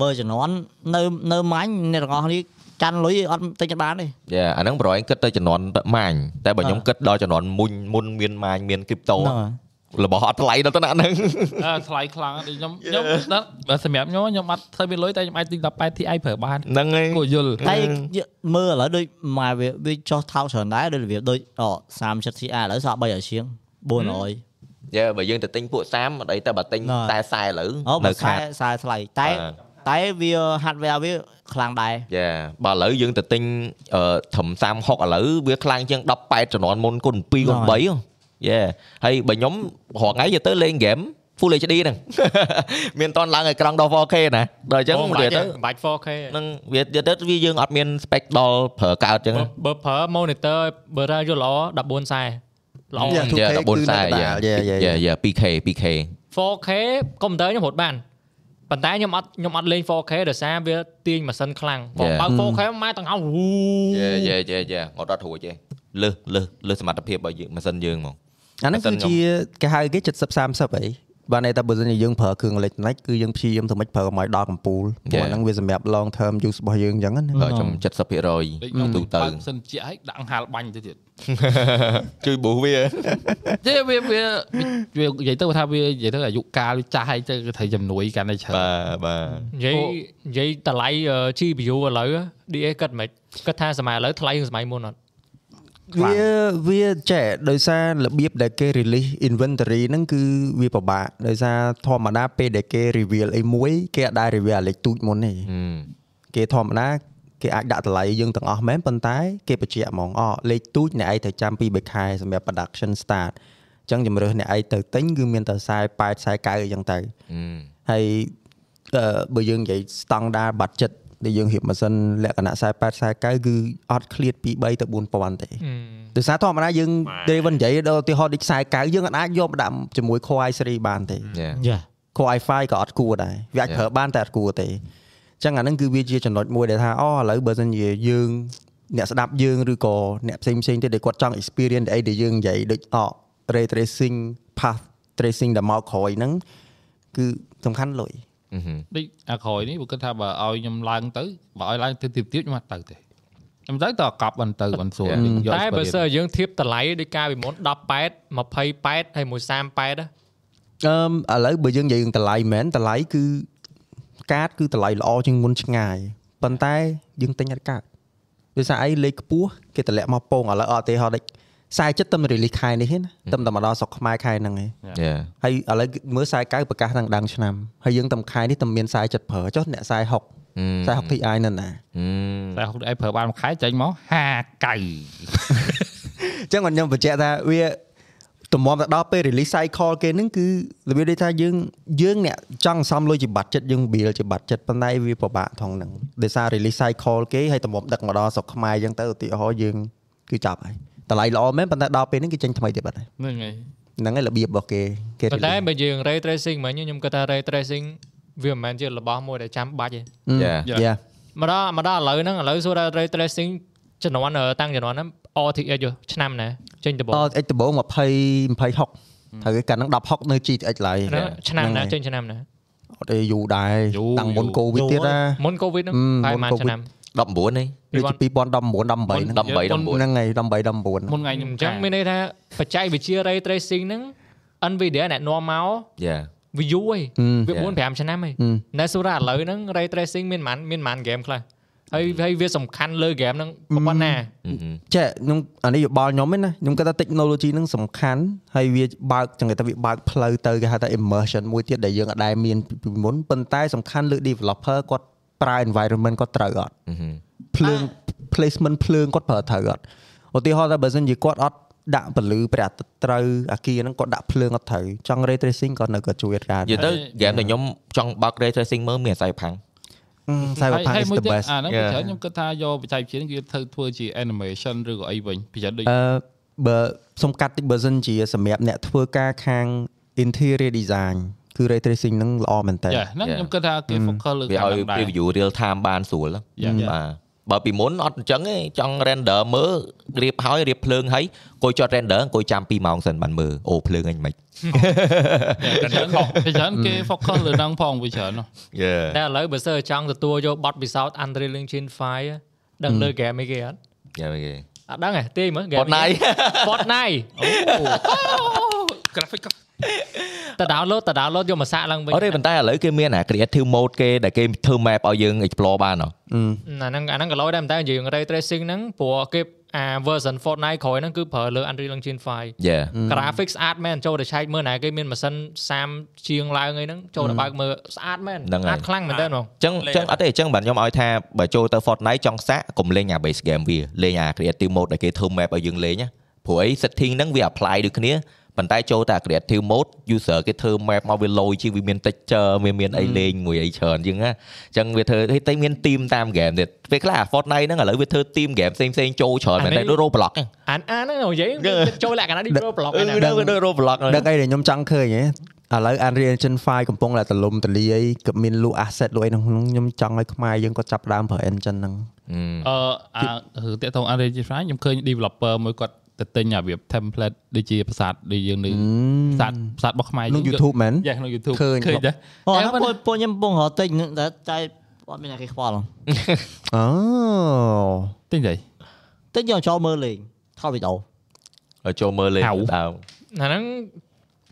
បើជំនាន់នៅនៅម៉ាញ់អ្នកទាំងអស់នេះកាន់លុយអត់ទិញបានទេ
យ៉ាអាហ្នឹងប្រហែលគិតទៅចំនួនម៉ាញតែបើខ្ញុំគិតដល់ចំនួនមុនមុនមានម៉ាញមាន crypto
ហ្នឹងហើយ
របស់អត់ថ្លៃដល់ទៅណាហ្នឹង
អើថ្លៃខ្លាំងដូចខ្ញុំខ្ញុំដល់បើសម្រាប់ខ្ញុំខ្ញុំអត់ធ្វើមានលុយតែខ្ញុំអាចទិញ18 Ti ប្រើបាន
ហ្នឹងហើយ
គួរយល់
តែយកមើលឥឡូវដូចមកវាវាចុះថោកច្រើនដែរដូចរបៀបដូចអូ30 Ti ឥឡូវសក់300ជាង400
យ៉ាបើយើងទៅទិញពួកសាមអត់អីតែបើទិញ
ហ្នឹងហើយ
តែខ្សែឥឡូវ
អូបើ
នៅ
ខ្សែ
ខាត
ខ្សែថ្លៃតែ
បាទ
តែវា hardware វាខ្លាំងដែរ
យ៉ាបើឥឡូវយើងទៅទិញអឺត្រឹម36ឥឡូវវាខ្លាំងជាង18ចំនួនមុនគុណ2គុណ3 យ៉ាហើយបើខ្ញុំរាល់ថ្ងៃយកទៅលេងហ្គេម Full HD ហ្នឹងមានតន់ឡើងឲ្យក្រង់ដល់ 4K ណាដល់អញ្ចឹង
អូ
វា
បាច់
ទៅ
ទេបាច់ 4K
នឹងវាទៅទៅវាយើងអត់មាន spec ដល់ប្រើកើតអញ្ចឹង
បើបើប្រើ monitor បើរ៉ាយល់ល្អ14ខ្សែល្អ
យ៉ា 2K
យ៉ា14ខ្សែ
គឺនៅកណ្ដា
យ៉ា
លយ៉ាយ៉ាយ៉ា
យ៉ាយ៉ា 2K 2K
4K កុំព្យូទ័រខ្ញុំរត់បានប៉ុន្តែខ្ញុំអត់ខ្ញុំអត់លេង 4K ដោយសារវាទាញម៉ាស៊ីនខ្លាំងបើ
Yeah.
បើ 4K ម៉ែទាំងអស់វូ
យ៉ាយ៉ាយ៉ាយ៉ាអត់អត់រួចទេលើសលើសលើសសមត្ថភាពរបស់យើងម៉ាស៊ីនយើងហ្មង
អាហ្នឹង
បើសិន
គឺជាគេហៅគេ70 30អីបាទន័យថាបើសិនជាយើងប្រើគ្រឿងអេឡិចត្រូនិកគឺយើងព្យាយាមធ្វើម៉េចប្រើកុំឲ្យដល់កំពូលព្រោះ
Yeah.
អាហ្នឹងវាសម្រាប់ long term use របស់យើងអញ្ចឹងណា
បើចំ70%
ដូចខ្ញុំ
ទូទៅ
បើកសិនជាឲ្យដាក់ហាលបាញ់ទៅទៀត
ជួយប៊ូវា
ទេវាវាវានិយាយទៅថាវានិយាយទៅអាយុកាលវាចាស់ហើយទៅគឺត្រូវជំនួយកាន់តែច្រើន
បាទបាទ
និយាយនិយាយតម្លៃអឺ GPU ឥឡូវ DA គិតមិនគិតថាសម័យឥឡូវថ្លៃជាងសម័យមុនអត់
វាវាចេះដោយសាររបៀបដែលគេ release inventory ហ្នឹងគឺវាពិបាកដោយសារធម្មតាពេលដែលគេ reveal អីមួយគេអត់ដែរ reveal អាលេខទូចមុនទេ
ហឹម
គេធម្មតាគេអាចដាក់តម្លៃយើងទាំងអស់មែនប៉ុន្តែគេបញ្ជាក់ហ្មងអូលេខទូចអ្នកឯងត្រូវចាំពី3ខែសម្រាប់ production start អញ្ចឹងជំរឿសអ្នកឯងទៅទិញគឺមានតែ48 49អញ្ចឹងទៅ
ហឹម
ហើយអឺបើយើងនិយាយ standard budget ដែលយើងរៀបម៉ាស៊ីនលក្ខណៈ48 49គឺអត់ឃ្លាតពី3ទៅ4000ទេដោយសារធម្មតាយើង driven និយាយដល់ឧទាហរណ៍ដូច49យើងអាចយកមកដាក់ជាមួយ Core i3 បានទេ
យ៉ា
យ៉ា
Core i5 ក៏អត់គួរដែរវាអាច
Yeah.
ប្រើបានតែអត់គួរទេអញ្ចឹងអាហ្នឹងគឺវាជាចំណុចមួយដែលថាអូឥឡូវបើសិនជាយើងអ្នកស្ដាប់យើងឬក៏អ្នកផ្សេងផ្សេងៗទៀតដែលគាត់ចង់ experience អីដែលយើងនិយាយដូចអូ ray tracing path tracing ដែលមកក្រោយហ្នឹងគឺសំខាន់លុយ
ហឹម
ដូចអាក្រោយនេះ僕គិតថាបើឲ្យខ្ញុំឡើងទៅបើឲ្យឡើងទៅទៀតទៀតខ្ញុំអត់ទៅទេខ្ញុំទៅតើកប់បានទៅបានសួរ
Yeah.
យក
តែបើ
experience
សិនជាយើងធៀបតម្លៃដូចកាលពីមុន18 28ហើយមួយ38ណា
អឺឥឡូវបើយើងនិយាយរឿងតម្លៃមែនតម្លៃគឺកាតគឺតម្លៃល្អជាងមុនឆ្ងាយប៉ុន្តែយើងទិញអត់កើតដោយសារអីលេខខ្ពស់គេតម្លាក់មកពងឥឡូវអត់ទេហត់ដូច 47ទំ release ខែនេះទេណាទំតែមកដល់ស្រុកខ្មែរខែហ្នឹងឯង
យ៉ា
ហើយឥឡូវមើល49ប្រកាសទាំងដើមឆ្នាំហើយយើងតែមួយខែនេះតែមាន47ប្រើចុះអ្នក46 46 Ti នៅណា
ហឹម
តែហុកអីប្រើបានមួយខែចេញមក50កៅ
អញ្ចឹងខ្ញុំបញ្ជាក់ថាវាតម្រាំទៅដល់ពេល release cycle គេហ្នឹងគឺរបៀបដូចថាយើងយើងអ្នកចង់សំលុយជាបាត់ចិត្តយើង build ជាបាត់ចិត្តប៉ុន្តែវាពិបាកថងហ្នឹងដោយសារ release cycle គេហើយតម្រាំដឹកមកដល់ស្រុកខ្មែរអញ្ចឹងទៅឧទាហរណ៍យើងគឺចាប់ហើយ តម្លៃល្អមែនប៉ុន្តែដល់ពេលហ្នឹងគេចេញថ្មីទៀតបាត់ហើយ
ហ្នឹងហើយ
ហ្នឹងហើយរបៀបរបស់គេគេ
ប៉ុន្តែ
release
បើយើង ray tracing មិញខ្ញុំគិតថា ray tracing វាមិនមែនជារបស់មួយដែលចាំបាច់ទេ
យ៉ា
យ៉ា
មកដល់មកដល់ឥឡូវហ្នឹងឥឡូវសួរថា ray tracing ជំនាន់អឺតាំងជំនាន់ហ្នឹង RTX យោឆ្នាំណាចេញដំបូង
អត់ X ដំបូង20 26ត្រូវគេកាលហ្នឹង10 6នៅ GTX ឡើយ
ហ្នឹងឆ្នាំណា
ហ្នឹងហើយ
ចេញឆ្នាំណា
អត់ទេយូរដែរ
យូរ
តាំងមុន
យូរ
កូវីដទៀតណា
មុន covid ហ្នឹង
អឺ
ប្រហែល
មុន
ប៉ុន្មាន
COVID
ឆ្នាំ
19នេះ
ដូចជា2019 18
18 19
ហ្នឹងហើយ18 19
មុនថ្ងៃខ្ញុំ
អញ្ចឹងមានន័យថាបច្ចេកវិទ្យា ray tracing ហ្នឹង Nvidia អ្នកនាំមក
យ៉ា
វាយូរហី
អឺ
វា
Yeah.
4 5ឆ្នាំហី
អឺ
តែសួរថាឥឡូវហ្នឹង ray tracing មានប៉ុន្មានមានប៉ុន្មាន game ខ្លះហើយហើយវាសំខាន់លើ game ហ្នឹងប៉ុណ្ណា
ហឹម
ចេះខ្ញុំអានេះយោបល់ខ្ញុំឯណាខ្ញុំគិតថា technology ហ្នឹងសំខាន់ហើយវាបើកចឹងគេថាវាបើកផ្លូវទៅគេហៅថា immersion មួយទៀតដែលយើងអត់ដែលមានពីមុនប៉ុន្តែសំខាន់លើ developer គាត់ ប្រើ environment គាត់ត្រូវអត់
ហឹម
ភ្លើង placement ភ្លើងគាត់ប្រើត្រូវអត់ឧទាហរណ៍ថាបើសិនជាគាត់អត់ដាក់ពលឺព្រះអាទិត្យត្រូវអាគារហ្នឹងគាត់ដាក់ភ្លើងអត់ត្រូវចង់ ray tracing ក៏នៅក៏ជួយរ៉ា
និយាយទៅហ្គេមដែលខ្ញុំចង់បើក ray tracing មើលមានអាស្រ័យផាំង
Cyberpunk
ហើយ
is
មួយ
the
ទៀត
best
អាហ្នឹង
Yeah.
ពីច្រើនខ្ញុំគិតថាយកបច្ចេកវិទ្យានេះគេធ្វើធ្វើជា animation ឬក៏អីវិញពីច្រើនដូច
អឺបើសុំកាត់តិចបើសិនជាសម្រាប់អ្នកធ្វើការខាង interior design គឺ ray tracing ហ្នឹងល្អមែនតើ
យ៉ាហ្នឹងខ្ញុំគិតថាគេ focus លើ
វា
ខាង
ឲ្យ
ហ្នឹងដែរ
preview real time បានស្រួល
Yeah.
បាទបើពីមុនអត់អញ្ចឹងទេចង់ render មើលរៀបហើយរៀបភ្លើងហើយអង្គុយចត់ render អង្គុយចាំ2ម៉ោងសិនបានមើលអូភ្លើងអញមិន
ពីច្រើនពីច្រើនគេ focus លើហ្នឹងផងពីច្រើននោះ
យេ
តែឥឡូវបើសិនចង់ទទួលយកប័ណ្ណពិសោធន៍ Unreal Engine 5ដឹងលើហ្គេមអីគេអត់
យ៉ាគេ
អត់ដឹងទេទេមើលហ្គេម
Fortnite
Fortnite
graphic
តើ download តើ download យកមកសាកឡើងវិញ
អត់ទេប៉ុន្តែឥឡូវគេមានអា creative mode គេដែលគេធ្វើ map ឲ្យយើង explore បានហ៎
អាហ្នឹងអាហ្នឹងក៏ឡយដែរតែយើង ray tracing ហ្នឹងព្រោះគេអា version Fortnite ក្រោយហ្នឹងគឺប្រើលើ Unreal Engine 5
យេ
graphics ស្អាតមែនចូលទៅឆែកមើលណាគេមានម៉ាស៊ីន30ជាងឡើងអីហ្នឹងចូលទៅបើកមើលស្អាតមែន
ហ្នឹងហើយ
ស្អាតខ្លាំងមែនតើហ្មង
អញ្ចឹងអញ្ចឹងអត់ទេអញ្ចឹងបាទខ្ញុំឲ្យថាបើចូលទៅ Fortnite ចង់សាកកុំលេងអា base game វាលេងអា creative mode ដែលគេធ្វើ map ឲ្យយើងលេងណាព្រោះអី setting ហ្នឹងវា apply ដូចគ្នា ប៉ុន្តែចូលតែ creative mode user គេធ្វើ map មកវាលយជាងវាមាន texture វាមានអីលេងមួយអីច្រើនជាងណាអញ្ចឹងវាធ្វើតែមាន team តាម game ទៀតពេលខ្លះអា Fortnite ហ្នឹងឥឡូវវាធ្វើ team game ផ្សេងផ្សេងៗចូលច្រើនមែនតែដូច Roblox ហ្នឹង
អានអានហ្នឹងនិយាយចូលលក្ខណៈ deep block
អឺ
ហ្នឹង
ដឹងវាដូច Roblox ហ្នឹង
ដឹងអីដែលខ្ញុំចង់ឃើញហ៎ឥឡូវ Unreal Engine 5កំពុងតែទលំទលាយក៏មានលក់ asset លក់អីក្នុងហ្នឹងខ្ញុំចង់ឲ្យខ្មែរយើងក៏ចាប់ផ្ដើមប្រើ engine ហ្នឹង
អឺអារឿងតាក់ទង Unreal Engine 5ខ្ញុំឃើញ developer មួយគាត់ ទៅទិញអារបៀប template ដូចជាប្រាសាទដូចយើងនៅប្រាសាទប្រាសាទរបស់ខ្មែរ
ក្នុង YouTube មែន
យ៉ាក្នុង YouTube
ឃើញ
ឃើញដែរ
អូ
តែ
ហ្នឹង
មិន
ពួកពួកខ្ញុំកំពុងរកទិញហ្នឹងតែតែអត់មានអ្នកគេខ្វល់ហ៎
អូ
ទិញទៅ
ទិញយកចូលមើលលេងថតវីដេអូ
ឲ្យចូលមើលលេង
ហៅ
ដើម
អាហ្នឹង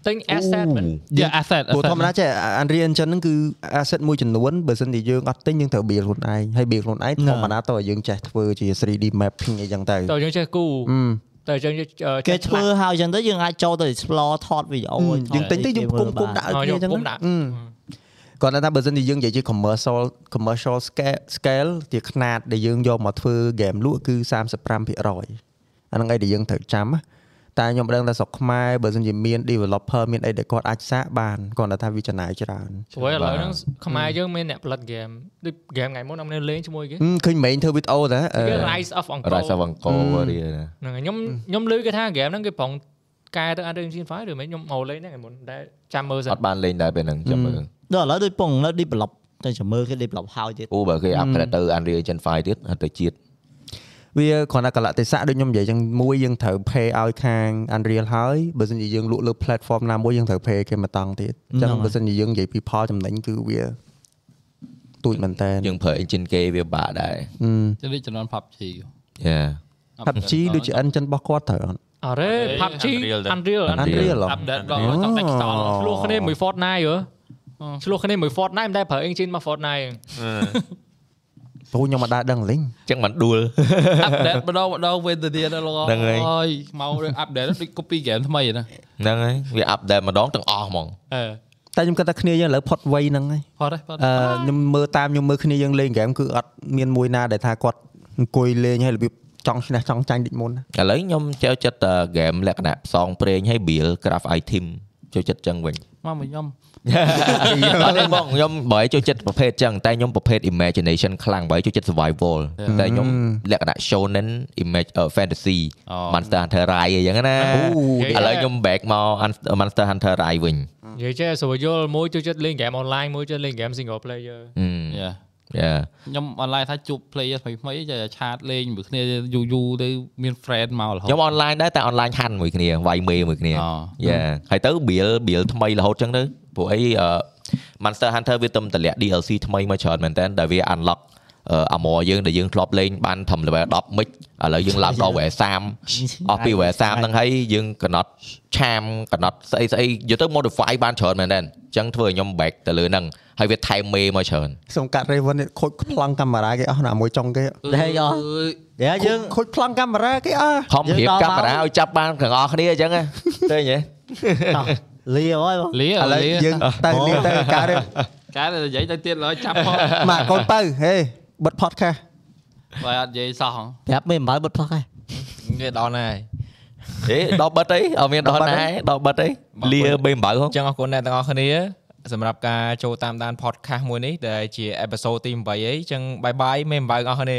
ទិញ asset មែន
យ៉ា asset
ព្រោះធម្មតាចេះ Unreal Engine ហ្នឹងគឺ asset មួយចំនួនបើសិនជាយើងអត់ទិញយើងត្រូវ build ខ្លួនឯងហើយ build ខ្លួនឯងធម្មតាតើយើងចេះធ្វើជា 3D mapping អីចឹងទៅ
តើយើងចេះគូ
អឺ
តែយើង
គេធ្វើហើយអញ្ចឹងទៅយើងអាចចូលទៅ explore ថត video
យើងទិញទៅយើងគុំគុំដាក់ឲ្យគ្នាអញ្ចឹង
គា
ត់ថាបើសិនជាយើងនិយាយជា commercial commercial scale scale ជាຂ្នាតដែលយើងយកមកធ្វើ game លក់គឺ35%អាហ្នឹងឯងដែលយើងត្រូវចាំណា តែខ្ញុំដឹងថាស្រុកខ្មែរបើសិនជាមាន developer មានអីដែលគាត់អាចសាកបានគាត់ថាវាចំណាយច្រើន
ព្រោះឥឡូវហ្នឹងខ្មែរយើងមានអ្នកផលិត game ដូច game ថ្ងៃមុនអត់មានលេងជាមួយគេ
ហឹមឃើញមេងធ្វើវីដេអូតាអឺ
គេ Rise of Angkor
រ៉ាសាវអង្គរវា
ហ្នឹងហើយខ្ញុំខ្ញុំឮគេថា game ហ្នឹងគេប្រងកែទៅ Unreal Engine 5ឬមិនខ្ញុំមកលេងហ្នឹងថ្ងៃមុនតែចាំមើលសិន
អត់បានលេងដែរពេលហ្នឹងចាំមើល
ដល់ឥឡូវដូចពងនៅ develop តែចាំមើលគេ develop ហើយទៀត
អូបើគេ upgrade ទៅ Unreal Engine 5ទៀតអត់ទៅជាតិ
វាគ្រាន់តែកលៈទេសៈដូចខ្ញុំនិយាយចឹងមួយយើងត្រូវ pay ឲ្យខាង Unreal ហើយបើសិនជាយើងលក់លើ platform ណាមួយយើងត្រូវ pay គេមកតង់ទៀតអញ្ចឹងបើសិនជាយើងនិយាយពីផលចំណេញគឺវាទូចមែនតើ
យើងប្រើ engine គេវាបាក់ដែរ
ទៅដូចចំនួន PUBG
យ៉ា
PUBG ដូចជា engine របស់គាត់ត្រូវអត់
អរេ PUBG
Unreal ទៅ
Unreal
Unreal ហ៎
update ដល់ចង់តែខ្សោយ
ឆ្លោះគ្នាមួយ Fortnite ហ៎ឆ្លោះគ្នាមួយ Fortnite មិនដែលប្រើ engine មក Fortnite
ព្រោះខ្ញុំមិនដែរដឹងលេង
អញ្ចឹងមិនដួល
update ម្ដងម្ដងវិញទៅទៀតដល់
ហ្នឹងហើយ
យមក update ដូច copy game ថ្មីណា
ហ្នឹងហើយវា update ម្ដងទាំងអស់ហ្មង
អឺ
តែខ្ញុំគិតថាគ្នាយើងឥឡូវផុតវ័យហ្នឹងហើយ
ផតទេផត
អឺខ្ញុំមើលតាមខ្ញុំមើលគ្នាយើងលេងហ្គេមគឺអត់មានមួយណាដែលថាគាត់អង្គុយលេងហើយរបៀបចង់ឈ្នះចង់ចាញ់ដូចមុនណា
ឥឡូវខ្ញុំចូលចិត្ត game លក្ខណៈផ្សងព្រេងហើយ build craft item ចូលចិត្តចឹងវិញ
មកមកខ្ញុំ
អត់ទេបងខ្ញុំបើឲ្យចូលចិត្តប្រភេទចឹងតែខ្ញុំប្រភេទ imagination ខ្លាំងបើឲ្យចូលចិត្ត survival តែខ្ញុំលក្ខណៈ shonen image uh, fantasy Monster Hunter Rise អីចឹងណាឥឡូវខ្ញុំ back មក Monster Hunter Rise វិញ
និយាយចេះស្រួលយល់មួយចូលចិត្តលេង game online មួយចូលលេង game single player
អឺ
យ៉ា
យ៉ា
ខ្ញុំ online ថាជួប player ថ្មីថ្មីចេះឆាតលេងមួយគ្នាយូរយូរទៅមាន friend មករហូត
ខ្ញុំ online ដែរតែ online ហាន់មួយគ្នាវាយមេមួយគ្នា
អូ
យ៉ាហើយទៅ build build ថ្មីរហូតចឹងទៅព្រោះអីអឺ Monster Hunter វាទំតម្លាក់ DLC ថ្មីមកច្រើនមែនតើដែលវា unlock អឺ armor យើងដែលយើងធ្លាប់លេងបានត្រឹម level 10មិចឥឡូវយើងឡើងដល់ level 30អស់ពី level 30ហ្នឹងហើយយើងកំណត់ឆាមកំណត់ស្អីស្អីយកទៅ modify បានច្រើនមែនតើអញ្ចឹងធ្វើឲ្យខ្ញុំ back ទៅលើហ្នឹង ហើយវាថែមមេមកច្រើន
សូមកាត់ Raven នេះខូចប្លង់កាមេរ៉ាគេអស់ណាមួយចុងគេ
តែយកតែយើង
ខូចប្លង់កាមេរ៉ាគេអស់
ខំរៀបកាមេរ៉ាឲ្យចាប់បានទាំងអស់គ្នាអញ្ចឹងណាឃើញទេ
លាហើយបង
លា
ឥឡូវ
លា
យើងទៅលៀងទៅកាត់
កាលនិយាយទៅទៀតឡើយចាប់ផត
មកកូនបើហេបិទ podcast
បើអត់និយាយសោះ
ប្រាប់មេអំបៅបិទផុសហើយ
គេដល់ណាហើយ
ហេដល់បិទអីអត់មានដល់ណាដល់បិទអីលាបេអំបៅហ៎
អញ្ចឹងអរគុណអ្នកទាំងអស់គ្នា សម្រាប់ការចូលតាមដាន podcast មួយនេះដែលជា episode ទី8អីអញ្ចឹងបាយបាយមេអំបើអស់គ្នា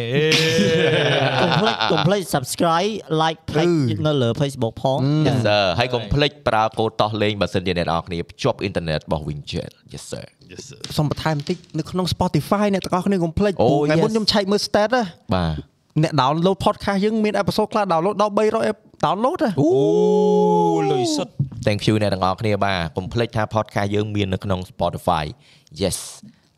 កុំភ្លេចកុំភ្លេច subscribe like page នៅលើ Facebook ផង
Yes sir ហើយកុំភ្លេចប្រើកូដតោះលេងបើសិនជាអ្នកនរគ្នាភ្ជាប់អ៊ីនធឺណិតរបស់ Wingjet Yes sir
Yes sir
សូមបន្ថែមបន្តិចនៅក្នុង Spotify អ្នកទាំងអស់គ្នាកុំភ្លេច
អូ
ព្រោះថ្ងៃមុន
yes
ខ្ញុំឆែកមើល stat ណា
បាទ
អ្នក download podcast យើងមាន episode ខ្លះ download ដល់300 download ហ៎
អូលុយសុទ្ធ
Thank you អ្នកទាំងអស់គ្នាបាទកុំភ្លេចថា podcast យើងមាននៅក្នុង Spotify Yes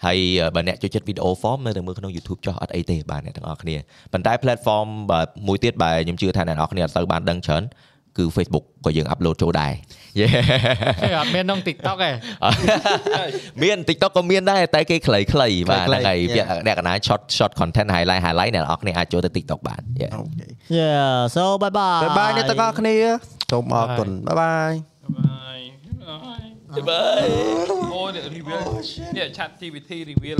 ហើយបើអ្នកចូលចិត្ត video form នៅតែមើលក្នុង YouTube ចុះអត់អីទេបាទអ្នកទាំងអស់គ្នាប៉ុន្តែ platform បាទមួយទៀតបាទខ្ញុំជឿថាអ្នកទាំងអស់គ្នាអត់សូវបានដឹងច្រើនគឺ Facebook ក៏យើង upload ចូលដែរ Yeah
គេអត់មានក្នុង TikTok ទេ
មាន TikTok ក៏មានដែរតែគេខ្លីៗបាទ
ខ្លីៗ
ហ្នឹងហើយ
Yeah.
អ្នកកណា short short content highlight highlight អ្នកទាំងអស់គ្នាអាចចូលទៅ TikTok បាន Yeah
OK
Yeah so bye bye
bye bye អ្នកទាំងអស់គ្នាសូមអរគុណ bye bye
អូនេះ reveal នេះ ChatGPT reveal